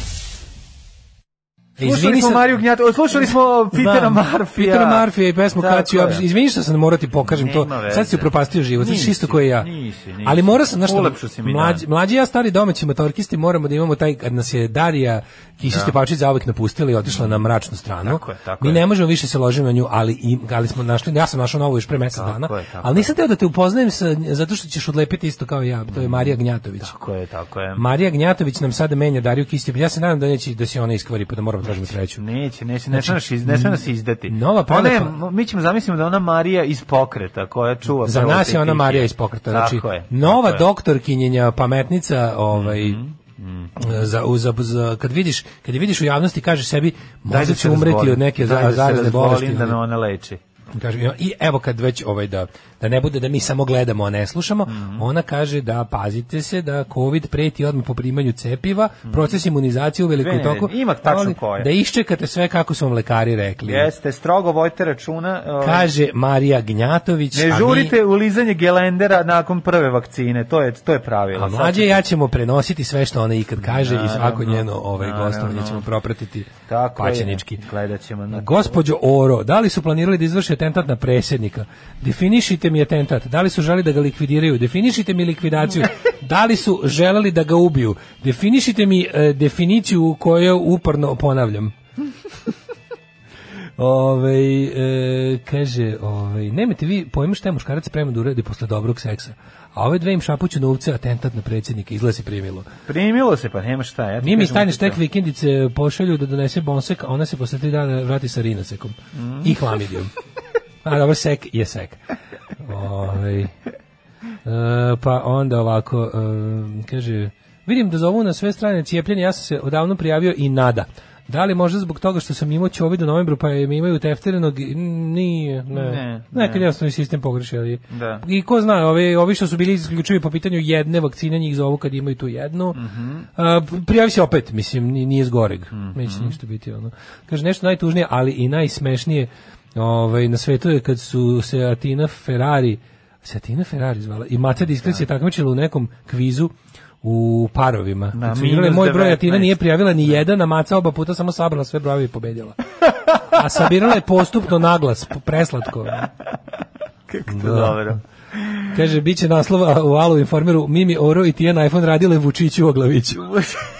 Slušali smo Mariju Gnjatović, slušali smo da. Pitera
Marfija. Pitera Marfija i pesmu Kaciju. Izvini što sam morati da pokažem to. Sad si upropastio život, znaš isto koji ja. Nisi, nisi. Ali mora sam, znaš što, mlađi, da. mlađi ja stari domaći motorkisti moramo da imamo taj, kad nas je Darija Kisić Pačić zauvek napustila i otišla na mračnu stranu. Tako je, tako Mi ne možemo više se ložiti na nju, ali, i, ali smo našli, ja sam našao novu još pre mesec dana, je, ali nisam teo da te upoznajem sa, zato što ćeš odlepiti isto kao ja, to je Marija Gnjatović.
Tako je, tako je.
Marija Gnjatović nam sada menja Dariju Kisić, ja se nadam da neće da se ona iskvari, pa da moramo tražimo treću.
Neće, neće, ne znači, ne sme
da
se izdati. Nova ona pa- mi ćemo zamislimo da ona Marija iz pokreta koja čuva
Za nas je ona Marija iz pokreta, znači tako je, nova tako doktorkinjenja, pametnica, ovaj mm -hmm. za, za, za, kad vidiš kad je vidiš u javnosti kaže sebi da možda
će
umreti od neke da zarazne bolesti
da me ona leči
kaže i evo kad već ovaj da da ne bude da mi samo gledamo, a ne slušamo, mm -hmm. ona kaže da pazite se da COVID preti odmah po primanju cepiva, mm -hmm. proces imunizacije u velikom
toku. ima tačno koje.
Da iščekate sve kako su vam lekari rekli.
Jeste, strogo vojte računa.
Um, kaže Marija Gnjatović.
Ne žurite mi, u lizanje gelendera nakon prve vakcine, to je, to je pravilo. A
mlađe ja ćemo prenositi sve što ona ikad kaže na, i svako njeno ovaj, na, gostovanje ćemo propratiti Tako pačenički. Je, gledat Na Gospodjo Oro, da li su planirali da izvrše atentat na predsjednika? Definišite definišite mi atentat. Da li su želi da ga likvidiraju? Definišite mi likvidaciju. Da li su želeli da ga ubiju? Definišite mi e, definiciju koju uporno ponavljam. Ove, e, kaže, ove, nemate vi pojma šta je muškarac sprema da uradi posle dobrog seksa. A ove dve im šapuću novce, atentat na predsjednika, izlazi primilo.
Primilo se, pa nema šta. Ja
Nije mi stajne štek vikendice pošalju da donese bonsek, a ona se posle tri dana vrati sa rinasekom mm. i hlamidijom. a dobro, sek je sek. Ove, ovaj, pa onda ovako, e, kaže, vidim da zovu na sve strane cijepljenje, ja sam se odavno prijavio i nada. Da li možda zbog toga što sam imao covid u novembru pa je mi imaju tefterenog? Nije, ne. ne Nekad jasno sistem pogreši, ali... Da. I ko zna, ovi, ovi što su bili isključivi po pitanju jedne vakcine, njih zovu kad imaju tu jednu. Mm -hmm. A, prijavi se opet, mislim, nije zgoreg. Mm -hmm. Neće ništa biti ono. Kaže, nešto najtužnije, ali i najsmešnije Ovaj na svetu je kad su se Atina Ferrari, se Atina Ferrari zvala i Mate Diskret da. je takmičila u nekom kvizu u parovima. Na, Cvirale, znači, moj broj Atina nije prijavila ni da. jedan, a Maca oba puta samo sabrala sve brojeve i pobedila. A sabirala je postupno naglas, preslatko.
Kako to da. dobro.
Kaže, bit će naslova u Alu informeru Mimi Oro i Tijan iPhone radile Vučiću Oglaviću.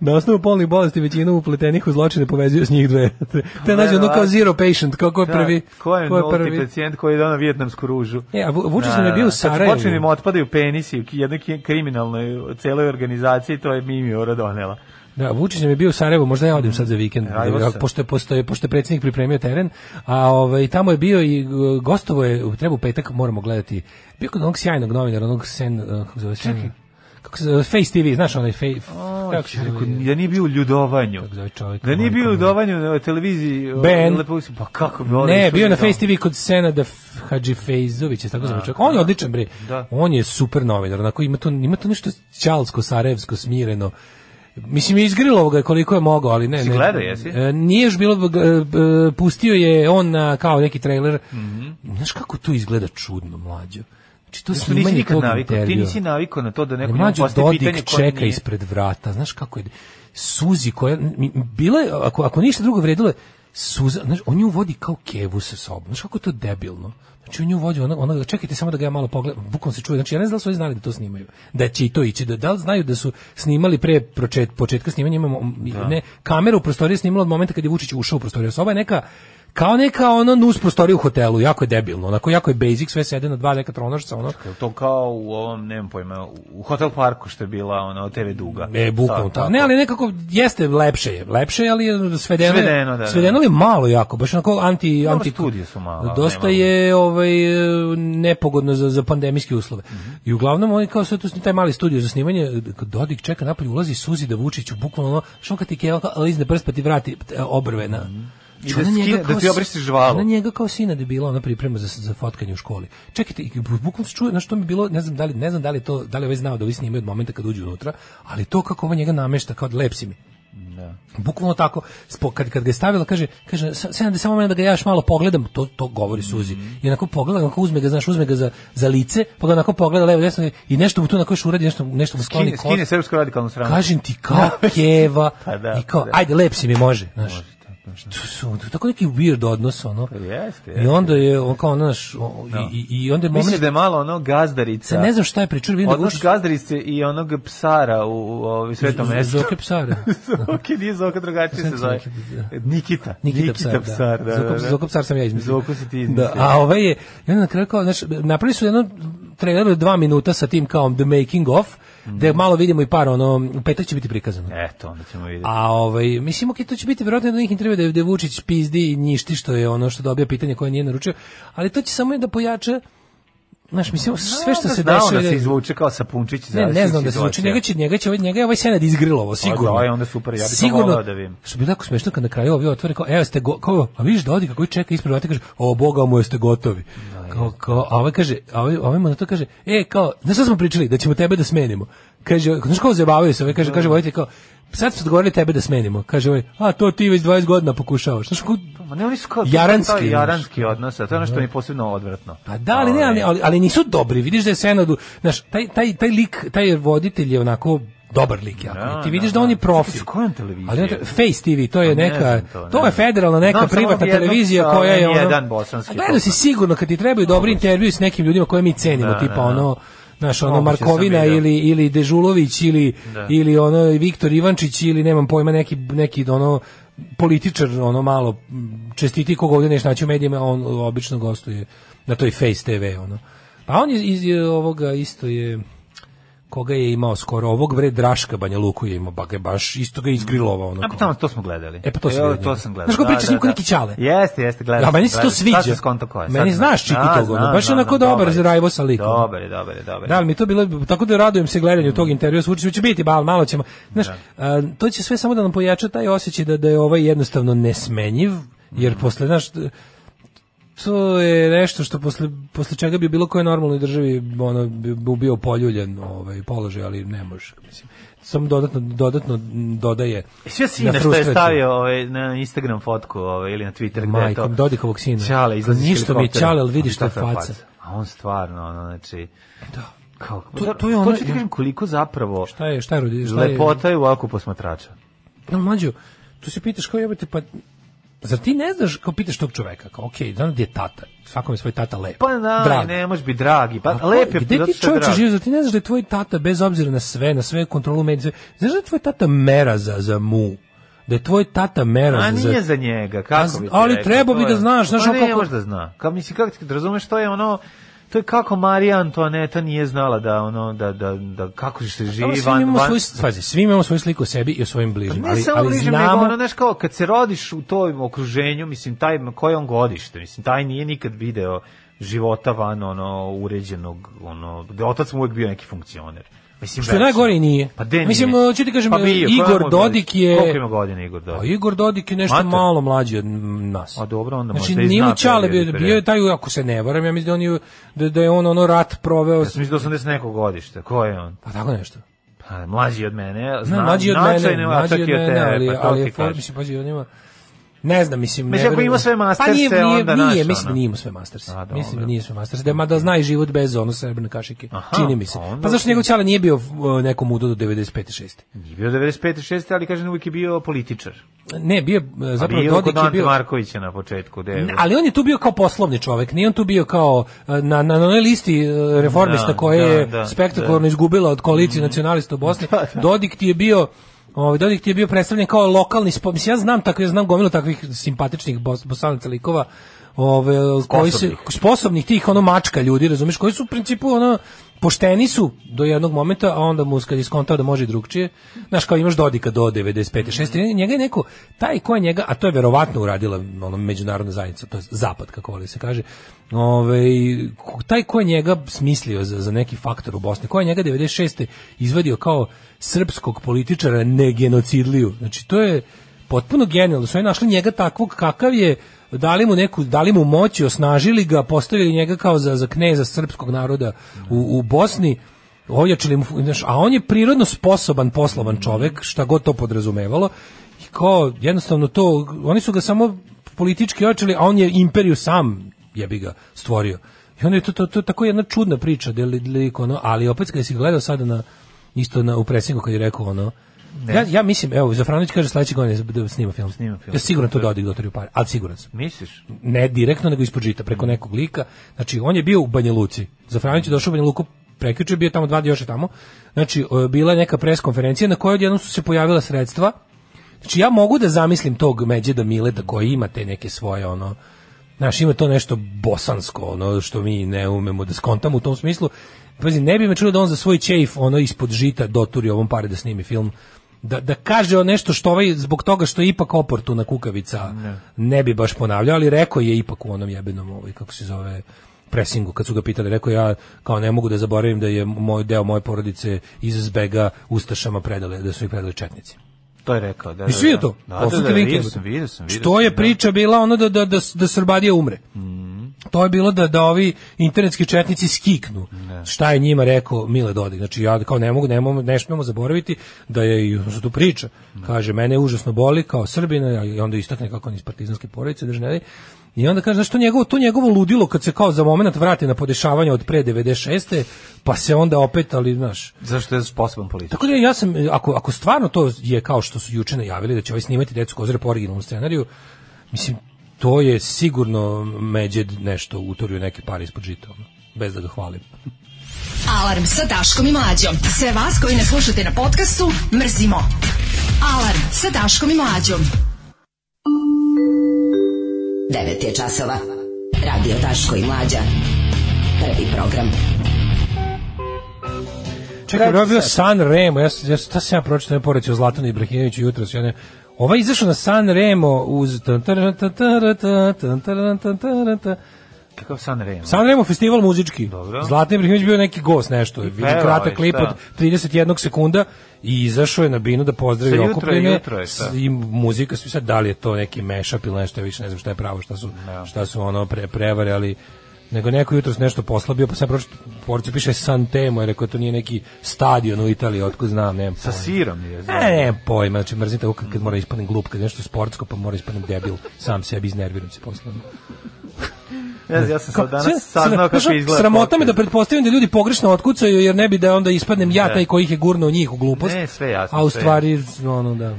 Na osnovu polnih bolesti većina upletenih u zločine povezuju s njih dve. Te nađe ono kao zero patient, kao ko je da,
prvi. Ko je, ko je prvi pacijent koji je donao vjetnamsku ružu?
E, a Vučić nam je da, bio u da, Sarajevu.
Počinu im otpadaju penisi u jednoj kriminalnoj celoj organizaciji, to je Mimiora donela.
Da, Vučić nam je bio u Sarajevu, možda ja odim sad za vikend, da, pošto, postoje, pošto je predsjednik pripremio teren, a ovaj, tamo je bio i e, gostovo je, treba u petak, moramo gledati, bio kod onog sjajnog novinara, onog sen, e, kako zove, Čekaj, Face TV, znaš onaj Face...
O, kako se da nije bio u ljudovanju. čovjek? Da nije bio u ljudovanju na televiziji... Ovaj, ben. Lepo,
pa kako bi Ne, bio na Face TV kod Senada Hadži Fejzovića, tako zove da, čovjek. On je da. odličan, bre. Da. On je super novinar, onako ima to, ima to nešto čalsko, sarevsko, smireno. Mislim je izgrilo ga koliko je mogao, ali ne,
si
ne.
Gledao jesi? E,
nije još bilo e, e, pustio je on kao neki trailer. Mhm. Mm Znaš kako to izgleda čudno, mlađo.
Znači
to se
nisi nikad navikao, ti nisi navikao na to da neko njemu postavi pitanje koje čeka
nije. ispred vrata, znaš kako je, suzi koja, bila je, ako, ako ništa drugo vredilo suza, znaš, on nju vodi kao kevu sa sobom, znaš kako je to debilno. Znači on nju vodi, ona, ona, čekajte samo da ga ja malo pogledam, bukom se čuje, znači ja ne znam da su oni znali da to snimaju, da će i to ići, da, da li znaju da su snimali pre početka snimanja, imamo, da. ne, kamera u prostoriji snimala od momenta kad je Vučić ušao u prostoriju, znači, osoba je neka kao neka ono nus prostorija u hotelu, jako je debilno, onako jako je basic, sve sede na dva neka tronožca, ono.
to kao u ovom, nemam pojma, u hotel parku što je bila ono TV duga. E,
bukvalno tako. Ne, ali nekako jeste lepše je, lepše je, ali svedeno, svedeno, da, svedeno da, da. je malo jako, baš onako anti... Dobro, anti, studije
su malo.
Dosta nema. je ovaj, nepogodno za, za pandemijske uslove. Mm -hmm. I uglavnom, oni kao sve tu taj mali studio za snimanje, Dodik čeka napolje, ulazi Suzi da Vučiću, bukvalno ono, šonka ti keva, ali izne prst pa ti vrati e, obrve na... Mm -hmm
I da, skine, da ti obrišiš žvalu.
Ona njega kao sina debila, da ona priprema za, za fotkanje u školi. Čekajte, bukvalno se čuje, na što mi bilo, ne znam da li, ne znam da li to, da li ovaj znao da ovi snimaju od momenta kad uđu unutra, ali to kako ova njega namešta, kao da lepsi mi. Da. Bukvalno tako, kad, kad ga je stavila, kaže, kaže, sedam da samo mene da ga jaš malo pogledam, to, to govori Suzi. Mm -hmm. I onako pogleda, onako uzme ga, znaš, uzme ga za, za lice, pa ga onako pogleda levo, desno i nešto mu tu na još uradi, nešto, nešto
mu skloni Skine, skine srpsko radikalno sranu.
Kažem ti, kao keva, pa da, i kao, da. ajde, lep mi, može, znaš. Može. Što su, tako neki weird odnos, ono. Pa jeste, I onda je, on kao, naš, o, no. Da. i, i onda
je moment... Misliš da je malo, ono, gazdarica.
Ne znam šta je pričao, vidim da Odnos
gazdarice i onog psara u, u, u svetom mestu. Zoke
psara.
Zoke nije Zoka, drugačije se zove. Nikita. Da Nikita, Nikita
psar, da. psar, da. da, da, da. Zoka, psar sam ja
izmislio. Zoku si ti izmislio.
Da, a ovaj je, i onda na kraju kao, znaš, napravili su jedno trailer dva minuta sa tim kao The Making of, da malo vidimo i par ono u petak će biti prikazano.
Eto, onda ćemo videti.
A ovaj mislimo da to će biti verovatno jednih intervju da je Vučić pizdi i njišti što je ono što dobija pitanje koje nije naručio, ali to će samo da pojača Znaš, mislim, sve što se dešava...
da se
da
izvuče kao sapunčić
za Ne, ne znam da se izvuče, njega će, njega će, ovaj- njega je ovaj senad izgrilovo, pa sigurno.
Ovo
da,
je onda super, ja
bih
sigurno,
to volao
da vidim.
Što bi tako smešno kad na kraju ovi otvore, kao, evo ste, go, kao, a vidiš da Dodika koji čeka ispred vrata, kaže, o, boga mu jeste gotovi. Da, kao, kao, a ovaj kaže, a ovaj, ovaj mu na to kaže, e, kao, znaš šta smo pričali, da ćemo tebe da smenimo. Kaže, znaš kao zabavaju se, ovaj kaže, kaže, vojte, kao, sad su odgovorili tebe da smenimo. Kaže ovaj, a to ti već 20 godina pokušavaš. Znaš, ko... Pa ne, oni
su kao jaranski,
jaranski
odnos, a to je ono mi da. posebno odvratno.
Pa da, ali ne, ali, ali, ali nisu dobri. Vidiš da je Senadu, znaš, taj, taj, taj lik, taj voditelj je onako dobar lik jako. Da, ti da, vidiš da, da on je profi. S
kojom televizijom? Ali
Face TV, to je pa neka ne to, ne. to, je federalna neka no, privatna televizija koja je ono.
Jedan bosanski.
Gledao da si sigurno kad ti trebaju dobri intervjui s nekim ljudima koje mi cenimo, da, tipa ono znaš, ono Markovina ili, ili Dežulović ili, da. ili ono Viktor Ivančić ili nemam pojma neki, neki ono političar ono malo mm, čestiti kog ovdje nešto naći u medijima, on obično gostuje na toj Face TV ono. Pa on iz, iz ovoga isto je koga je imao skoro ovog bre Draška Banja Luku je imao baš baš isto ga izgrilovao ono.
A pa tamo to smo gledali.
E pa to, e, to sam gledao. Znaš ko da, priča s da, njim da. neki ćale.
Jeste, jeste, gledao.
A meni
se
to sviđa. Sad skonto koje. Meni znaš Čiki tog, ono, baš onako dobar za Rajvo sa likom. Dobar, dobar, dobar. Da, ali mi to bilo tako da radujem se gledanju tog intervjua, Vučić će biti bal, malo ćemo. Znaš, to će sve samo da nam pojača taj osjećaj da da je ovaj jednostavno nesmenjiv, jer posle znaš to je nešto što posle, posle čega bi bilo koje normalnoj državi ono, bi, bi bio poljuljen ovaj, položaj, ali ne može. Mislim, samo dodatno dodatno dodaje.
E,
sve
sine što
je
stavio ovaj na Instagram fotku ovaj ili na Twitter gde Majkom,
to. Majkom Dodikovog sina.
Ćale izlazi
ništa mi ćale, al vidiš ta faca.
A on stvarno ono znači da kao to, to je ono to da kažem koliko zapravo
šta je šta je, rodi šta
je lepota je u oko posmatrača.
No mlađu, tu se pitaš kao jebote pa Zar ti ne znaš, kao pitaš tog čoveka, kao, okej, da znam je tata, svakom je svoj tata lep. Pa da, drag. ne
možeš biti
dragi, pa, pa lep je.
Gde ti
čovječe drag. živiš, zar ti ne znaš da je tvoj tata, bez obzira na sve, na sve kontrolu medije, znaš da je tvoj tata mera za, za mu? da je tvoj tata mera za...
A nije za njega, kako bi
Ali
rekao,
treba bi da znaš, znaš pa
ne, kako... da zna. Kao, mislim, kako ti razumeš, to je ono to je kako Marija Antoaneta nije znala da ono da da da kako se živi svi van,
van... Svoj, fazi, svi imamo svoju sliku o sebi i o svojim pa bližnjima, ali samo ali znamo nego ono,
znaš, kao kad se rodiš u tom okruženju, mislim taj koje on godište, mislim taj nije nikad video života van ono uređenog ono otac mu uvijek bio neki funkcioner
Mislim, što je najgore nije. Pa nije. Mislim, ću ti kažem, pa bio, Igor Dodik je... Koliko
ima godina Igor Dodik? A pa
Igor Dodik je nešto Mate? malo mlađi od nas. A
pa dobro, onda
znači, možda i zna. Čale da bio, bio je taj, ako se ne varam, ja mislim da, on je, da, da je on ono rat proveo...
Ja sam
mislim
da 80 nekog godišta, ko je on?
Pa tako nešto.
Pa, mlađi od mene, znam, mlađi od mene, mlađi od mene,
ali, pa ali je, mislim, pađi, on ima... Ne znam, mislim... ne. Mislim,
ako ima sve
masterse, pa nije, nije, onda nije, naš, mislim da nije ima sve masterse. A, mislim da nije sve masterse, da, da zna i život bez ono srebrne kašike, Aha, čini mi se. Pa, pa zašto njegov ćala nije bio uh, nekom udo do 95. 6.
Nije bio 95. 6. ali kažem uvijek je bio političar.
Ne, bio, e, zapravo bio Dodik
je
bio...
Markovića na početku. Devet.
Ali on je tu bio kao poslovni čovek, nije on tu bio kao e, na, na, onoj listi e, reformista da, koja je da, da. spektakularno izgubila od koalicije mm. nacionalista u Bosni. Da, da. Dodik ti je bio Ovaj Dodik ti je bio predstavljen kao lokalni sport. Mislim ja znam tako ja znam gomilu takvih simpatičnih bos, bosanaca likova, ovaj koji su sposobnih tih ono mačka ljudi, razumeš, koji su u principu ono pošteni su do jednog momenta, a onda mu kad iskontao da može drugčije, znaš kao imaš Dodika do 95. 6. njega je neko, taj ko je njega, a to je verovatno uradila ono, međunarodna zajednica, to je zapad kako voli da se kaže, Ove, ovaj, taj ko je njega smislio za, za neki faktor u Bosni, ko je njega 96. izvadio kao srpskog političara ne znači to je potpuno genijalno, su oni našli njega takvog kakav je, dali mu neku, dali mu moć i osnažili ga, postavili njega kao za, za kneza srpskog naroda u, u Bosni, ojačili mu, a on je prirodno sposoban, poslovan čovek, šta god to podrazumevalo, i kao, jednostavno to, oni su ga samo politički ojačali, a on je imperiju sam, jebi ga, stvorio. I onda je to, to, to, tako jedna čudna priča, delik, ono, ali opet kada si gledao sada na, isto na, u presingu kad je rekao, ono, Ja, ja mislim, evo, Zafranović kaže sledeće godine da, da snima film. Snima film. Ja siguran da to da. dodik dotoriju pare, ali siguran sam.
Misliš?
Ne direktno, nego ispod žita, preko mm. nekog lika. Znači, on je bio u Banja Luci. Zafranović je došao u Banja Luku prekjuče, bio tamo dva još je tamo. Znači, e, bila je neka pres konferencija na kojoj odjednom su se pojavila sredstva. Znači, ja mogu da zamislim tog Međeda Mileta koji ima te neke svoje, ono, Znaš, ima to nešto bosansko, ono što mi ne umemo da skontamo u tom smislu. Pazi, ne bi me čulo da on za svoj čejf ono ispod žita doturi ovom pare da snimi film da, da kaže o nešto što ovaj, zbog toga što je ipak oportuna kukavica, ne, ne bi baš ponavljao, ali rekao je ipak u onom jebenom, ovaj, kako se zove, presingu kad su ga pitali rekao ja kao ne mogu da zaboravim da je moj deo moje porodice iz Uzbega ustašama predale da su ih predali četnici
to je rekao da. da
Jesi da. to? Da, da, da, vidio sam, vidio sam, vidio Što je da. priča bila ono da da da da Srbadija umre. Mm. To je bilo da da ovi internetski četnici skiknu. Mm šta je njima rekao Mile Dodik. Znači ja kao ne mogu, ne, mogu, ne smemo zaboraviti da je i što tu priča. Kaže mene užasno boli kao Srbina i onda istakne kako on iz partizanske porodice držne. I onda kaže zašto njegovo to njegovo ludilo kad se kao za momenat vrati na podešavanje od pre 96. pa se onda opet ali znaš
zašto je sposoban politik.
Tako da ja sam ako ako stvarno to je kao što su juče najavili da će ovaj snimati decu kozare po originalnom scenariju mislim to je sigurno međed nešto utorio neke pare ispod žita, bez da ga hvalim. Alarm sa Daškom i Mlađom. Sve vas koji ne slušate na podcastu, mrzimo. Alarm sa Daškom i Mlađom. 9 je časova. Radio Daško i Mlađa. Prvi program. Čekaj, ovo je bio San Remo, ja, ja, ta se ja pročitao, ja poreću o Zlatanu Ibrahimoviću jutros, ja ne, ova je izašla na San Remo
uz...
Kakav San Remo? San festival muzički. Dobro. Zlatni Ibrahimović bio neki gost nešto. Vidim kratak klip od 31 sekunda i izašao je na binu da pozdravi
jutro, okupljene.
Jutro je, I muzika su sad da li je to neki mashup ili nešto ja više, ne znam šta je pravo, šta su, ja. Da. šta su ono pre, prevare, ali nego neko jutros nešto poslabio, pa sam pročito, porcu piše San Temo, jer rekao to nije neki stadion u Italiji, otko e, znam, nemam pojma.
Sa sirom je.
Znam. E, nemam pojma, znači mrzite kad mora da ispanem glup, kad nešto sportsko, pa mora da ispanem debil, sam sebi iznerviram se poslovno.
Ne znam, ja sam sad danas
saznao kako izgleda. Sramota me da pretpostavim da ljudi pogrešno otkucaju jer ne bi da onda ispadnem ja taj koji ih je gurno njih u glupost.
Ne, sve jasno.
A u stvari ono da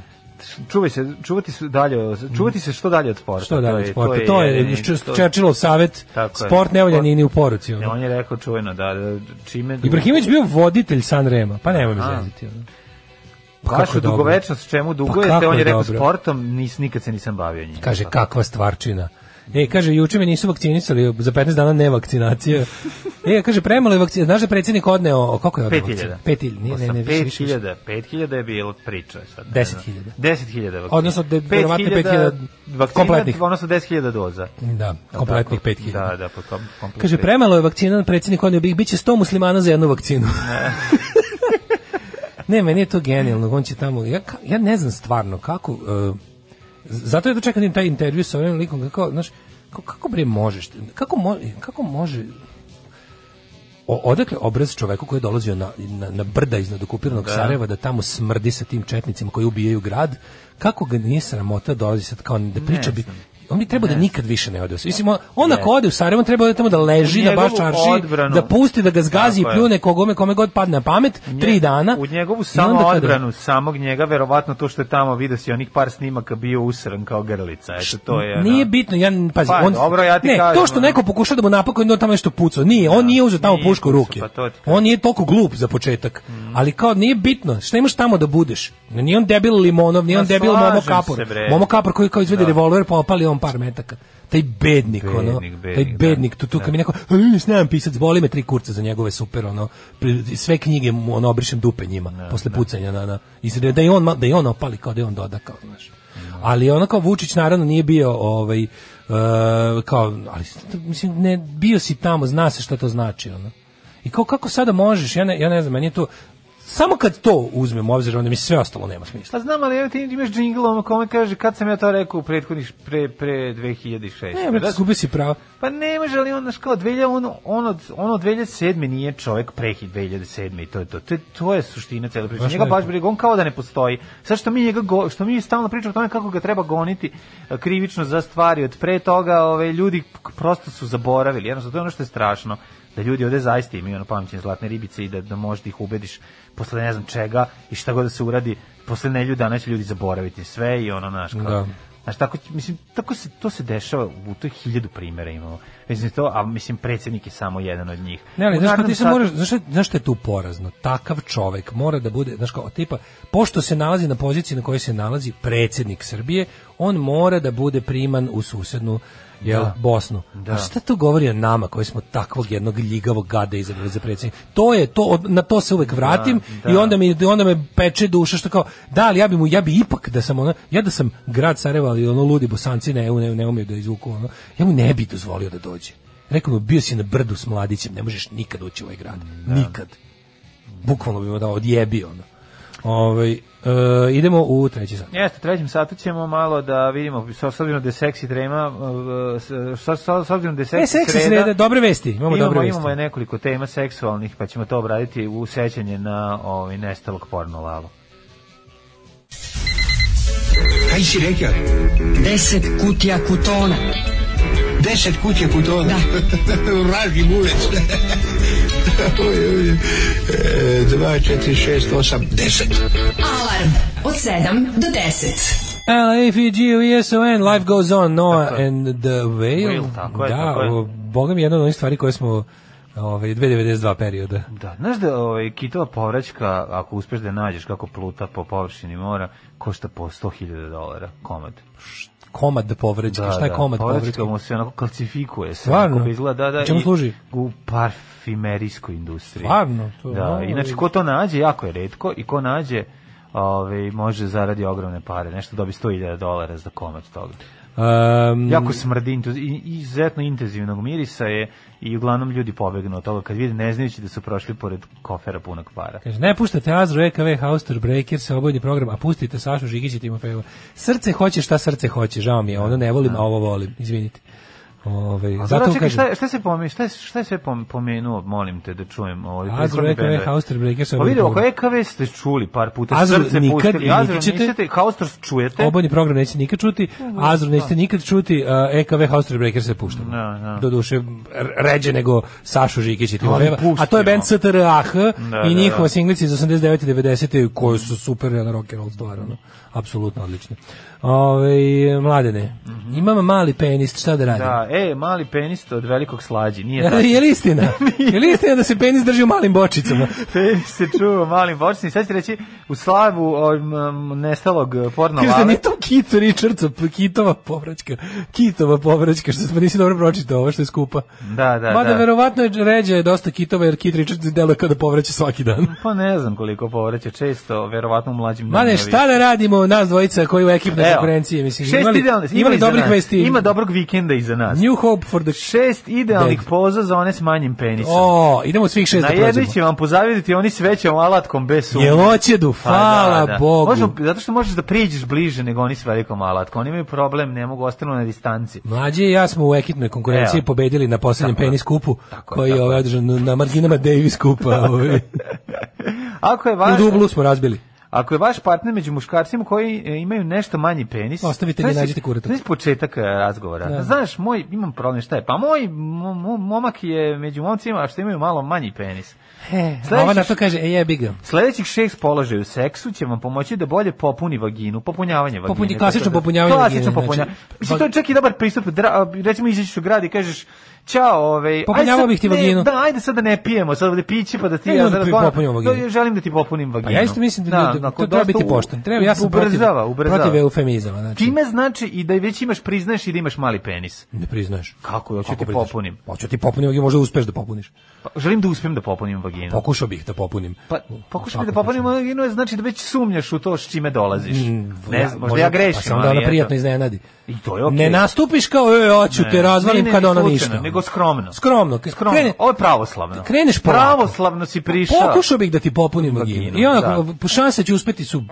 čuvaj se, čuvati se dalje, čuvati se što dalje od sporta.
Što dalje od sporta, to je, to je, to je Čerčilov savet, sport ne valja ni, u poruci. Ono. Ne,
on je rekao čujeno da, da čime...
Ibrahimović bio voditelj Sanrema, pa nemoj mi zeziti. Ono.
Pa Vašu dugovečnost čemu pa dugujete, pa on je rekao dobro. sportom, nis, nikad se nisam bavio njim.
Kaže, pa- kakva stvarčina E, kaže, juče me nisu vakcinisali, za 15 dana ne vakcinacija. E, kaže, premalo je vakcinacija. Znaš da je predsjednik odneo, koliko
je odneo? 5000. 5000,
nije, ne, ne, više, više.
5000, 5000 je bilo
priča sad. 10.000.
10.000
vakcina. Odnosno, de, 5000 vakcina, kompletnih.
odnosno 10.000 doza.
Da, kompletnih 5000. Da, da, po tom, kompletnih. Kaže, premalo je vakcina, predsjednik odneo, biće 100 muslimana za jednu vakcinu. Ne. ne, meni je to genijalno, on će tamo, ja, ja ne znam stvarno kako... Uh, zato je dočekan da taj intervju sa ovim likom kako, znaš, kako, kako bre možeš, kako, mo, kako može o, odakle obraz čoveku koji je dolazio na, na, na brda iznad okupiranog da. Sarajeva da tamo smrdi sa tim četnicima koji ubijaju grad, kako ga nije sramota da dolazi sad kao da priča bi on bi trebao da nikad više ne ode. Mislim, on ako ode u Sarajevo, on treba da tamo da leži, na da baš čarši, da pusti, da ga zgazi i pljune kogome, kome god padne na pamet, 3 dana.
U njegovu samo odbranu, samog njega, verovatno to što je tamo video se onih par snimaka bio usran kao grlica. Eto, to je,
nije bitno, ja, pazi, pa, on, dobro, ja ti ne, to što neko pokuša da mu napakuje, da on tamo nešto pucao. Nije, on da. nije uzeo tamo pušku u ruke. Pa on nije toliko glup za početak. Mhm. Ali kao, nije bitno, šta imaš tamo da budeš? Nije on debil limonov, nije on debil momo kapor. Momo kapor koji kao izvede revolver, pa opali on par metaka taj bednik, bednik ono, bednik, taj bednik, da. tu, tu da. kad mi neko, e, ne znam pisac, boli me tri kurca za njegove super, ono, sve knjige mu, ono, obrišem dupe njima, da, posle da. pucanja, na, na, i da, da, je on, da i on opali, kao da je on doda, kao, znaš. Da. Ali ono kao Vučić naravno nije bio ovaj, uh, kao, ali, mislim, ne, bio si tamo, zna se šta to znači, ono. I kao kako sada možeš, ja ne, ja ne znam, meni je to, Samo kad to uzmem u obzir, onda mi sve ostalo nema smisla.
Pa znam, ali evo ti imaš džingl, ono kome kaže, kad sam ja to rekao u prethodnih, pre, pre 2006.
Ne, da, gubi si pravo.
Pa ne može, ali on, kao, 2000, ono, ono, ono 2007. nije čovjek prehi 2007. i to je to. To je, to je suština cijela priča. Njega baš briga, on kao da ne postoji. Sad što mi, njega go, što mi stalno pričamo o tome kako ga treba goniti e, krivično za stvari od pre toga, ove, ljudi prosto su zaboravili. Jednostavno, to je ono što je strašno da ljudi ovde zaista imaju ono pamćenje zlatne ribice i da, da možda ih ubediš posle ne znam čega i šta god da se uradi, posle nelju dana će ljudi zaboraviti sve i ono, naš, kao, da. Znaš, tako, mislim, tako se, to se dešava, u toj hiljadu primjera imamo. Mislim, to, a mislim, predsednik je samo jedan od njih.
Ne, ali, znaš, ti se sad... moraš, znaš, znaš što je tu porazno? Takav čovek mora da bude, znaš, kao, tipa, pošto se nalazi na poziciji na kojoj se nalazi predsjednik Srbije, on mora da bude priman u susednu jel, da. Bosnu. Da. A šta to govori o nama koji smo takvog jednog ljigavog gada izabrali za predsjednika? To je to na to se uvek da, vratim da, i onda mi onda me peče duša što kao da ali ja bi mu ja bi ipak da sam ona ja da sam grad Sarajevo ali ono ludi bosanci ne ne, ne umeju da izvuku ono ja mu ne bih dozvolio da dođe. Rekao mu bio si na brdu s mladićem, ne možeš nikad ući u ovaj grad. Da. Nikad. Bukvalno bih mu dao odjebio ono. Ovaj Uh, idemo u treći sat.
Jeste, u trećem satu ćemo malo da vidimo s obzirom da je seksi trema e, s obzirom da je e, seksi, e, seksi
sreda, sreda, dobre vesti,
imamo, imamo dobre vesti. Imamo je nekoliko tema seksualnih, pa ćemo to obraditi u sećanje na ovaj nestalog porno lalo. Kaj si rekao? Deset kutija kutona
deset kuće putovao. Da. Vraži bulec. 2, 4, 6, 8, 10. Alarm od 7 do 10. L-A-F-E-G-U-E-S-O-N e, Life Goes On, Noah tako and the Whale. Whale
tako je,
da, tako je. boga mi jedna od onih stvari koje smo ovaj 292 perioda.
Da, znaš da ovaj kitova povraćka ako uspeš da nađeš kako pluta po površini mora košta po 100.000 dolara komad.
Šta? komad povređen, da, šta je da. komad da, povređen?
mu se onako kalcifikuje.
Se Stvarno? Izgleda, da, da, čemu služi?
U parfimerijskoj industriji.
Stvarno?
To, da, no, inače, ko to nađe, jako je redko, i ko nađe, ove, ovaj, može zaradi ogromne pare, nešto dobi 100.000 dolara za komad toga. Um, jako smrdi, izuzetno intenzivnog mirisa je i uglavnom ljudi pobegnu od toga kad vide ne znajući da su prošli pored kofera punog para.
Kaže, ne puštate Azro, EKV, Hauster, Breaker, se obojni program, a pustite Sašu Žigić i Timofeju. Srce hoće šta srce hoće, žao mi je, ono ne volim, a ovo volim, izvinite.
Ovaj zato čekaj, kažem, šta, šta se pomi, šta, šta je sve pomenuo, molim te da čujem,
ovaj Azro EKV Hauster Breaker sa. Pa
ovaj vidi, oko EKV ste čuli par puta, Azro, srce
nikad,
pustili.
Azro
niste, Hauster čujete.
Obojni program neće nikad čuti, Azro da. nećete nikad čuti, uh, EKV Hauster Breaker se pušta. No, da, no. Da. Doduše ređe nego Sašu Žikić i ti A to je bend STRAH i njihova singlica iz 89 90 koje su super na rock and roll stvarno apsolutno odlično. Ove, mladene, mhm. imam mali penis, šta da radim? Da,
e, mali penis od velikog slađi, nije
tako. je li istina? je li istina da se penis drži u malim bočicama?
penis se čuva u malim bočicama. Sad ćete reći, u slavu um, nestalog e, porno Kaže
da nije to Kit Richardsa, Kitova povraćka, Kitova povraćka, što smo nisi dobro pročitao, ovo što je skupa.
Da, da, Mada da.
verovatno je ređe je dosta Kitova, jer Kit Richards deluje kada povraća svaki dan.
Pa ne znam koliko povraća, često, verovatno u mlađim
danima. Mane, šta da radimo? smo nas dvojica koji u ekipnoj konkurenciji, mislim. Šest
imali, idealnih, imali ima dobrih vesti. Ima dobrog vikenda iza nas.
New hope for the
šest idealnih dead. poza za one
s
manjim penisom.
O, idemo svih šest
da Na da prođemo. Na će vam pozaviditi oni s većom alatkom bez sumnje. Jel hoće
du, fala pa da, da. Bogu. Možemo,
zato što možeš da priđeš bliže nego oni s velikom alatkom. Oni imaju problem, ne mogu ostanu na distanci.
mlađi i ja smo u ekipnoj konkurenciji Evo. pobedili na poslednjem penis kupu, tako, koji je ovaj održan na marginama Davis kupa. Ovaj. Ako je važno... U dublu smo razbili.
Ako je vaš partner među muškarcima koji e, imaju nešto manji penis,
ostavite mi nađite kurata. Znaš
početak e, razgovora. Da. Znaš, moj imam problem šta je? Pa moj momak je među momcima što imaju malo manji penis.
He, Sledeći, ova na to kaže, e, jebi ga.
Sledećih šest položaja u seksu će vam pomoći da bolje popuni vaginu, popunjavanje vagine. Popuni,
klasično da- popunjavanje vagine. Klasično
popunjavanje. Znači, Mislim, to je čak i dobar pristup. Dra, recimo, izađeš u grad i kažeš, Ćao, ovaj.
Popunjavao bih ti vaginu.
Ne, da, ajde sad da ne pijemo, sad ovde pići pa da ti ne,
ja zaraz popunim vaginu. Da,
želim da ti popunim vaginu. Pa
ja isto mislim da, da, da to treba biti pošten. Treba ja sam ubrzava, protiv, ubrzava. protiv eufemizama,
znači. Time znači i da već imaš priznaješ i da imaš mali penis.
Ne priznaješ.
Kako, hoćeš
ti
popunim.
Hoćeš ti popunim, vaginu, možda uspeš da popuniš.
Pa, želim da uspem da popunim
vaginu. Gino. Pokušao bih da popunim. Pa,
pokušao bih da popunim Gino, znači da već sumnjaš u to s čime dolaziš. Mm, ne znam, možda ja pa grešim. Pa sam
da ona prijatno iznenadi.
I to je okay.
Ne nastupiš kao, ej, hoću te razvalim kad ona ništa.
Nego skromno.
Skromno.
skromno. Krene, Ovo je pravoslavno.
Kreneš Pravoslavno
si pa prišao.
Pokušao bih da ti popunim Gino. I onako, da. šanse će uspeti su...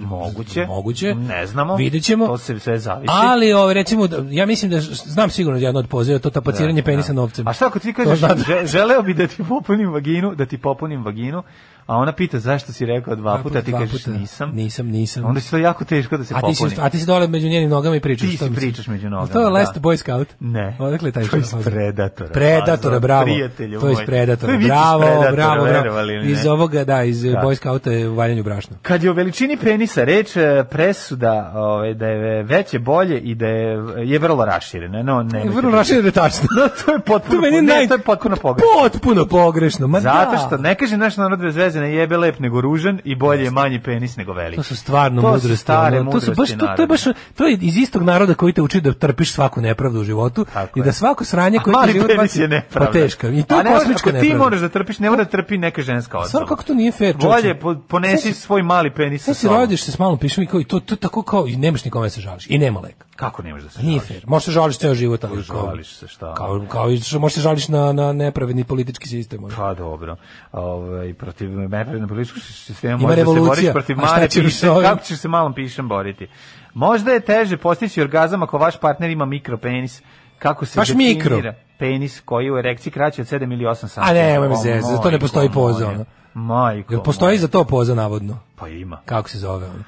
Moguće.
Moguće.
Ne znamo.
Videćemo. ćemo. To
se sve zavisi.
Ali, ovo, ovaj, recimo, da, ja mislim da znam sigurno da jedno od poziva to tapaciranje
da, da.
penisa novcem.
A šta ako ti kažeš, želeo bi da ti popunim vaginu, da ti popunim vaginu, a ona pita zašto si rekao dva puta, a ti kažeš puta. nisam.
Nisam, nisam. Onda
je to jako teško da se a popuni.
Ti si, a
ti
si dole
među njenim
nogama i
pričaš.
Ti
si pričaš među nogama.
To je Last da. Boy Scout?
Ne. Odakle
taj to je
iz Predatora. Pa
predatora, bravo.
Prijatelju
to je
iz
Predatora, bravo, predatora, bravo, bravo. Iz ovoga, da, iz da. Boy Scouta je u valjanju brašna.
Kad je o veličini penisa reč e, presuda ove, ovaj, da je veće bolje i da je, je vrlo raširena. No, ne, vrlo raširena da, je tačno. to je potpuno, to, ne, naj... to je potpuno pogrešno. Potpuno pogrešno. Ma Zato Zato što ne kaže naš narod bez veze ne jebe lep nego ružan i bolje je manji penis nego veliki.
To su stvarno to mudrosti. Su stare ono, to su baš to, to je baš to je iz istog naroda koji te uči da trpiš svaku nepravdu u životu Tako i da svako sranje koje ti
život penis je pa nepravda. Pa
teška. I to je kosmička nepravda.
Ti moraš da trpiš, ne mora da trpi neka ženska osoba. Stvarno
kako to nije fair.
Bolje ponesi svoj mali penis sa
sobom. Ti se rodiš se s malom pišom i kao i to to tako kao i
nemaš
nikome se žališ i nema leka.
Kako
ne
možeš da se žališ?
Nije fair. Možeš da se žališ ceo život, ali da kao,
žališ se šta?
Kao, kao i što možeš da se žališ na, na nepravedni politički sistem.
Pa dobro. Ove, ovaj, protiv nepravednog političkog sistema možeš da se boriš protiv male piše. Kako ćeš se malom pišem boriti? Možda je teže postići orgazam ako vaš partner ima mikropenis. Kako se Baš mikro. penis koji u erekciji kraći od 7 ili 8 sati?
A ne, nemoj mi zezati, za to ne postoji poza.
Majko. Jel
postoji za to poza, navodno?
Pa ima.
Kako se zove ono?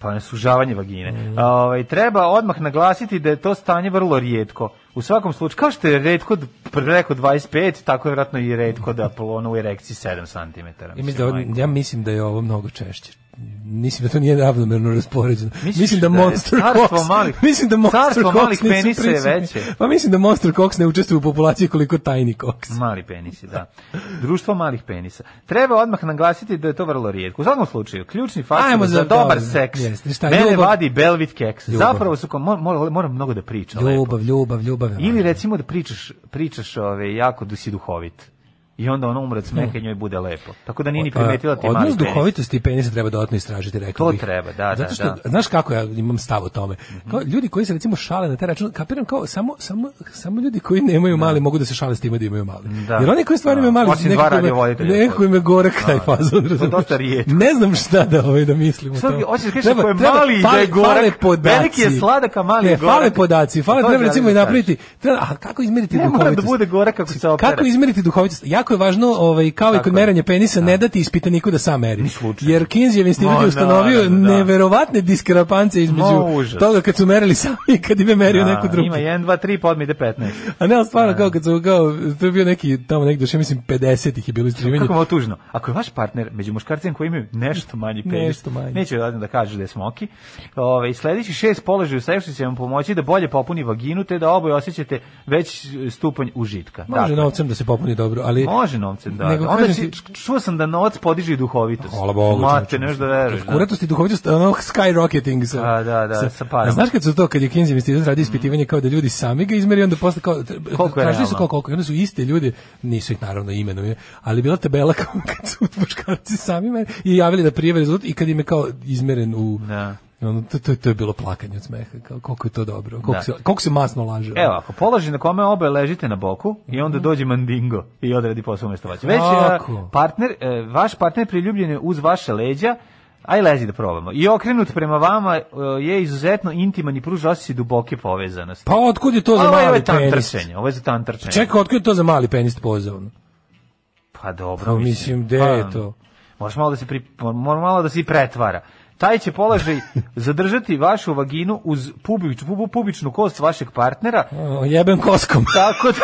Pa sužavanje vagine. Mm. Ove, ovaj, treba odmah naglasiti da je to stanje vrlo rijetko. U svakom slučaju, kao što je redko preko 25, tako je vjerojatno i retko da polonu u erekciji 7 cm.
mislim da, ja mislim da je ovo mnogo češće. Mislim da to nije ravnomerno raspoređeno. Misliš mislim da, da Monster Cox... Malih, mislim da Monster
Cox penisa je
veće. Pa mislim da Monster Cox ne učestvuje u populaciji koliko tajni Cox.
Mali penisi, da. Društvo malih penisa. Treba odmah naglasiti da je to vrlo rijetko. U svakom slučaju, ključni faktor za, za dobar seks. Jeste, šta, Mene ljubav, vadi Belvit keks. Ljubav. Zapravo su... Mor, mor, moram mnogo da pričam.
Ljubav, ljubav, ljubav, ljubav. Ili
recimo da pričaš, pričaš ove, jako da si duhovit i onda ona umre od smeha i njoj bude lepo. Tako da nije ni pa, primetila ti mali penis. Odnos duhovitosti
i penisa treba dodatno istražiti, rekao
to bih. To treba, da, Zato da, što, da,
da. Znaš kako ja imam stav o tome? Mhm. Kao, ljudi koji se recimo šale na te račun, kapiram kao samo, samo, samo ljudi koji nemaju da. mali mogu da se šale s time da imaju mali. Da. Jer oni koji stvarno imaju mali, nekako, nekako im je gorak da, taj da. fazon. Ne znam šta da, ovaj, da mislim o tome.
Hoćeš kaži ko je mali da je gorak, veliki je sladak, a mali je
gorak. Fale podaci, fale treba recimo i napriti. A kako izmeriti duhovitost? Ne mora da bude gorak znači, kako se opere. Kako izmeriti duhovitost? jako je važno, ovaj, kao Tako i kod merenja penisa, da. ne dati ispitaniku da sam meri. Jer Kinzijev institut je ustanovio da, neverovatne diskrepance između no, toga kad su merili sami i kad im je merio da, neko drugi. Ima
1, 2, 3, podmide 15.
A ne, ali stvarno, da. kao kad su, kao, to je bio neki, tamo negde, še mislim, 50 ih je bilo
istraživanje. Kako je tužno? Ako je vaš partner među muškarcem koji imaju nešto manji penis, nešto manji. neću da, da kaže da je smoki, ove, ovaj, sledeći šest položaja u seksu će vam pomoći da bolje popuni vaginu, te da oboje osjećate već stupanj užitka.
Može da, novcem da se popuni dobro, ali
može novcem da. Nego, Onda si, čuo sam da novac podiže i duhovitost.
Hvala Bogu.
Mate, nešto da veruješ.
Da. Kuratost i duhovitost, ono skyrocketing sa.
A, da, da, da, sa, sa
parama. Znaš kad su to kad je Kinzi investitor radio mhm. ispitivanje kao da ljudi sami ga izmeri onda posle kao koliko tražili su kao koliko, onda su iste ljudi, nisu ih naravno imenom, ali bila tabela kao kad su muškarci sami meni i javili da prijave rezultat i kad im je kao izmeren u da ono, to, to, to je bilo plakanje od smeha, kao, koliko je to dobro, koliko, da. se, koliko se masno laže.
Evo, ako položi na kome obe ležite na boku i mhm. onda dođe mandingo i odredi posao umjesto vas. Već eh, partner, eh, vaš partner priljubljen je uz vaše leđa, Aj lezi da probamo. I okrenut prema vama eh, je izuzetno intiman i pruža osjećaj duboke povezanosti.
Pa otkud je to za mali penis? Ovo
je
tantrčenje,
ovo
je za
tantrčenje.
Čekaj, otkud je to za mali penis pozavno?
Pa dobro, pa,
mislim. gde pa, je to?
Možeš malo da se, pri, malo da se pretvara. Taj će položaj zadržati vašu vaginu uz pubič, pub, pubičnu kost vašeg partnera.
O, jebem koskom.
Tako da...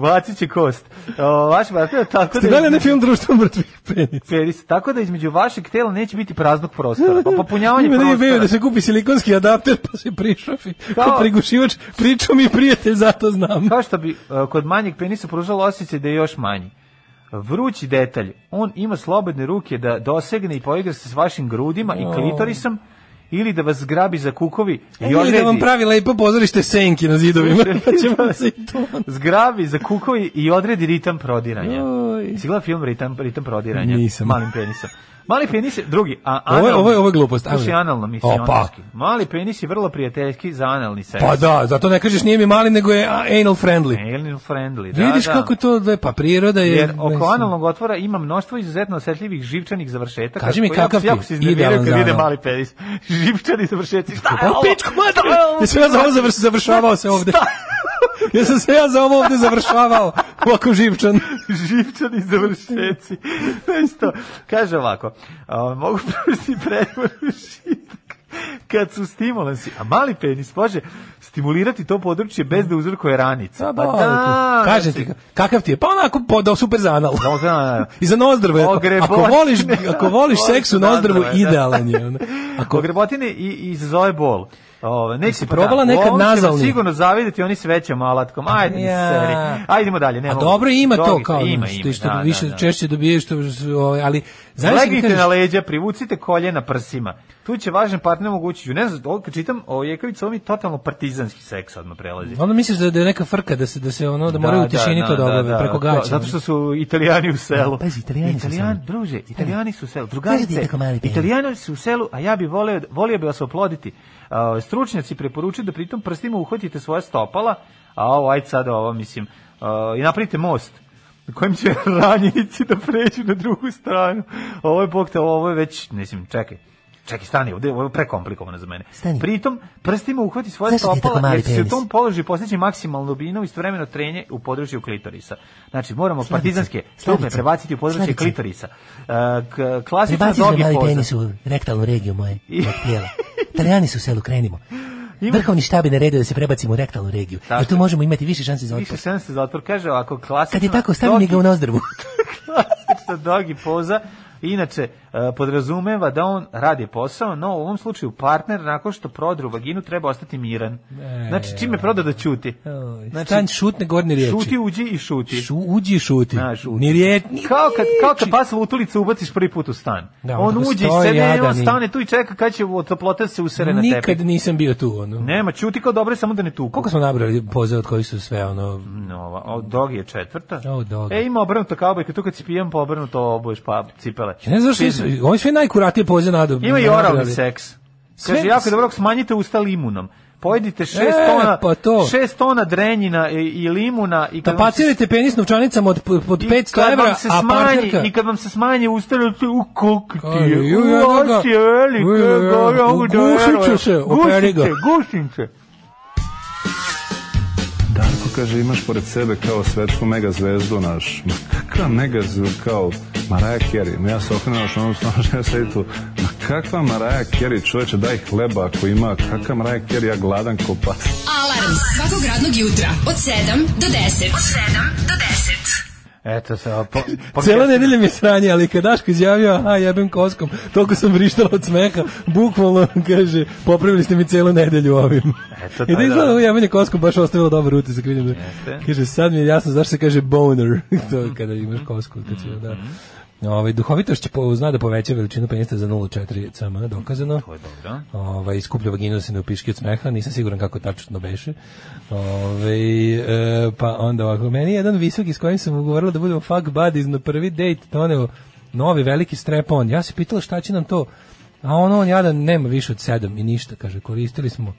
Bacit će kost. O, vaš partner, tako
Ste da... Ste film Društvo mrtvih penis? Penis.
Tako da između vašeg tela neće biti praznog prostora. Pa popunjavanje Ima
prostora. Ima da se kupi silikonski adapter pa se prišofi. Kao, prigušivač priču mi prijatelj, zato znam.
Kao što bi e, kod manjeg penisa pružalo osjećaj da je još manji. Vrući detalj, on ima slobodne ruke da dosegne i poigra se s vašim grudima no. i klitorisom, ili da vas zgrabi za kukovi
e, i odredi... Ili da vam pravi lepo pozorište senki na zidovima.
pa ćemo da. se to... Zgrabi za kukovi i odredi ritam prodiranja. Oj. Si gledao film Ritam, ritam prodiranja? Nisam. Malim penisom. Mali penis je drugi, a analni. Ovo, ovo, ovo je glupost. Slušaj, analno misionarski. Mali penis je vrlo prijateljski za analni seks.
Pa da, zato ne kažeš nije mi mali, nego je anal friendly.
Anal friendly, da,
Vidiš da. kako to da je, pa priroda je... Jer
oko analnog otvora ima mnoštvo izuzetno osetljivih živčanih završetaka.
Kaži mi kakav jako,
ti idealan kad ide mali penis. Živčani završetci.
Pa Šta je ovo? Pičku, mata! Jesam ja završavao se ovde. Šta? Ja sam se ja za ovo ovde završavao. Ovako živčan.
živčan i završeci. Isto, kaže ovako, a, mogu pružiti predvor šitak kad su stimulansi, a mali penis može stimulirati to područje bez da uzrokuje ranice. Da, pa
da,
da, da kažem znači. ti,
kakav ti je? Pa onako podao super za anal. No,
za,
I za nozdrave.
Ako
voliš, ako voliš seks u nozdravu, idealan je. Ako...
Ogrebotine i, i izazove bol. Ove, neće si pa da, probala da, nekad nazalni. sigurno zavideti oni s alatkom. Ajde, ja. seri. Ajdemo dalje, ne. A
dobro ima to kao ima, ima, što, što da, više da, da. češće dobiješ što ovaj, ali
Legnite kažeš... na leđa, privucite kolje na prsima. Tu će važan partner omogućiti. Ne znam, ovo kad čitam o Jeković, ovo mi totalno partizanski seks odmah prelazi.
Onda misliš da, da je neka frka, da se, da se ono, da, da moraju u da, tišini da, to da, da obave, da, preko gaća.
zato što su italijani u selu. Da,
pazi,
italijani, Italijan, su druže,
italijani
su u selu. Drugarice, italijani su u selu, a ja bi volio, da- volio bi vas oploditi. Uh, stručnjaci preporučuju da pritom prstima uhvatite svoje stopala, a ovo, ajde sad ovo, mislim, uh, i napravite most kojim će ranjenici da pređu na drugu stranu. Ovo je, bog te, ovo je već, mislim, čekaj, čekaj, stani, ovde ovo je prekomplikovano za mene. Stani. Pritom, prstima uhvati svoje stopala, jer se u tom položaju postići maksimalnu dubinu i istovremeno trenje u području klitorisa. Znači, moramo Slavice. partizanske stopne prebaciti u područje Slavice. klitorisa. Uh,
klasična dogi poza. Prebaci mali penis u rektalnu regiju moje, od tijela. Italijani su u selu, krenimo. Ima... Vrhovni štab je naredio da se prebacimo u rektalnu regiju. Tako. Jer tu možemo imati više šanse za otpor.
Više šanse za otpor. Kaže ovako, klasično... Kad je
tako, stavim dogi... ga u nozdrvu.
klasično dogi poza Inače, e, podrazumeva da on radi posao, no u ovom slučaju partner nakon što prodru vaginu treba ostati miran. E, znači, čime proda da ćuti?
Znači, Stan šutne gornje riječi. Šuti,
uđi i šuti.
Šu, uđi i
šuti.
Na, šuti. Ni riječ,
ni kao kad, kao kad pas lutulicu ubaciš prvi put u stan. Da, on uđe i sede, jadani. on stane tu i čeka kad će od toplote se usere na tebe.
Nikad nisam bio tu. Ono.
Nema, čuti kao dobro, samo da ne tu. Koliko
smo nabrali poze od koji su sve ono... Nova,
od dog je četvrta. O, dog. E, ima obrnuto kao obojka, tu kad si pijem, pa obrnuto oboješ pa cipele
zabave. Ja ne znam što su, oni sve najkuratije poze nadob.
Ima i oralni seks. Sve, Kaže, jako dobro, smanjite usta limunom pojedite 6 e, tona pa to. 6 tona drenjina i, i limuna i
da kad tapacirajte se, penis novčanicama od od 500 €a a partnerka i
kad vam se smanji usta, u kok ti je u oči veli gušiće se operiga gušiće
Darko kaže imaš pored sebe kao svetsku megazvezdu naš ma kakva megazvezda kao Maraja Carey. Ja se okrenuo što ono stano žena sedi tu. Ma kakva Maraja Carey, čoveče, daj hleba ako ima. Kakva Maraja Carey, ja gladan ko pas. Alarm svakog radnog jutra od 7
do 10. Od 7 do 10. Eto se,
po, po Cela nedelja mi sranje, ali kad Daško izjavio, aha, jebem koskom, toliko sam vrištala od smeha, bukvalno, kaže, popravili ste mi celu nedelju ovim. Eto, taj, I da izgleda ovo jebanje koskom baš ostavilo dobar utisak, vidim da. Kaže, sad mi je jasno zašto se kaže boner, to kada imaš kosku, kad će, da. Mhm. Ovaj duhovitošć po, zna da poveća veličinu penisa za 0.4 cm, dokazano.
To je dobro.
Ovaj iskuplja vaginu se ne upiški od smeha, nisam siguran kako tačno beše. Ovaj e, pa onda ovako meni je jedan visoki s kojim sam ugovorila da budemo fuck buddies na prvi date, doneo novi veliki strepon. Ja se pitala šta će nam to. A ono on jadan nema više od 7 i ništa, kaže koristili smo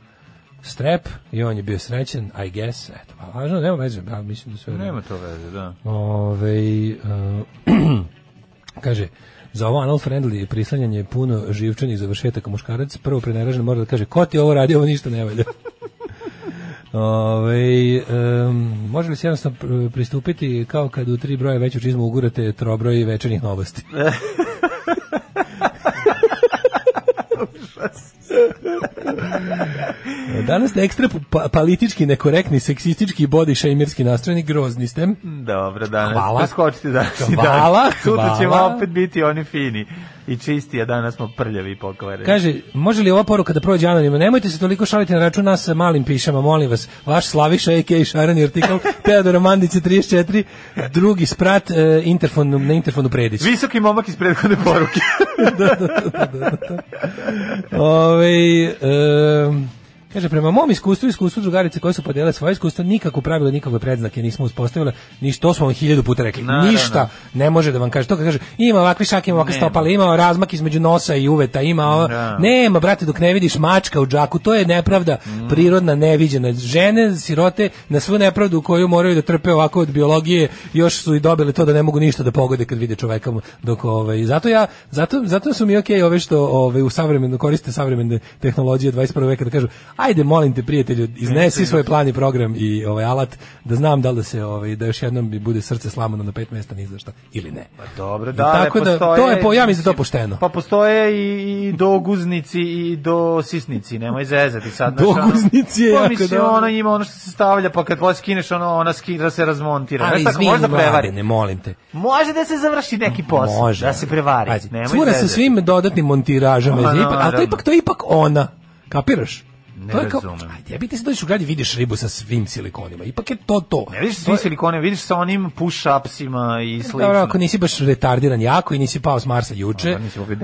strep i on je bio srećen, I guess, eto, pa važno, nema veze, ja mislim da sve...
Nema to veze, da.
Ove, ovaj, uh, Kaže, za ovo anal friendly prislanjanje puno živčanih završetaka muškarac, prvo preneražen mora da kaže, ko ti ovo radi, ovo ništa ne valja. Ove, um, može li se jednostavno pristupiti kao kad u tri broje veću čizmu ugurate trobroj večernih novosti? Užas. Danas ste ekstra pa, politički, nekorektni, seksistički, body shamerski nastrojeni, grozni ste.
Dobro, danas. Hvala. Preskočite danas.
Hvala, hvala.
Sutra ćemo opet biti oni fini i čisti, a danas smo prljavi i pokvareni.
Kaže, može li ova poruka da prođe anonimno? Nemojte se toliko šaliti na račun nas sa malim pišama, molim vas. Vaš Slaviša, a.k. Šaran i artikal Teodora Mandice 34, drugi sprat e, interfonu, na interfonu Predić.
Visoki momak iz prethodne poruke. da, da, da, da, da.
da. Ove, e, Kaže, prema mom iskustvu i iskustvu drugarice koje su podijele svoje iskustva, nikako pravilo, nikakve predznake nismo uspostavile, ništa, to smo vam hiljadu puta rekli, na, ništa ne može da vam kaže, to kaže, ima ovakvi šak, ima ovakve stopale, ima razmak između nosa i uveta, ima, da. nema, brate, dok ne vidiš mačka u džaku, to je nepravda mm. prirodna, neviđena, žene, sirote, na svu nepravdu koju moraju da trpe ovako od biologije, još su i dobili to da ne mogu ništa da pogode kad vide čoveka dok ovaj zato ja zato zato su mi okej okay ove što ove ovaj, u savremeno koriste savremene tehnologije 21. veka da kažu Ajde, molim te prijatelju, iznesi svoj plan i program i ovaj alat da znam da li da se ovaj da još jednom bi bude srce slamano na pet mesta ni za ili ne.
Pa dobro, da, I tako da to je
po ja mislim da to pošteno.
Pa postoje i, i do guznici i do sisnici, nemoj zezati sad Do
ono, guznici je pa jako dobro.
ona ima ono što se stavlja pa kad posle skineš ono ona skira da se razmontira. Ali tako možda prevari,
ne molim te.
Može da se završi neki posao, Može. da se prevari. Ajde,
nemoj cura sa svim dodatnim montiražama, no, pa no, ipak, ali to ipak to ipak ona. Kapiraš?
Ne to pa je kao,
razumem. Ajde, ja se dođeš u grad i vidiš ribu sa svim silikonima. Ipak je to to.
Ne vidiš svi silikone, vidiš sa onim push-upsima i slično. Dobro, ako
nisi baš retardiran jako i nisi pao s Marsa juče,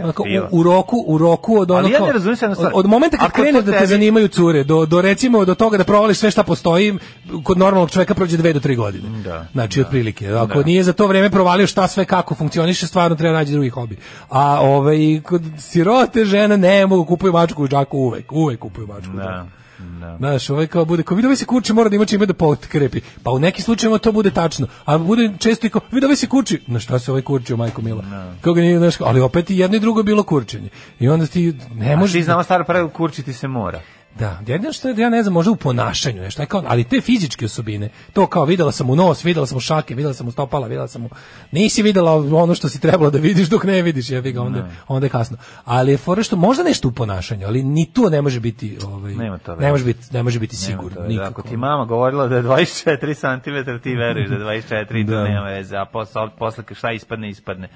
onako, u, u, roku, u roku od onako... Ali ja
ne razumijem se Od,
od momenta kad kreneš da te tebi... zanimaju cure, do, do recimo do toga da provališ sve šta postoji, kod normalnog čoveka prođe dve do tri godine. Da, znači, da, otprilike. Ako da. nije za to vreme provalio šta sve kako funkcioniše, stvarno treba naći drugi hobi. A ovaj, kod sirote žene ne mogu kupuju mačku u džaku uvek, uvek kupuju mačku da. Da, da. Da. Znaš, ovaj kao bude, kao vidovi ovaj se kući mora da ima čime da potkrepi. Pa u nekim slučajevima to bude tačno, a bude često i kao vidovi ovaj se kući. Na šta se ovaj kurči, majko Mila? Da. Kao ga nije, znaš, ali opet i jedno i drugo je bilo kurčenje. I onda ti ne možeš... A Ti da-
znamo stara pravilo, kurčiti se mora.
Da, jedino što ja ne znam, možda u ponašanju nešto, kao, ali te fizičke osobine, to kao videla sam u nos, videla sam u šake, videla sam u stopala, videla sam u... Nisi videla ono što si trebalo da vidiš dok ne vidiš, ja ga onda, ne. onda je kasno. Ali je fora što možda nešto u ponašanju, ali ni to ne može biti, ovaj, Nema to ne može biti, ne može biti sigurno. Već,
ako ti mama govorila da je 24 cm, ti veruješ da je 24 i da. nema veze, a posle, posle šta ispadne, ispadne.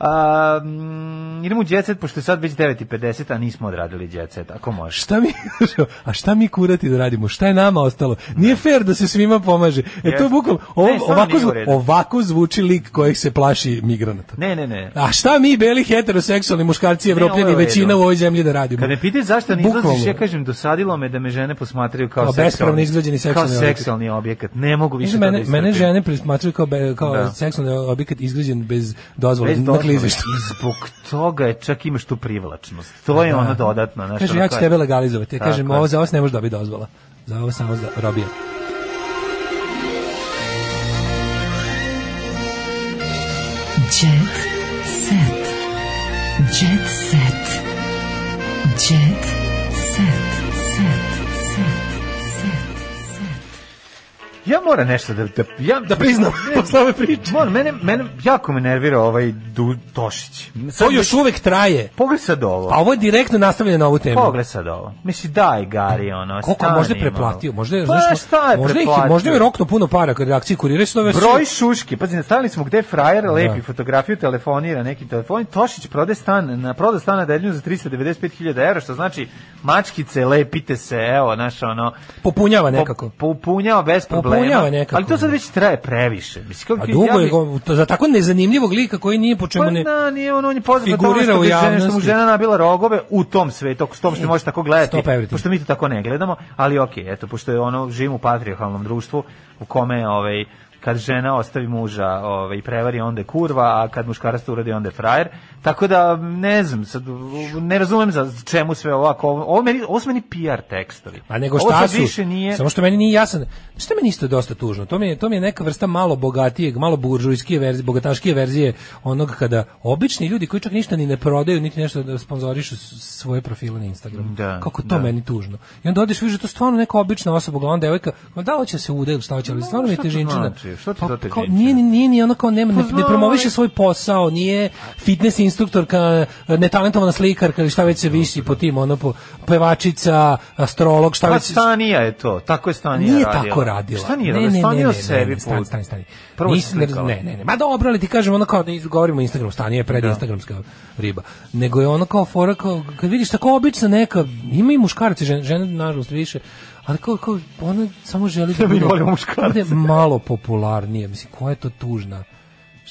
Um, idemo u Jet pošto je sad već 9.50, a nismo odradili Jet ako može.
Šta mi, a šta mi kurati da radimo? Šta je nama ostalo? Nije fair da se svima pomaže. E to je bukvalno, ov, ovako, zvu, ovako zvuči lik kojeg se plaši migranata.
Ne, ne, ne.
A šta mi, beli heteroseksualni muškarci, evropljani, većina u ovoj zemlji da radimo?
Kad me pitaš zašto ne izlaziš, ja kažem, dosadilo me da me žene posmatraju kao, kao seksualni, izgrađeni seksualni,
kao seksualni
objekat. objekat. Ne mogu više
mene, da mene žene posmatraju kao, be, kao
da.
seksualni objekat izgrađen bez dozvola. Bez dozvola dakle izveštaj. I
zbog toga je čak imaš tu privlačnost. To je da. ono dodatno. Znaš,
Kaže, ja ću tebe legalizovati. Ja kažem, ovo za vas ne može dobiti dozvola. Za ovo samo za robija. Jet set.
Jet set. Jet set. Ja mora nešto da, da, ja, da priznam posle ove priče. Moram, mene, mene jako me nervira ovaj du, Tošić.
Sad to još uvek traje.
Pogled sad
ovo. Pa ovo je direktno nastavljeno na ovu temu. Pogled
sad ovo. Misli daj Gari ono. Koliko možda je preplatio,
možda je, pa, znaš, šta je možda, Ih, možda je rokno puno para kad reakcije kurire su
nove. Broj šuški. Pazi, nastavili smo gde frajer da. lepi da. fotografiju telefonira neki telefon. Tošić prode stan na proda stan na Deljinu za 395.000 € što znači mačkice lepite se, evo, naš ono.
Popunjava nekako.
Po, popunjava bez problema zabunjava nekako. Ali to sad već traje previše.
Mislim, kako A dugo je, za tako nezanimljivog lika koji nije po čemu pa ne... Pa nije on, on je poznat figurira u javnosti. Žena, što mu žena
nabila rogove u tom svetu, s tom što e, možete tako gledati, pošto mi to tako ne gledamo, ali okej, okay, eto, pošto je ono, živim u patriarhalnom društvu u kome, ovaj, kad žena ostavi muža ovaj, prevari, onda je kurva, a kad muškarac to uradi, onda je frajer. Tako da, ne znam, sad, ne razumem za čemu sve ovako. Ovo, meni, ovo su meni PR tekstovi. A
nego šta su, više nije... samo što meni nije jasan. Što meni isto dosta tužno? To mi je, to mi je neka vrsta malo bogatijeg, malo buržujskije verzije, bogataškije verzije onog kada obični ljudi koji čak ništa ni ne prodaju, niti nešto da sponzorišu svoje profile na Instagramu. Da, Kako to da. meni tužno. I onda odeš, vidiš, da to stvarno neka obična osoba, glavna devojka, da hoće se udel, šta hoće, ali stvarno mi je težinčina. Znači?
što ti pa, to kao, nije, nije, nije ono kao, nema, ne, ne pa promoviše svoj posao, nije fitness instruktorka, netalentovana slikarka ili šta već se visi po tim, ono, po pevačica, astrolog, šta pa, već... Stanija je to, tako je Stanija nije radila. Nije tako radila. Šta nije radila? Stanija o sebi. Stani, stani, stani. Prvo Nis, ne, ne, ne, ne. Ma dobro, ali ti kažem, ono kao, ne govorimo o Instagramu, Stanija je pred da. Instagramska riba. Nego je ono kao fora, kao, kad vidiš tako obična neka, ima i muškarci, žene, žene nažalost više, ali kao, kao ona samo želi da bude, muškarce. malo popularnije, mislim, koja je to tužna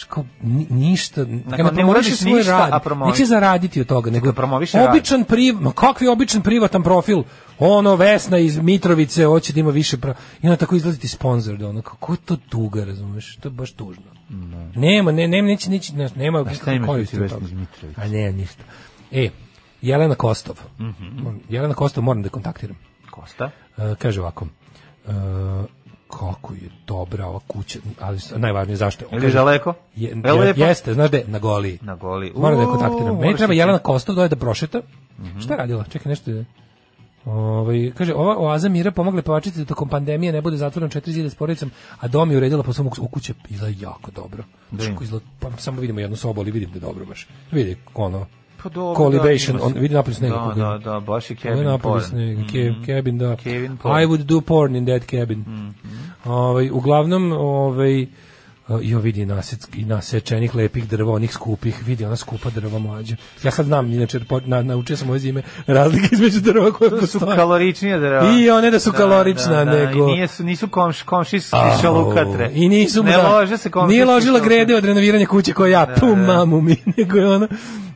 kao ništa dakle, ne uradiš svoj ništa, rad, a neće zaraditi od toga, nego promoviš običan priv, ma kakvi običan privatan profil, ono Vesna iz Mitrovice hoće da ima više pra... i ona tako izlazi ti sponzor da ono kako je to duga, razumeš, to je baš tužno. Ne. Nema, ne, nema, neće, neće, ne, nema, a šta imaš iz Mitrovice? A ne, ništa. E, Jelena Kostov. Mm -hmm. Jelena Kostov moram da kontaktiram. Kosta? E, kaže ovako, e, kako je dobra ova kuća, ali najvažnije zašto. Ili daleko? Je, je, jeste, znaš gde? Na goli. Na goli. Uuu, Moram da je kontaktiram. Meni treba Jelena Kostov da doje da prošeta. Mm -hmm. Šta je radila? Čekaj, nešto je... Ovaj kaže ova oaza mira pomogla pevačici da tokom pandemije ne bude zatvoren četiri zida s porodicom, a dom je uredila po svom u kuće bila jako dobro. Da. Izla, pa samo vidimo jednu sobu, ali vidim da je dobro baš. Vidi ono Pa dobro, Colibation, da, on, vidi napolje snega. Da, da, da, baš je Kevin napolje snega, mm -hmm. Kevin, da. Kevin porn. I would do porn in that cabin. Mm -hmm. ovaj, uglavnom, ovaj, eh, jo vidi nasec, i nasečenih lepih drva, onih skupih, vidi ona skupa drva mlađa. Ja sad znam, inače, na, naučio sam ove zime razlike između drva koje to postoje. su kaloričnije drva. I one da su da, kalorična, da, da, nego... I nisu, nisu komš, komši šalukatre. I nisu, ne da, lože se komši Nije ložila grede od renoviranja kuće koja ja, da, tu da. mamu mi, nego je ona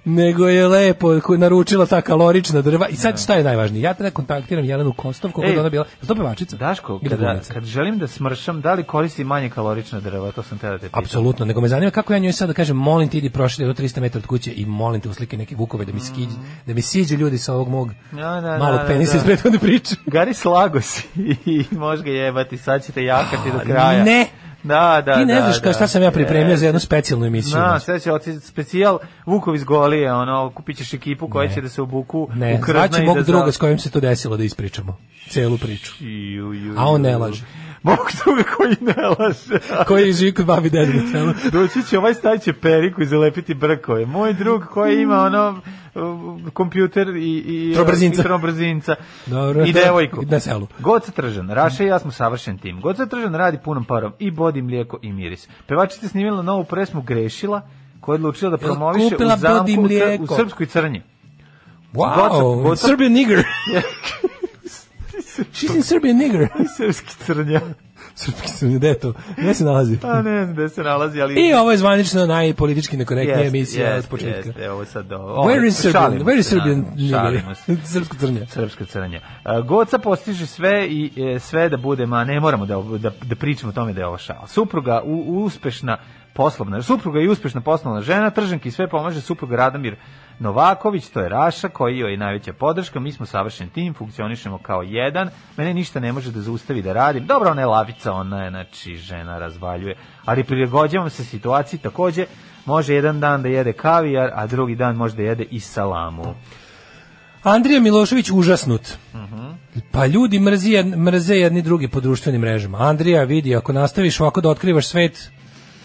nego je lepo naručila ta kalorična drva i sad da. šta je najvažnije ja tada kontaktiram Jelenu Kostov kako da ona bila to pevačica Daško kada, kad želim da smršam da li koristi manje kalorična drva to sam te da te pitam apsolutno nego me zanima kako ja njoj sad da kažem molim ti idi prošli do 300 metara od kuće i molim te uslike neke vukove da mi mm. skiđi da mi siđu ljudi sa ovog mog ja, da, da, da, malog penisa da, iz prethodne priče Gari slago si i može ga jebati sad ćete jakati do kraja ne Da, da, Ti ne da, znaš da, šta sam ja pripremio je. za jednu specijalnu emisiju. Da, sve će otići specijal Vukov iz Golije, ono, kupit ćeš ekipu koja ne. će da se obuku ne. u Ne, Znači, mog da druga s kojim se to desilo da ispričamo, celu priču. Ju, ju, ju. A on ne laže. Bog druga koji ne laže. koji živi kod babi dedina selo. Doći će ovaj staće periku i zalepiti brkove. Moj drug koji ima ono mm. um, kompjuter i i trobrzinca, i, trobrzinca. Dobro, i devojku na selu. Goca Tržan, Raša i ja smo savršen tim. Goca Tržan radi punom parom i bodi mlijeko i miris. Pevačica snimila novu presmu Grešila koja je odlučila da promoviše u zamku u, u srpskoj crnji. Wow, Goca, nigger. She's in Serbia nigger. Srpski crnja. Srpski crnja, gde je to? Gde se nalazi? Pa ne znam gde se nalazi, ali... I ovo je zvanično najpolitički nekorektnija yes, emisija yes, od početka. Yes, evo sad ovo. Where is Serbian? Where is Serbian? nigger? se. crnja. Srpska crnja. Uh, Goca postiže sve i e, sve da bude, ma ne moramo da, da, da pričamo o tome da je ovo šal. Supruga u, uspešna poslovna, supruga je uspešna poslovna žena, trženki sve pomaže supruga Radomir Novaković, to je Raša, koji joj je najveća podrška, mi smo savršen tim, funkcionišemo kao jedan, mene ništa ne može da zaustavi da radim, dobro, ona je lavica, ona je, znači, žena razvaljuje, ali prilagođavam se situaciji takođe, može jedan dan da jede kavijar, a drugi dan može da jede i salamu. Andrija Milošević užasnut. Uh mhm. -huh. Pa ljudi mrzi, mrze jedni drugi po društvenim mrežama. Andrija, vidi, ako nastaviš ovako da otkrivaš svet,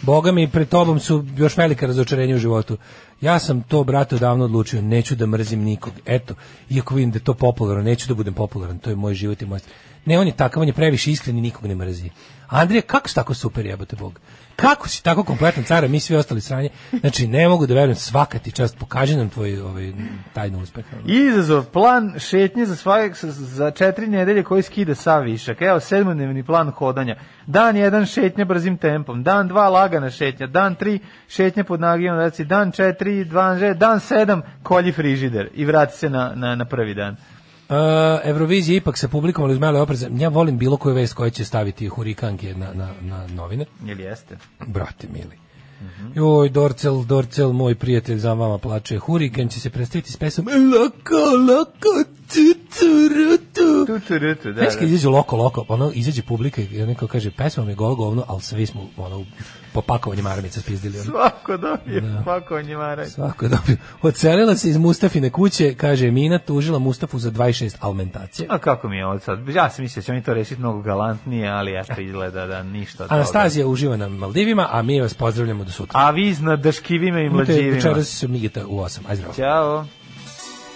Boga mi, pred tobom su još velika razočarenja u životu. Ja sam to, brate, odavno odlučio, neću da mrzim nikog. Eto, iako vidim da je to popularno, neću da budem popularan, to je moj život i moj... Ne, on je takav, on je previše iskren i nikog ne mrzi. Andrija, kako si tako super, jebote Bog? Kako si tako kompletan cara, mi svi ostali sranje? Znači, ne mogu da verujem, svaka ti čast, pokaži nam tvoj ovaj, tajno uspeh. Izazov, plan šetnje za, svak, za četiri nedelje koji skida sav višak. Evo, sedmodnevni plan hodanja. Dan jedan šetnja brzim tempom, dan dva lagana šetnja, dan tri šetnja pod nagijom, reci, dan četiri, dva, dan sedam kolji frižider i vrati se na, na, na prvi dan. Eh, Eurovizija ipak se publikovala uz male opreze. Ja volim bilo koju vest koja će staviti hurikanke na, na, na novine. Ili jeste? Brate mili. Mm -hmm. Joj, Dorcel, Dorcel, moj prijatelj za vama plače. Hurikan će se predstaviti s pesom Laka, laka, tuturutu. Tuturutu, da. Znaš kad da. izađu loko loko, ono izađe publika i neko kaže pesma mi gol govno, ali svi smo ono po pakovanju maramica spizdili. Ono. Svako dobio da. pakovanje maramica. Svako dobio. Ocelila se iz Mustafine kuće, kaže Mina, tužila Mustafu za 26 alimentacije. A kako mi je ovo sad? Ja sam mislio da će oni to rešiti mnogo galantnije, ali ja izgleda da ništa. Anastazija toga. uživa na Maldivima, a mi vas pozdravljamo do sutra. A vi zna daškivima i mlađivima. Večeras se Migita u 8. Aj zdravo. Ćao.